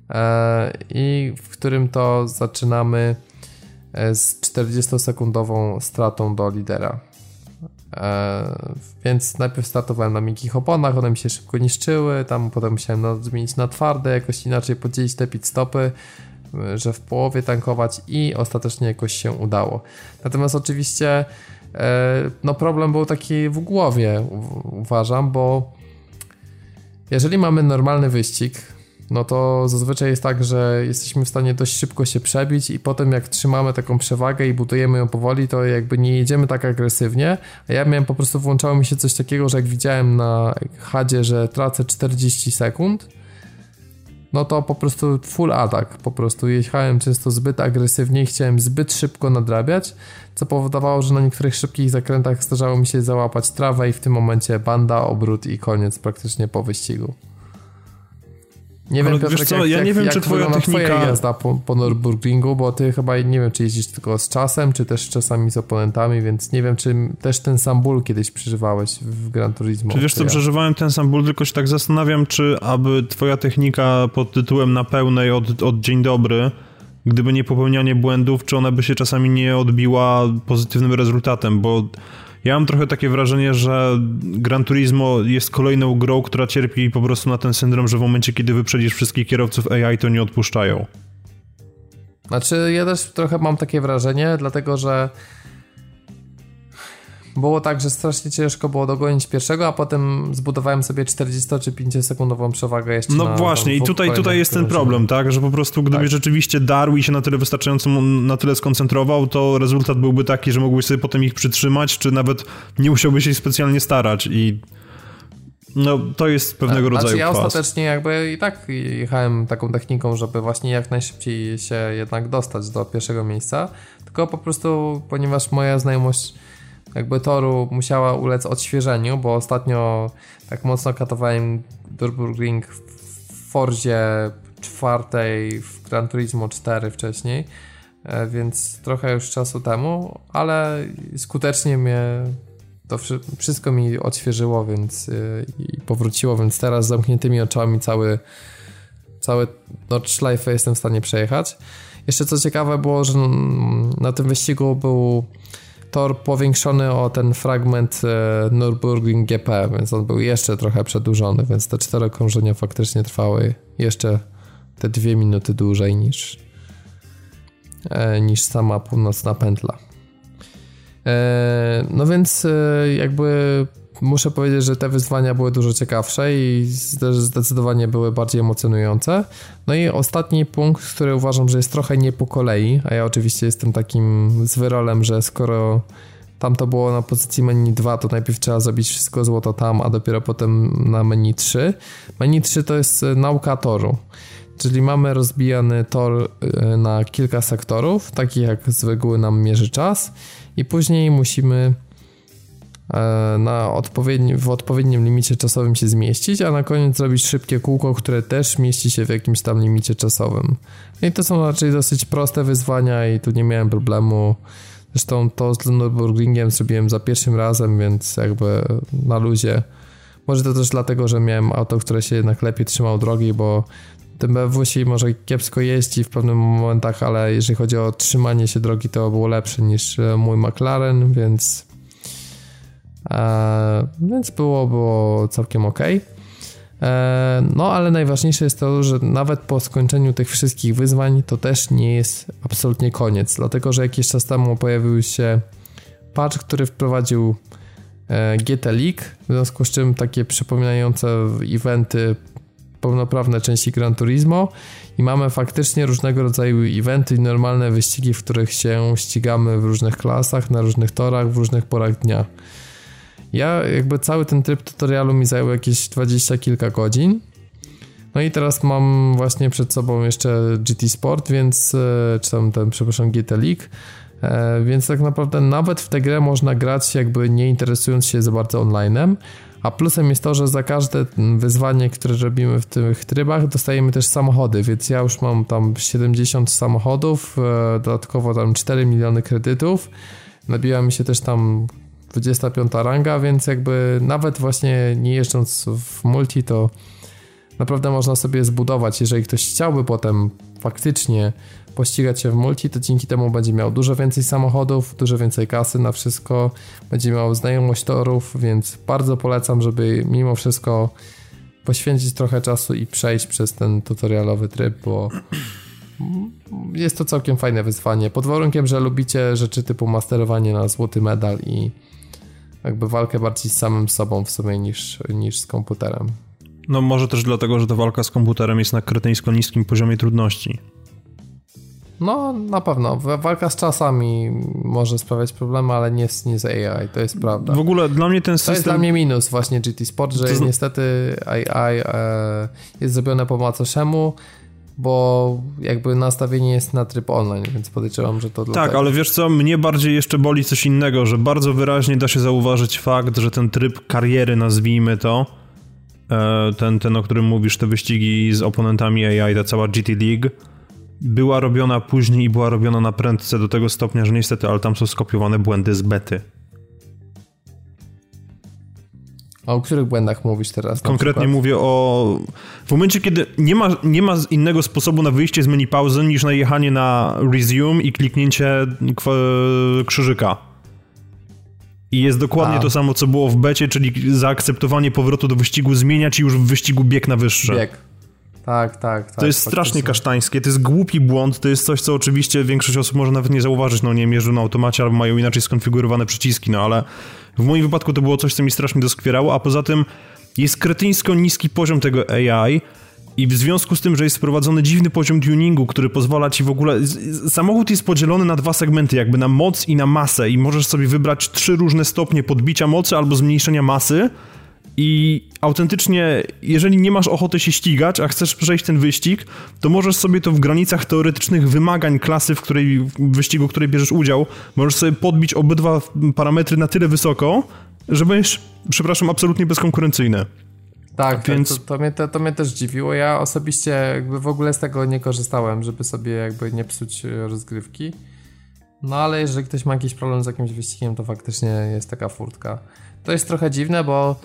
e, i w którym to zaczynamy e, z 40-sekundową stratą do lidera. E, więc najpierw startowałem na miękkich oponach, one mi się szybko niszczyły, tam potem musiałem zmienić na twarde, jakoś inaczej podzielić te pit stopy, że w połowie tankować i ostatecznie jakoś się udało. Natomiast oczywiście no problem był taki w głowie, uważam, bo jeżeli mamy normalny wyścig, no to zazwyczaj jest tak, że jesteśmy w stanie dość szybko się przebić i potem jak trzymamy taką przewagę i budujemy ją powoli, to jakby nie jedziemy tak agresywnie, a ja miałem po prostu, włączało mi się coś takiego, że jak widziałem na hadzie, że tracę 40 sekund, no to po prostu full atak. Po prostu jechałem często zbyt agresywnie chciałem zbyt szybko nadrabiać, co powodowało, że na niektórych szybkich zakrętach zdarzało mi się załapać trawę i w tym momencie banda, obrót i koniec praktycznie po wyścigu. Nie Ale wiem, Piotrek, co, jak, ja nie wiem, jak czy twoja technika... twoja jazda po, po Nürburgringu, bo ty chyba, nie wiem, czy jeździsz tylko z czasem, czy też czasami z oponentami, więc nie wiem, czy też ten sam ból kiedyś przeżywałeś w Gran Turismo. Czy wiesz co, ja. przeżywałem ten sam ból, tylko się tak zastanawiam, czy aby twoja technika pod tytułem na pełnej od, od dzień dobry, gdyby nie popełnianie błędów, czy ona by się czasami nie odbiła pozytywnym rezultatem, bo ja mam trochę takie wrażenie, że Gran Turismo jest kolejną grą, która cierpi po prostu na ten syndrom, że w momencie, kiedy wyprzedzisz wszystkich kierowców AI, to nie odpuszczają. Znaczy, ja też trochę mam takie wrażenie, dlatego że było tak, że strasznie ciężko było dogonić pierwszego, a potem zbudowałem sobie 40 czy 50 sekundową przewagę jeszcze No właśnie i tutaj, tutaj jest ten problem, tak, że po prostu gdyby tak. rzeczywiście darł i się na tyle wystarczająco, na tyle skoncentrował, to rezultat byłby taki, że mógłbyś sobie potem ich przytrzymać, czy nawet nie musiałbyś się specjalnie starać i no, to jest pewnego tak, rodzaju znaczy ja ostatecznie jakby i tak jechałem taką techniką, żeby właśnie jak najszybciej się jednak dostać do pierwszego miejsca, tylko po prostu, ponieważ moja znajomość jakby toru musiała ulec odświeżeniu, bo ostatnio tak mocno katowałem Nürburgring w Forzie czwartej, w Gran Turismo 4 wcześniej, e, więc trochę już czasu temu, ale skutecznie mnie to wszystko mi odświeżyło, więc e, i powróciło, więc teraz z zamkniętymi oczami cały cały Nordschleife jestem w stanie przejechać. Jeszcze co ciekawe było, że na tym wyścigu był tor powiększony o ten fragment e, Nürburgring GP, więc on był jeszcze trochę przedłużony, więc te cztery okrążenia faktycznie trwały jeszcze te dwie minuty dłużej niż, e, niż sama północna pętla. E, no więc jakby muszę powiedzieć, że te wyzwania były dużo ciekawsze i zdecydowanie były bardziej emocjonujące. No i ostatni punkt, który uważam, że jest trochę nie po kolei, a ja oczywiście jestem takim zwyrolem, że skoro tam to było na pozycji menu 2, to najpierw trzeba zrobić wszystko złoto tam, a dopiero potem na menu 3. Menu 3 to jest nauka toru. Czyli mamy rozbijany tor e, na kilka sektorów, takich jak z reguły nam mierzy czas, i później musimy na odpowiedni, w odpowiednim limicie czasowym się zmieścić, a na koniec zrobić szybkie kółko, które też mieści się w jakimś tam limicie czasowym. No I to są raczej dosyć proste wyzwania i tu nie miałem problemu. Zresztą to z Nürburgringiem zrobiłem za pierwszym razem, więc jakby na luzie. Może to też dlatego, że miałem auto, które się jednak lepiej trzymał drogi, bo ten się może kiepsko jeździ w pewnych momentach, ale jeżeli chodzi o trzymanie się drogi, to było lepsze niż mój McLaren, więc E, więc było, było całkiem ok. E, no, ale najważniejsze jest to, że nawet po skończeniu tych wszystkich wyzwań, to też nie jest absolutnie koniec, dlatego że jakiś czas temu pojawił się patch, który wprowadził e, GT League, w związku z czym takie przypominające eventy pełnoprawne części Gran Turismo i mamy faktycznie różnego rodzaju eventy i normalne wyścigi, w których się ścigamy w różnych klasach, na różnych torach, w różnych porach dnia. Ja jakby cały ten tryb tutorialu mi zajął jakieś 20 kilka godzin. No i teraz mam właśnie przed sobą jeszcze GT Sport, więc e, czy tam ten, przepraszam, GT League. E, więc tak naprawdę nawet w tę grę można grać jakby nie interesując się za bardzo onlinem. A plusem jest to, że za każde wyzwanie, które robimy w tych trybach, dostajemy też samochody, więc ja już mam tam 70 samochodów, e, dodatkowo tam 4 miliony kredytów. Nabiła mi się też tam 25 ranga, więc jakby nawet właśnie nie jeżdżąc w multi, to naprawdę można sobie zbudować. Jeżeli ktoś chciałby potem faktycznie pościgać się w multi, to dzięki temu będzie miał dużo więcej samochodów, dużo więcej kasy na wszystko, będzie miał znajomość torów, więc bardzo polecam, żeby mimo wszystko poświęcić trochę czasu i przejść przez ten tutorialowy tryb, bo jest to całkiem fajne wyzwanie. Pod warunkiem, że lubicie rzeczy typu masterowanie na złoty medal i jakby walkę bardziej z samym sobą w sumie niż, niż z komputerem. No może też dlatego, że ta walka z komputerem jest na kretyńsko niskim poziomie trudności. No, na pewno. Walka z czasami może sprawiać problemy, ale nie z, nie z AI, to jest prawda. W ogóle dla mnie ten system... To jest dla mnie minus właśnie GT Sport, że to... niestety AI e, jest zrobione po macoszemu, bo jakby nastawienie jest na tryb online, więc podejrzewam, że to Tak, dlatego. ale wiesz co, mnie bardziej jeszcze boli coś innego, że bardzo wyraźnie da się zauważyć fakt, że ten tryb kariery, nazwijmy to, e, ten, ten o którym mówisz, te wyścigi z oponentami AI, ta cała GT League, była robiona później i była robiona na prędce do tego stopnia, że niestety, ale tam są skopiowane błędy z bety. A o których błędach mówisz teraz? Konkretnie mówię o. W momencie, kiedy nie ma, nie ma innego sposobu na wyjście z menu pauzy niż najechanie na resume i kliknięcie krzyżyka. I jest dokładnie A. to samo, co było w becie, czyli zaakceptowanie powrotu do wyścigu zmienia ci już w wyścigu bieg na wyższe. Bieg. Tak, tak, tak. To jest strasznie kasztańskie, to jest głupi błąd, to jest coś, co oczywiście większość osób może nawet nie zauważyć, no nie mierzą na automacie albo mają inaczej skonfigurowane przyciski, no ale w moim wypadku to było coś, co mi strasznie doskwierało, a poza tym jest kretyńsko niski poziom tego AI i w związku z tym, że jest wprowadzony dziwny poziom tuningu, który pozwala ci w ogóle... Samochód jest podzielony na dwa segmenty, jakby na moc i na masę i możesz sobie wybrać trzy różne stopnie podbicia mocy albo zmniejszenia masy, i autentycznie, jeżeli nie masz ochoty się ścigać, a chcesz przejść ten wyścig, to możesz sobie to w granicach teoretycznych wymagań klasy, w której w wyścigu, w której bierzesz udział, możesz sobie podbić obydwa parametry na tyle wysoko, że będziesz, przepraszam, absolutnie bezkonkurencyjny. Tak, Więc... to, to, to, mnie, to, to mnie też dziwiło. Ja osobiście jakby w ogóle z tego nie korzystałem, żeby sobie jakby nie psuć rozgrywki. No ale jeżeli ktoś ma jakiś problem z jakimś wyścigiem, to faktycznie jest taka furtka. To jest trochę dziwne, bo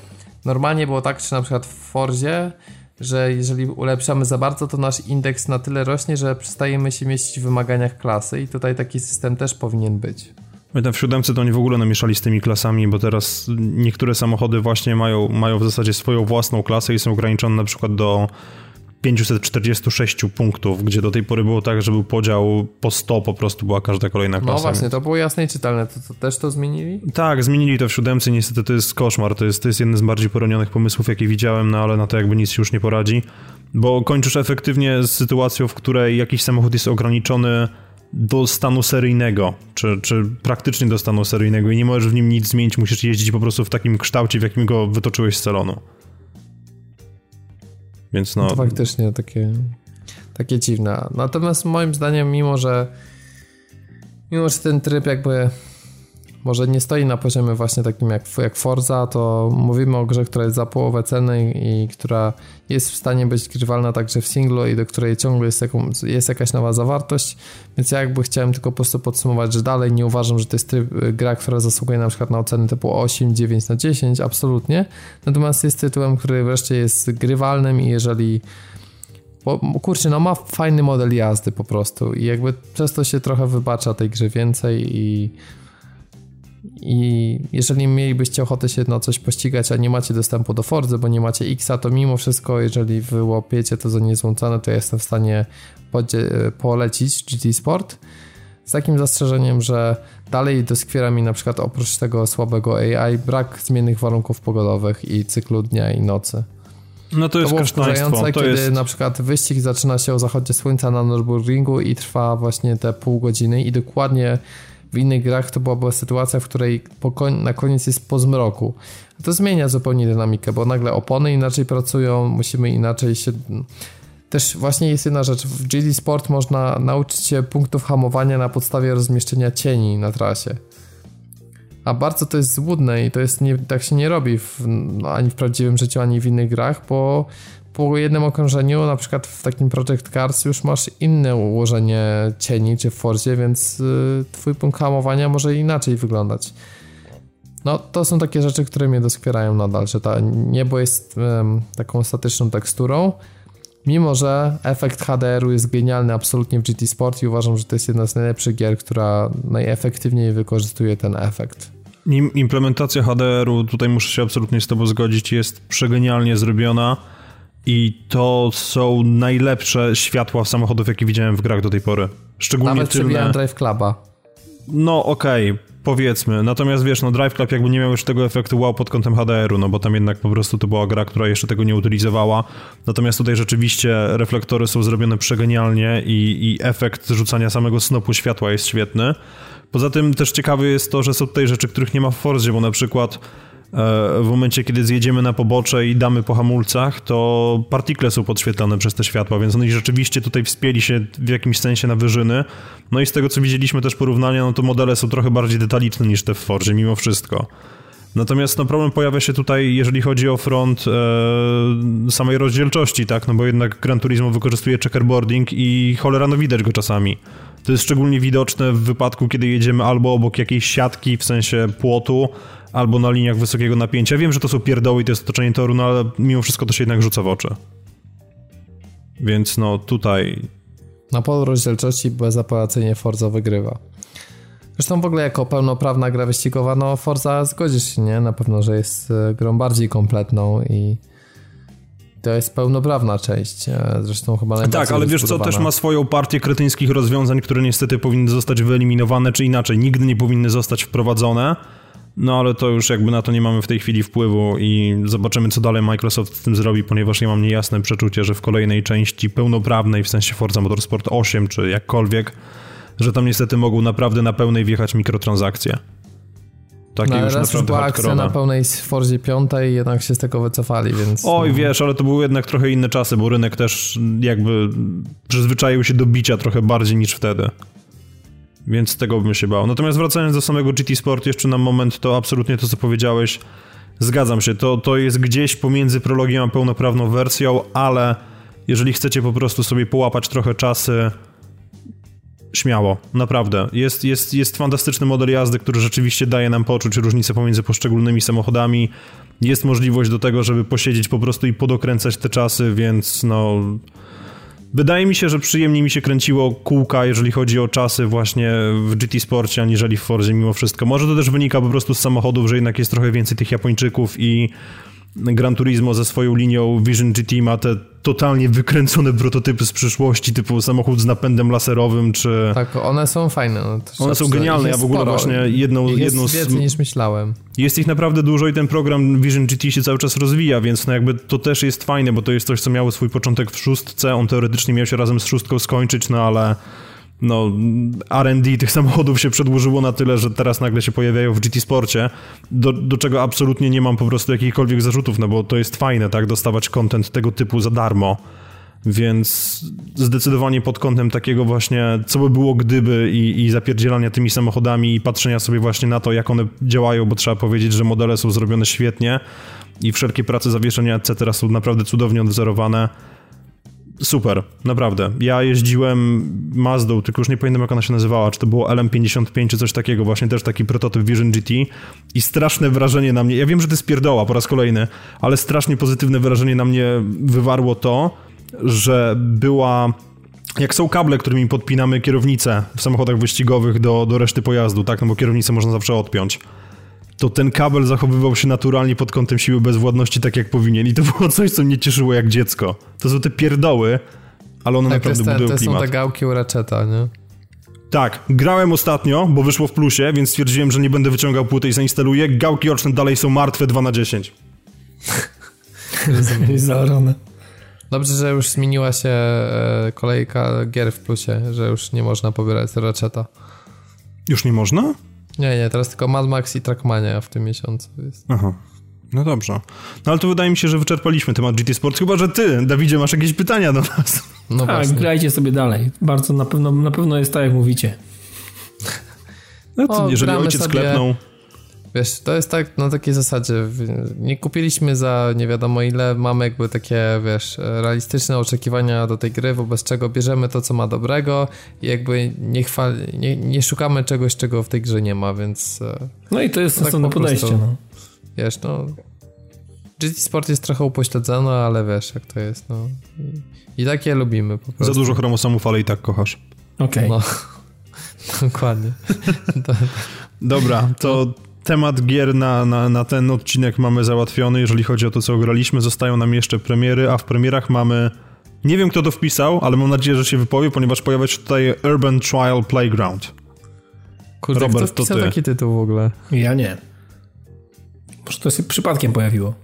Normalnie było tak, czy na przykład w Forzie, że jeżeli ulepszamy za bardzo, to nasz indeks na tyle rośnie, że przestajemy się mieścić w wymaganiach klasy i tutaj taki system też powinien być. Pamiętam w siódemce to oni w ogóle namieszali z tymi klasami, bo teraz niektóre samochody właśnie mają, mają w zasadzie swoją własną klasę i są ograniczone na przykład do 546 punktów, gdzie do tej pory było tak, że był podział po 100 po prostu była każda kolejna no klasa. No właśnie, to było jasne i czytelne. To, to, też to zmienili? Tak, zmienili to w siódemce. Niestety to jest koszmar. To jest, to jest jeden z bardziej poronionych pomysłów, jakie widziałem, no ale na to jakby nic się już nie poradzi. Bo kończysz efektywnie z sytuacją, w której jakiś samochód jest ograniczony do stanu seryjnego, czy, czy praktycznie do stanu seryjnego i nie możesz w nim nic zmienić, musisz jeździć po prostu w takim kształcie, w jakim go wytoczyłeś z salonu. Więc no... To faktycznie takie, takie dziwne. Natomiast moim zdaniem, mimo że mimo że ten tryb jakby może nie stoi na poziomie właśnie takim jak, jak Forza, to mówimy o grze, która jest za połowę ceny i, która jest w stanie być grywalna także w singlu i do której ciągle jest, jaką, jest jakaś nowa zawartość, więc ja jakby chciałem tylko po prostu podsumować, że dalej nie uważam, że to jest tryb, gra, która zasługuje na przykład na oceny typu 8, 9 na 10, absolutnie, natomiast jest tytułem, który wreszcie jest grywalnym i jeżeli bo kurczę, no ma fajny model jazdy po prostu i jakby przez to się trochę wybacza tej grze więcej i i jeżeli mielibyście ochotę się na coś pościgać, a nie macie dostępu do Forza, bo nie macie Xa, to mimo wszystko, jeżeli wy łapiecie to za niezłą cenę, to ja jestem w stanie polecić GT Sport. Z takim zastrzeżeniem, że dalej doskwiera mi na przykład oprócz tego słabego AI brak zmiennych warunków pogodowych i cyklu dnia i nocy. No to jest to było to kiedy jest... na przykład wyścig zaczyna się o zachodzie słońca na Nürburgringu i trwa właśnie te pół godziny i dokładnie w innych grach to byłaby sytuacja, w której na koniec jest po zmroku. To zmienia zupełnie dynamikę, bo nagle opony inaczej pracują, musimy inaczej się... Też właśnie jest jedna rzecz, w GD Sport można nauczyć się punktów hamowania na podstawie rozmieszczenia cieni na trasie. A bardzo to jest złudne i to jest nie, tak się nie robi w, no, ani w prawdziwym życiu, ani w innych grach, bo po jednym okrążeniu, na przykład w takim Project Cars już masz inne ułożenie cieni czy w Forzie, więc y, twój punkt hamowania może inaczej wyglądać. No, to są takie rzeczy, które mnie doskwierają nadal, że ta niebo jest um, taką statyczną teksturą, mimo że efekt HDR-u jest genialny absolutnie w GT Sport i uważam, że to jest jedna z najlepszych gier, która najefektywniej wykorzystuje ten efekt. Implementacja HDR-u, tutaj muszę się absolutnie z tobą zgodzić, jest przegenialnie zrobiona i to są najlepsze światła samochodów, jakie widziałem w grach do tej pory. Szczególnie Nawet tylne. Drive Cluba. No okej, okay. Powiedzmy, natomiast wiesz, no Drive Club jakby nie miał już tego efektu wow pod kątem HDR-u, no bo tam jednak po prostu to była gra, która jeszcze tego nie utylizowała. Natomiast tutaj rzeczywiście reflektory są zrobione przegenialnie i, i efekt rzucania samego snopu światła jest świetny. Poza tym też ciekawe jest to, że są tutaj rzeczy, których nie ma w Forzie, bo na przykład w momencie, kiedy zjedziemy na pobocze i damy po hamulcach, to partikle są podświetlane przez te światła, więc oni rzeczywiście tutaj wspięli się w jakimś sensie na wyżyny. No i z tego, co widzieliśmy też porównania, no to modele są trochę bardziej detaliczne niż te w Forzie, mimo wszystko. Natomiast no, problem pojawia się tutaj, jeżeli chodzi o front e, samej rozdzielczości, tak? No bo jednak Gran Turismo wykorzystuje checkerboarding i cholera no widać go czasami. To jest szczególnie widoczne w wypadku, kiedy jedziemy albo obok jakiejś siatki, w sensie płotu, albo na liniach wysokiego napięcia. Wiem, że to są pierdoły i to jest otoczenie toru, no ale mimo wszystko to się jednak rzuca w oczy. Więc no tutaj... Na polu rozdzielczości bezapelacyjnie Forza wygrywa. Zresztą w ogóle jako pełnoprawna gra wyścigowa, no Forza zgodzisz się, nie? Na pewno, że jest e, grą bardziej kompletną i to jest pełnoprawna część. E, zresztą chyba najbardziej Tak, ale wiesz co, też ma swoją partię kretyńskich rozwiązań, które niestety powinny zostać wyeliminowane, czy inaczej, nigdy nie powinny zostać wprowadzone. No ale to już jakby na to nie mamy w tej chwili wpływu i zobaczymy, co dalej Microsoft z tym zrobi, ponieważ ja mam niejasne przeczucie, że w kolejnej części pełnoprawnej, w sensie Forza Motorsport 8 czy jakkolwiek, że tam niestety mogą naprawdę na pełnej wjechać mikrotransakcje. Takie no, już raz naprawdę była akcja na pełnej Forzie 5 i jednak się z tego wycofali, więc... Oj, no. wiesz, ale to były jednak trochę inne czasy, bo rynek też jakby przyzwyczaił się do bicia trochę bardziej niż wtedy. Więc tego bym się bał. Natomiast wracając do samego GT Sport jeszcze na moment, to absolutnie to, co powiedziałeś, zgadzam się. To, to jest gdzieś pomiędzy prologiem a pełnoprawną wersją, ale jeżeli chcecie po prostu sobie połapać trochę czasy Śmiało, naprawdę. Jest, jest, jest fantastyczny model jazdy, który rzeczywiście daje nam poczuć różnicę pomiędzy poszczególnymi samochodami. Jest możliwość do tego, żeby posiedzieć po prostu i podokręcać te czasy, więc no. Wydaje mi się, że przyjemniej mi się kręciło kółka, jeżeli chodzi o czasy właśnie w GT Sporcie, aniżeli w Forzie mimo wszystko. Może to też wynika po prostu z samochodów, że jednak jest trochę więcej tych Japończyków i Gran Turismo ze swoją linią Vision GT ma te totalnie wykręcone prototypy z przyszłości, typu samochód z napędem laserowym, czy... Tak, one są fajne. No, one są genialne, ja w ogóle sporo. właśnie jedną... Jest jedną z... więcej niż myślałem. Jest ich naprawdę dużo i ten program Vision GT się cały czas rozwija, więc no jakby to też jest fajne, bo to jest coś, co miało swój początek w szóstce, on teoretycznie miał się razem z szóstką skończyć, no ale no, R&D tych samochodów się przedłużyło na tyle, że teraz nagle się pojawiają w GT Sporcie, do, do czego absolutnie nie mam po prostu jakichkolwiek zarzutów, no bo to jest fajne, tak, dostawać content tego typu za darmo, więc zdecydowanie pod kątem takiego właśnie, co by było gdyby i, i zapierdzielania tymi samochodami i patrzenia sobie właśnie na to, jak one działają, bo trzeba powiedzieć, że modele są zrobione świetnie i wszelkie prace zawieszenia etc. są naprawdę cudownie odwzorowane Super, naprawdę. Ja jeździłem Mazdą, tylko już nie pamiętam jak ona się nazywała, czy to było LM55 czy coś takiego, właśnie też taki prototyp Vision GT i straszne wrażenie na mnie, ja wiem, że to jest pierdoła po raz kolejny, ale strasznie pozytywne wrażenie na mnie wywarło to, że była jak są kable, którymi podpinamy kierownicę w samochodach wyścigowych do, do reszty pojazdu, tak, no bo kierownicę można zawsze odpiąć to ten kabel zachowywał się naturalnie pod kątem siły bezwładności tak jak powinien i to było coś, co mnie cieszyło jak dziecko. To są te pierdoły, ale one tak, naprawdę budują te, klimat. To są te gałki u Ratcheta, nie? Tak, grałem ostatnio, bo wyszło w plusie, więc stwierdziłem, że nie będę wyciągał płyty i zainstaluję. Gałki oczne dalej są martwe 2 na 10. Zarone. Dobrze, że już zmieniła się e, kolejka gier w plusie, że już nie można pobierać Ratcheta. Już nie można? Nie, nie, teraz tylko Mad Max i Trackmania w tym miesiącu jest. Aha. No dobrze. No ale to wydaje mi się, że wyczerpaliśmy temat GT Sport, chyba że ty, Dawidzie, masz jakieś pytania do nas. No tak, właśnie. grajcie sobie dalej. Bardzo na pewno, na pewno jest tak, jak mówicie. No to o, jeżeli ojciec sobie... klepnął... Wiesz, to jest tak na takiej zasadzie. Nie kupiliśmy za nie wiadomo ile, mamy jakby takie, wiesz, realistyczne oczekiwania do tej gry, wobec czego bierzemy to, co ma dobrego i jakby nie, chwal, nie, nie szukamy czegoś, czego w tej grze nie ma, więc. E, no i to jest tak sensowne podejście. No. Wiesz, no. GT Sport jest trochę upośledzony, ale wiesz, jak to jest, no. I, i tak je lubimy po prostu. Za dużo chromosomów, ale i tak kochasz. Okej. Okay. No. Dokładnie. Dobra, to temat gier na, na, na ten odcinek mamy załatwiony, jeżeli chodzi o to, co graliśmy. Zostają nam jeszcze premiery, a w premierach mamy... Nie wiem, kto to wpisał, ale mam nadzieję, że się wypowie, ponieważ pojawia się tutaj Urban Trial Playground. Kurde, Robert, kto wpisał to ty. taki tytuł w ogóle? Ja nie. Może to się przypadkiem pojawiło.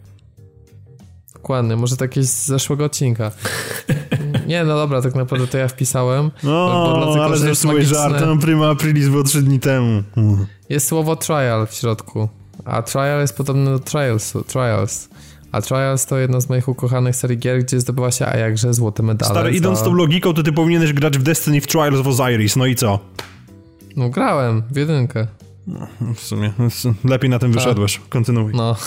Dokładnie, może to jakieś z zeszłego odcinka. Nie, no dobra, tak naprawdę to ja wpisałem. No, ale zepsułeś żart. No, Prima Aprilis było trzy dni temu. Jest słowo trial w środku, a trial jest podobne do trialsu, trials. A Trials to jedna z moich ukochanych serii gier, gdzie zdobyła się, a jakże, złote medale. Stary, idąc za... tą logiką, to ty powinieneś grać w Destiny w Trials of Osiris, no i co? No grałem, w jedynkę. W sumie, lepiej na tym wyszedłeś. Kontynuuj. No.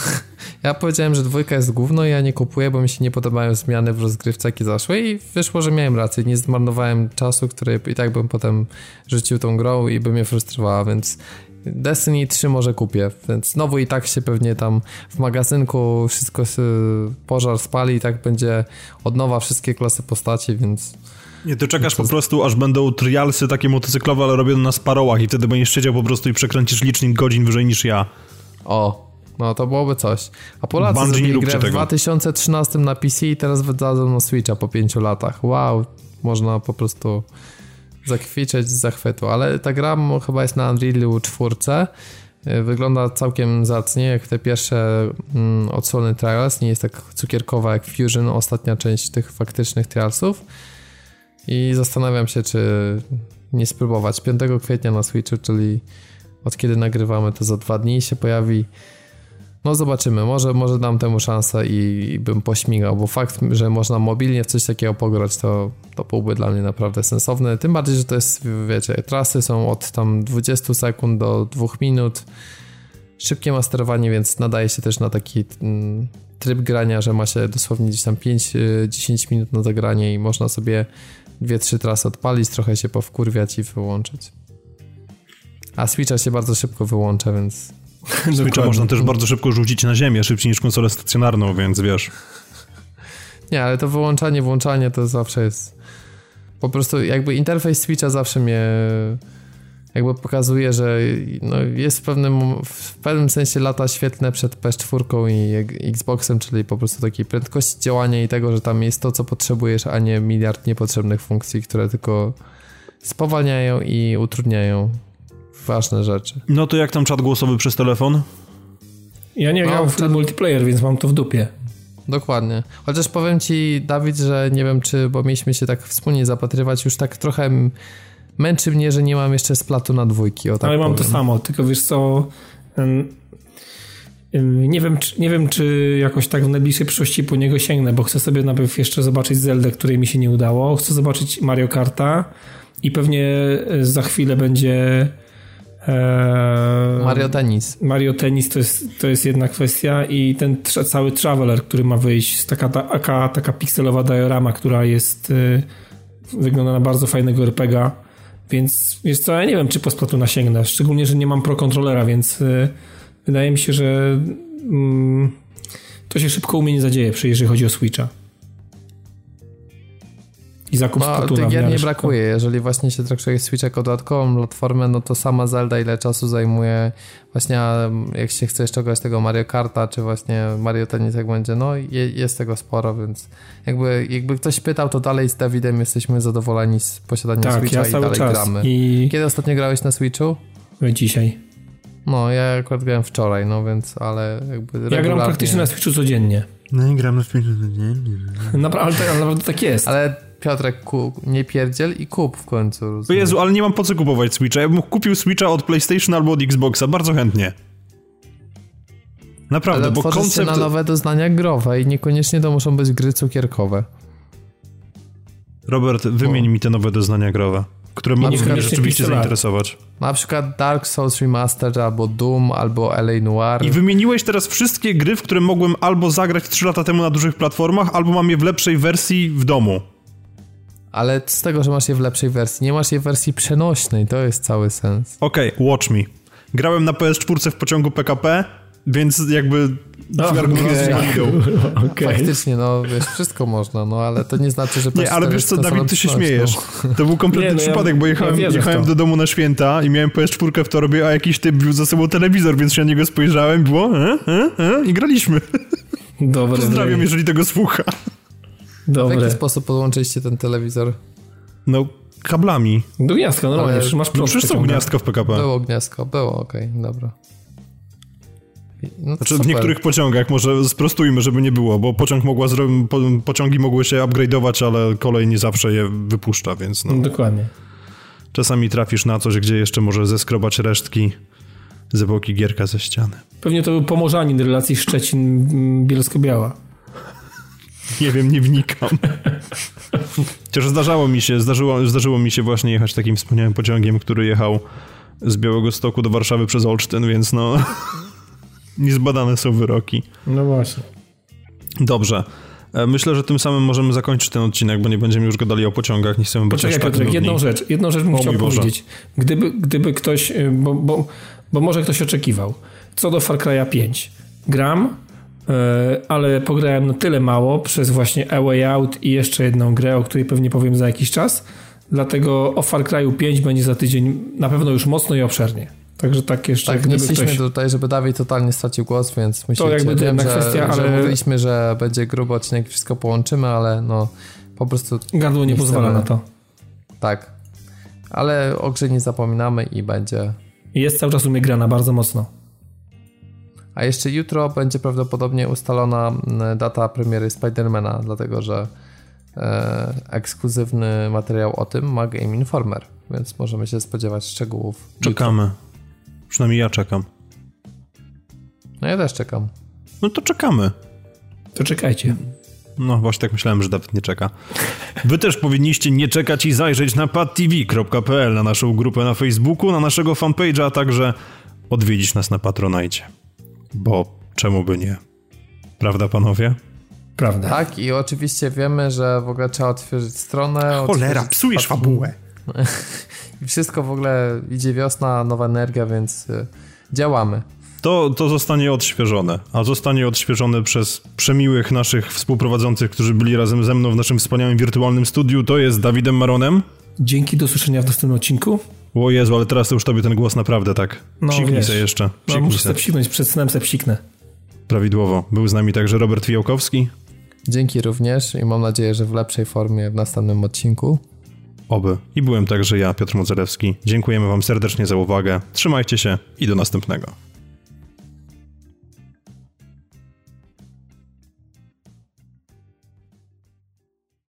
Ja powiedziałem, że dwójka jest gówno i ja nie kupuję, bo mi się nie podobają zmiany w rozgrywce, jakie zaszły i wyszło, że miałem rację. Nie zmarnowałem czasu, który i tak bym potem rzucił tą grą i by mnie frustrowała, więc Destiny 3 może kupię, więc znowu i tak się pewnie tam w magazynku wszystko pożar spali i tak będzie od nowa wszystkie klasy postaci, więc Nie, ty czekasz po prostu, aż będą trialsy takie motocyklowe, ale robione na sparołach i wtedy będziesz siedział po prostu i przekręcisz licznik godzin wyżej niż ja. o, no to byłoby coś. A Polacy Bungie, zrobili grę w tego. 2013 na PC i teraz wydadzą na Switcha po 5 latach. Wow, można po prostu zakwiczeć z zachwytu, ale ta gra chyba jest na Unrealu 4. Y, Wygląda całkiem zacnie, jak te pierwsze mm, odsłony Trials. Nie jest tak cukierkowa jak Fusion, ostatnia część tych faktycznych Trialsów. I zastanawiam się, czy nie spróbować. 5 kwietnia na Switchu, czyli od kiedy nagrywamy, to za dwa dni się pojawi. No zobaczymy, może, może dam temu szansę i, i bym pośmigał, bo fakt, że można mobilnie w coś takiego pograć, to, to byłby dla mnie naprawdę sensowne. Tym bardziej, że to jest, wiecie, trasy są od tam 20 sekund do 2 minut. Szybkie masterowanie, więc nadaje się też na taki mm, tryb grania, że ma się dosłownie gdzieś tam 5-10 minut na zagranie i można sobie dwie, trzy trasy odpalić, trochę się powkurwiać i wyłączyć. A Switcha się bardzo szybko wyłącza, więc Switcha można też bardzo szybko rzucić na ziemię, szybciej niż konsolę stacjonarną, więc wiesz. Nie, ale to wyłączanie, włączanie to zawsze jest. Po prostu jakby interfejs Switcha zawsze mnie jakby pokazuje, że no jest w pewnym, w pewnym sensie lata świetne przed PS4 i Xboxem, czyli po prostu takiej prędkości działania i tego, że tam jest to, co potrzebujesz, a nie miliard niepotrzebnych funkcji, które tylko spowalniają i utrudniają ważne rzeczy. No to jak tam czat głosowy przez telefon? Ja nie No, grałem w to- multiplayer, więc mam to w dupie. Dokładnie. Chociaż powiem ci, Dawid, że nie wiem, czy, bo mieliśmy się tak wspólnie zapatrywać, już tak trochę męczy mnie, że nie mam jeszcze splatu na dwójki. O tak Ale mam to powiem. samo, tylko wiesz co... Nie wiem, czy, nie wiem, czy jakoś tak w najbliższej przyszłości po niego sięgnę, bo chcę sobie najpierw jeszcze zobaczyć Zeldę, której mi się nie udało. Chcę zobaczyć Mario Karta i pewnie e, za chwilę będzie e, Mario Tennis. Mario Tennis to jest, to jest jedna kwestia i ten tra- cały Traveler, który ma wyjść, taka, taka, taka pikselowa diorama, która jest y, wygląda na bardzo fajnego RPGa, więc wiesz co, ja nie wiem, czy po Splatuna sięgnę, szczególnie, że nie mam pro kontrolera, więc y, wydaje mi się, że mm, to się szybko u mnie nie zadzieje, jeżeli chodzi o Switcha. I zakup No, Splatuna tych gier nie brakuje. Jeżeli właśnie się traktuje Switch jako dodatkową platformę, no to sama Zelda ile czasu zajmuje właśnie a jak się chce ściągać tego Mario Karta, czy właśnie Mario Tennis jak będzie, no je, jest tego sporo, więc jakby, jakby ktoś pytał, to dalej z Dawidem jesteśmy zadowoleni z posiadania Tak, Switcha ja i dalej czas gramy. i Kiedy ostatnio grałeś na Switchu? dzisiaj. No, ja akurat grałem wczoraj, no więc, ale jakby Ja gram regularnie- praktycznie na Switchu codziennie. No i gramy w Naprawdę, ale naprawdę tak jest. Ale Piotrek, ku, nie pierdziel i kup w końcu. O rozumiem. Jezu, ale nie mam po co kupować Switcha. Ja bym kupił Switcha od PlayStation albo od Xboxa, bardzo chętnie. Naprawdę, Ale bo koncept... się na nowe doznania growe i niekoniecznie to muszą być gry cukierkowe. Robert, wymień mi te nowe doznania growe, które mogą mnie rzeczywiście zainteresować. Na przykład Dark Souls Remastered, albo Doom, albo LA Noir. I wymieniłeś teraz wszystkie gry, w które mogłem albo zagrać 3 lata temu na dużych platformach, albo mam je w lepszej wersji w domu. Ale z tego, że masz je w lepszej wersji, nie masz je w wersji przenośnej, to jest cały sens. Okej, Watch Me. Grałem na PS4 w pociągu PKP, więc jakby... Walidą. Okej. Faktycznie, no wiesz, wszystko można, no ale to nie znaczy, że Nie, ale PS4 wiesz co, Dawid, ty się śmiejesz. przenośną. To był kompletny Nie, no ja- przypadek, bo jechałem, ja jechałem do domu na święta i miałem PS4 w torbie, a jakiś typ wziął za sobą telewizor, więc się na niego spojrzałem, było e, e, e, i graliśmy. Dobre. Pozdrawiam, jeżeli tego słucha. W Dobre. jaki sposób podłączyliście ten telewizor? No, kablami. Do gniazdka, normalnie, Ale- masz No prąd. przecież są gniazdka w PKP. Było gniazdko, było, okej, dobra. I- No Znaczy w niektórych pociągach, może sprostujmy, żeby nie było, bo pociąg mogła zro... po, pociągi mogły się upgrade'ować, ale kolej nie zawsze je wypuszcza, więc no. Dokładnie. Czasami trafisz na coś, gdzie jeszcze może zeskrobać resztki z epoki Gierka ze ściany. Pewnie to był pomorzanin relacji Szczecin-Bielsko-Biała. Nie wiem, nie wnikam. Chociaż zdarzało mi się, zdarzyło, zdarzyło mi się właśnie jechać takim wspaniałym pociągiem, który jechał z Białego Stoku do Warszawy przez Olsztyn, więc no... Niezbadane są wyroki. No właśnie. Dobrze. E, Myślę, że tym samym możemy zakończyć ten odcinek, bo nie będziemy już gadali o pociągach, nie chcemy być Poczekaj aż tak Piotrek, jedną rzecz, jedną rzecz bym O chciał powiedzieć. Gdyby, gdyby ktoś, y, bo, bo, bo może ktoś oczekiwał, co do Far Cry'a 5. Gram, ale pograłem na tyle mało przez właśnie A Way Out i jeszcze jedną grę, o której pewnie powiem za jakiś czas. Dlatego o Far Cry'u 5 będzie za tydzień na pewno już mocno i obszernie. Także tak jeszcze, Tak, nie gdyby chcieliśmy ktoś... tutaj, żeby Dawid totalnie stracił głos, więc myślę, jakby to wiem, jedna że, kwestia, że ale- mówiliśmy, że będzie gruby odcinek, wszystko połączymy, ale no po prostu Gardło nie nie pozwala chcemy. na to. tak. Ale o grze nie zapominamy i będzie. Jest cały czas u mnie grana bardzo mocno. A jeszcze jutro będzie prawdopodobnie ustalona data premiery Spidermana, dlatego że e, ekskluzywny materiał o tym ma Game Informer, więc możemy się spodziewać szczegółów. jutro. Czekamy. Przynajmniej ja czekam. No ja też czekam. No to czekamy. To czekajcie. No właśnie tak myślałem, że Dawid nie czeka. Wy też powinniście nie czekać i zajrzeć na padtv.pl, na naszą grupę na Facebooku, na naszego fanpage'a, a także odwiedzić nas na Patronite. Bo czemu by nie? Prawda, panowie? Prawda. Tak, i oczywiście wiemy, że w ogóle trzeba otworzyć stronę. Cholera, otworzyć psujesz fabułę. I wszystko w ogóle idzie wiosna, nowa energia, więc y, działamy. To, to zostanie odświeżone, a zostanie odświeżone przez przemiłych naszych współprowadzących, którzy byli razem ze mną w naszym wspaniałym wirtualnym studiu. To jest Dawidem Maronem. Dzięki, do usłyszenia w następnym odcinku. O Jezu, ale teraz to już tobie ten głos naprawdę tak. No, Psiknij wiesz. se jeszcze. No, Psiknij muszę se. sobie psiknąć, przed snem se psiknę. Prawidłowo. Był z nami także Robert Fijałkowski. Dzięki również i mam nadzieję, że w lepszej formie w następnym odcinku. Oby. I byłem także ja, Piotr Modzelewski. Dziękujemy wam serdecznie za uwagę. Trzymajcie się i do następnego.